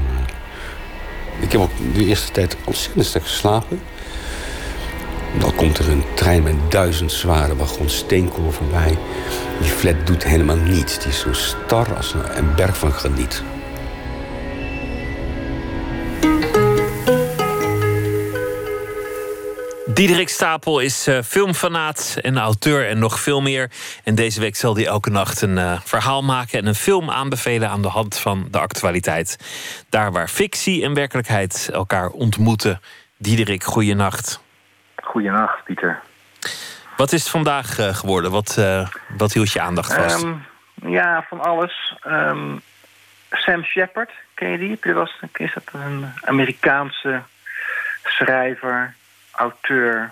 Ik heb ook de eerste tijd ontzettend sterk geslapen. Dan komt er een trein met duizend zware wagons steenkool voorbij. Die flat doet helemaal niets. Die is zo star als een berg van graniet. Diederik Stapel is uh, filmfanaat en auteur en nog veel meer. En deze week zal hij elke nacht een uh, verhaal maken en een film aanbevelen aan de hand van de actualiteit. Daar waar fictie en werkelijkheid elkaar ontmoeten. Diederik, goeienacht. Goeienacht, Pieter. Wat is het vandaag uh, geworden? Wat, wat hield je aandacht vast? Um, ja, van alles. Um, Sam Shepard, ken je die? Is dat een Amerikaanse schrijver, auteur,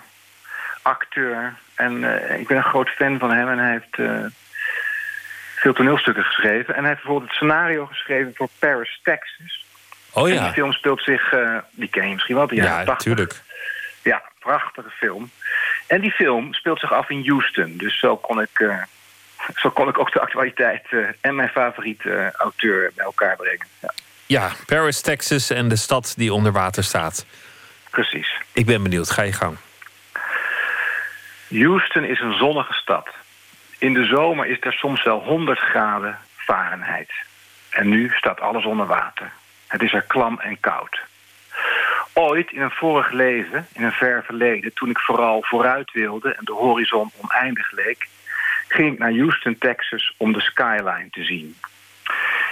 acteur. En uh, ik ben een groot fan van hem en hij heeft uh, veel toneelstukken geschreven. En hij heeft bijvoorbeeld het scenario geschreven voor Paris, Texas. Oh ja. En die film speelt zich, uh, die ken je misschien wel, de jaren Ja, 80. natuurlijk. Ja, prachtige film. En die film speelt zich af in Houston. Dus zo kon ik, zo kon ik ook de actualiteit en mijn favoriete auteur bij elkaar brengen. Ja. ja, Paris, Texas en de stad die onder water staat. Precies. Ik ben benieuwd, ga je gang. Houston is een zonnige stad. In de zomer is er soms wel 100 graden Fahrenheit. En nu staat alles onder water. Het is er klam en koud. Ooit in een vorig leven, in een ver verleden, toen ik vooral vooruit wilde en de horizon oneindig leek, ging ik naar Houston, Texas om de skyline te zien.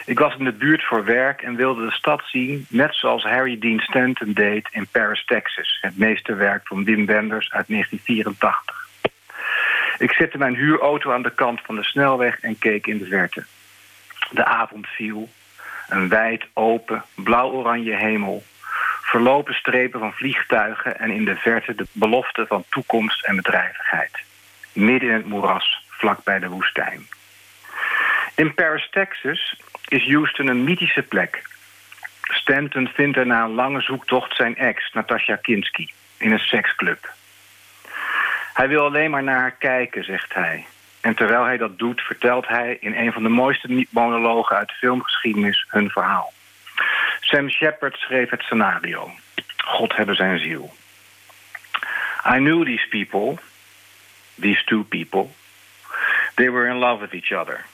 Ik was in de buurt voor werk en wilde de stad zien... net zoals Harry Dean Stanton deed in Paris, Texas. Het meesterwerk van Wim Wenders uit 1984. Ik zette mijn huurauto aan de kant van de snelweg en keek in de verte. De avond viel. Een wijd open, blauw-oranje hemel. Verlopen strepen van vliegtuigen... en in de verte de belofte van toekomst en bedrijvigheid. Midden in het moeras, vlak bij de woestijn. In Paris, Texas is Houston een mythische plek. Stanton vindt er na een lange zoektocht zijn ex, Natasha Kinski, in een seksclub. Hij wil alleen maar naar haar kijken, zegt hij. En terwijl hij dat doet, vertelt hij in een van de mooiste monologen uit de filmgeschiedenis hun verhaal. Sam Shepard schreef het scenario. God hebben zijn ziel. I knew these people, these two people. They were in love with each other.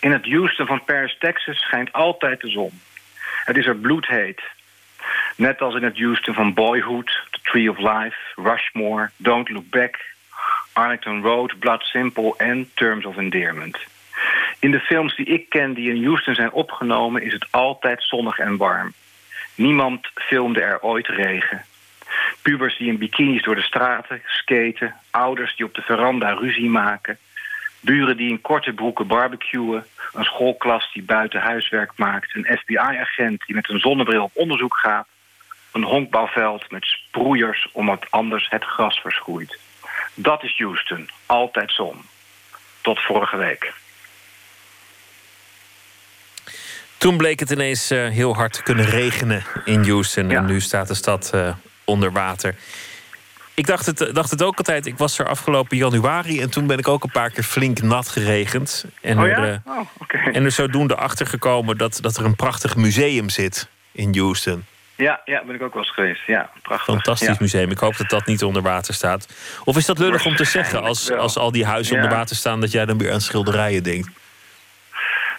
In het Houston van Paris, Texas schijnt altijd de zon. Het is er bloedheet. Net als in het Houston van Boyhood, The Tree of Life, Rushmore, Don't Look Back, Arlington Road, Blood Simple en Terms of Endearment. In de films die ik ken die in Houston zijn opgenomen is het altijd zonnig en warm. Niemand filmde er ooit regen. Pubers die in bikinis door de straten skaten, ouders die op de veranda ruzie maken, Buren die in korte broeken barbecuen. Een schoolklas die buiten huiswerk maakt. Een FBI-agent die met een zonnebril op onderzoek gaat. Een honkbalveld met sproeiers omdat anders het gras verschroeit. Dat is Houston. Altijd zon. Tot vorige week. Toen bleek het ineens uh, heel hard te kunnen regenen in Houston. Ja. En nu staat de stad uh, onder water. Ik dacht het, dacht het ook altijd. Ik was er afgelopen januari en toen ben ik ook een paar keer flink nat geregend. En, oh ja? er, oh, okay. en er zodoende achter gekomen dat, dat er een prachtig museum zit in Houston. Ja, ja, ben ik ook wel eens geweest. Ja, prachtig. Fantastisch ja. museum. Ik hoop dat dat niet onder water staat. Of is dat lullig om te zeggen als, als al die huizen Ja. onder water staan... dat jij dan weer aan schilderijen denkt?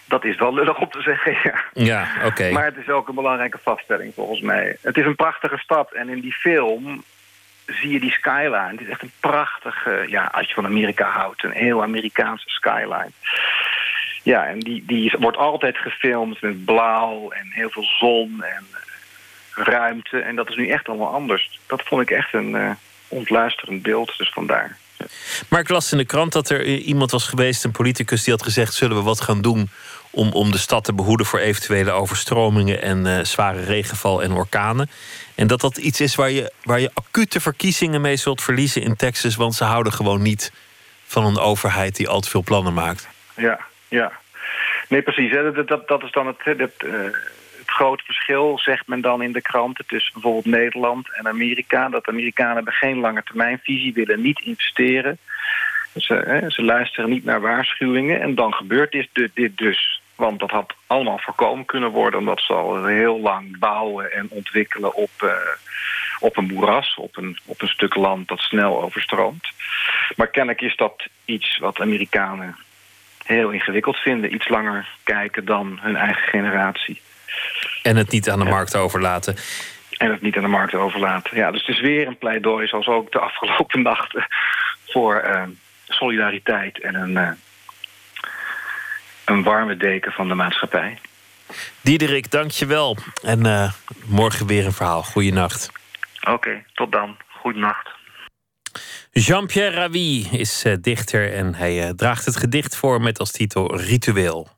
Dat is wel lullig om te zeggen, ja. Ja, oké. Maar het is ook een belangrijke vaststelling volgens mij. Het is een prachtige stad en in die film zie je die skyline. Het is echt een prachtige, ja, als je van Amerika houdt, een heel Amerikaanse skyline. Ja, en die, die wordt altijd gefilmd met blauw en heel veel zon en eh, ruimte. En dat is nu echt allemaal anders. Dat vond ik echt een eh, ontluisterend beeld, dus vandaar. Maar ik las in de krant dat er iemand was geweest, een politicus, die had gezegd: zullen we wat gaan doen om, om de stad te behoeden voor eventuele overstromingen en eh, zware regenval en orkanen. En dat dat iets is waar je, waar je acute verkiezingen mee zult verliezen in Texas, want ze houden gewoon niet van een overheid die al te veel plannen maakt. Ja, ja. Nee, precies. Dat, dat, is dan het, eh, het grote verschil, zegt men dan in de kranten... tussen bijvoorbeeld Nederland en Amerika. Dat Amerikanen hebben geen lange termijnvisie, willen niet investeren. Ze, hè, ze luisteren niet naar waarschuwingen. En dan gebeurt dit dus. Want dat had allemaal voorkomen kunnen worden... omdat ze al heel lang bouwen en ontwikkelen op, eh, op een moeras... Op een, op een stuk land dat snel overstroomt. Maar kennelijk is dat iets wat Amerikanen heel ingewikkeld vinden. Iets langer kijken dan hun eigen generatie. En het niet aan de markt overlaten. En het niet aan de markt overlaten. Ja, dus het is weer een pleidooi, zoals ook de afgelopen nachten... voor eh, solidariteit en een, eh, een warme deken van de maatschappij. Diederik, dank je wel. En eh, morgen weer een verhaal. Goeienacht. Oké, tot dan. Goedenacht. Jean-Pierre Ravi is eh, dichter en hij eh, draagt het gedicht voor met als titel Ritueel.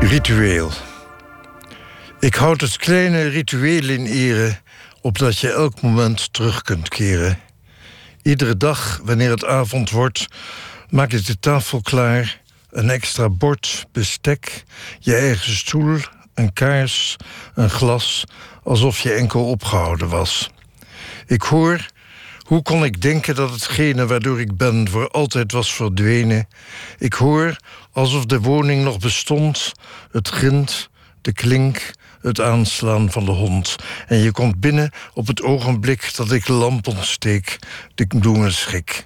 Ritueel. Ik houd het kleine ritueel in ere, opdat je elk moment terug kunt keren. Iedere dag, wanneer het avond wordt, maak ik de tafel klaar. Een extra bord, bestek, je eigen stoel, een kaars, een glas, alsof je enkel opgehouden was. Ik hoor, hoe kon ik denken dat hetgene waardoor ik ben voor altijd was verdwenen? Ik hoor, alsof de woning nog bestond, het grind, de klink, het aanslaan van de hond. En je komt binnen op het ogenblik dat ik de lamp ontsteek, de bloemen schik.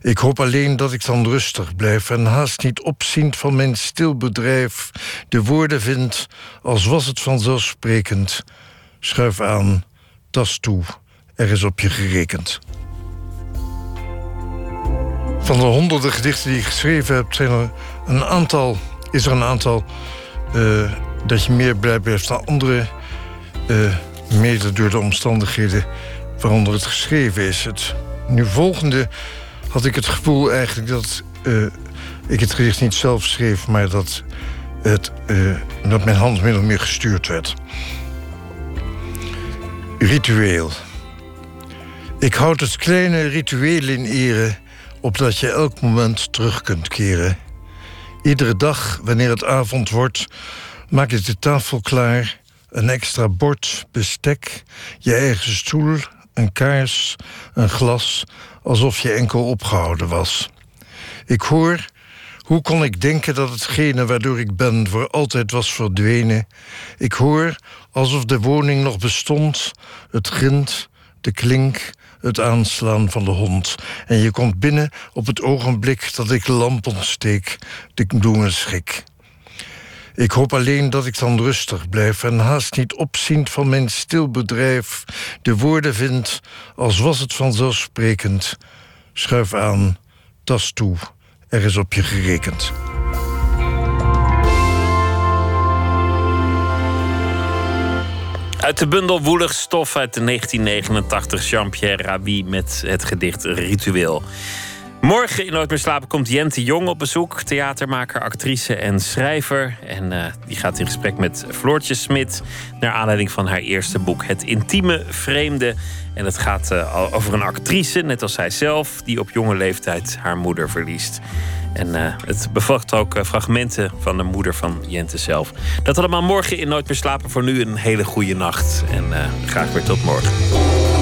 Ik hoop alleen dat ik dan rustig blijf en haast niet opziend van mijn stil bedrijf de woorden vind als was het vanzelfsprekend. Schuif aan, tas toe, er is op je gerekend. Van de honderden gedichten die ik geschreven heb, zijn er een aantal, is er een aantal eh, dat je meer blij blijft dan andere, uh, mede door de omstandigheden waaronder het geschreven is. Het nu volgende had ik het gevoel eigenlijk dat eh, ik het gedicht niet zelf schreef, maar dat, het, dat mijn hand min meer gestuurd werd. Ritueel. Ik houd het kleine ritueel in ere, opdat je elk moment terug kunt keren. Iedere dag, wanneer het avond wordt, maak ik de tafel klaar. Een extra bord, bestek, je eigen stoel, een kaars, een glas, alsof je enkel opgehouden was. Ik hoor, hoe kon ik denken dat hetgene waardoor ik ben voor altijd was verdwenen? Ik hoor, alsof de woning nog bestond, het grind, de klink, het aanslaan van de hond. En je komt binnen op het ogenblik dat ik lamp ontsteek, de bloemen schik. Ik hoop alleen dat ik dan rustig blijf en haast niet opziend van mijn stil bedrijf de woorden vind als was het vanzelfsprekend. Schuif aan, tas toe, er is op je gerekend. Uit de bundel Woelig Stof uit de 1989 Jean-Pierre Rabi met het gedicht Ritueel. Morgen in Nooit meer slapen komt Jente Jong op bezoek. Theatermaker, actrice en schrijver. En uh, die gaat in gesprek met Floortje Smit. Naar aanleiding van haar eerste boek Het Intieme Vreemde. En het gaat uh, over een actrice, net als zij zelf... die op jonge leeftijd haar moeder verliest. En uh, het bevat ook fragmenten van de moeder van Jente zelf. Dat allemaal morgen in Nooit meer slapen. Voor nu een hele goede nacht. En graag weer tot morgen.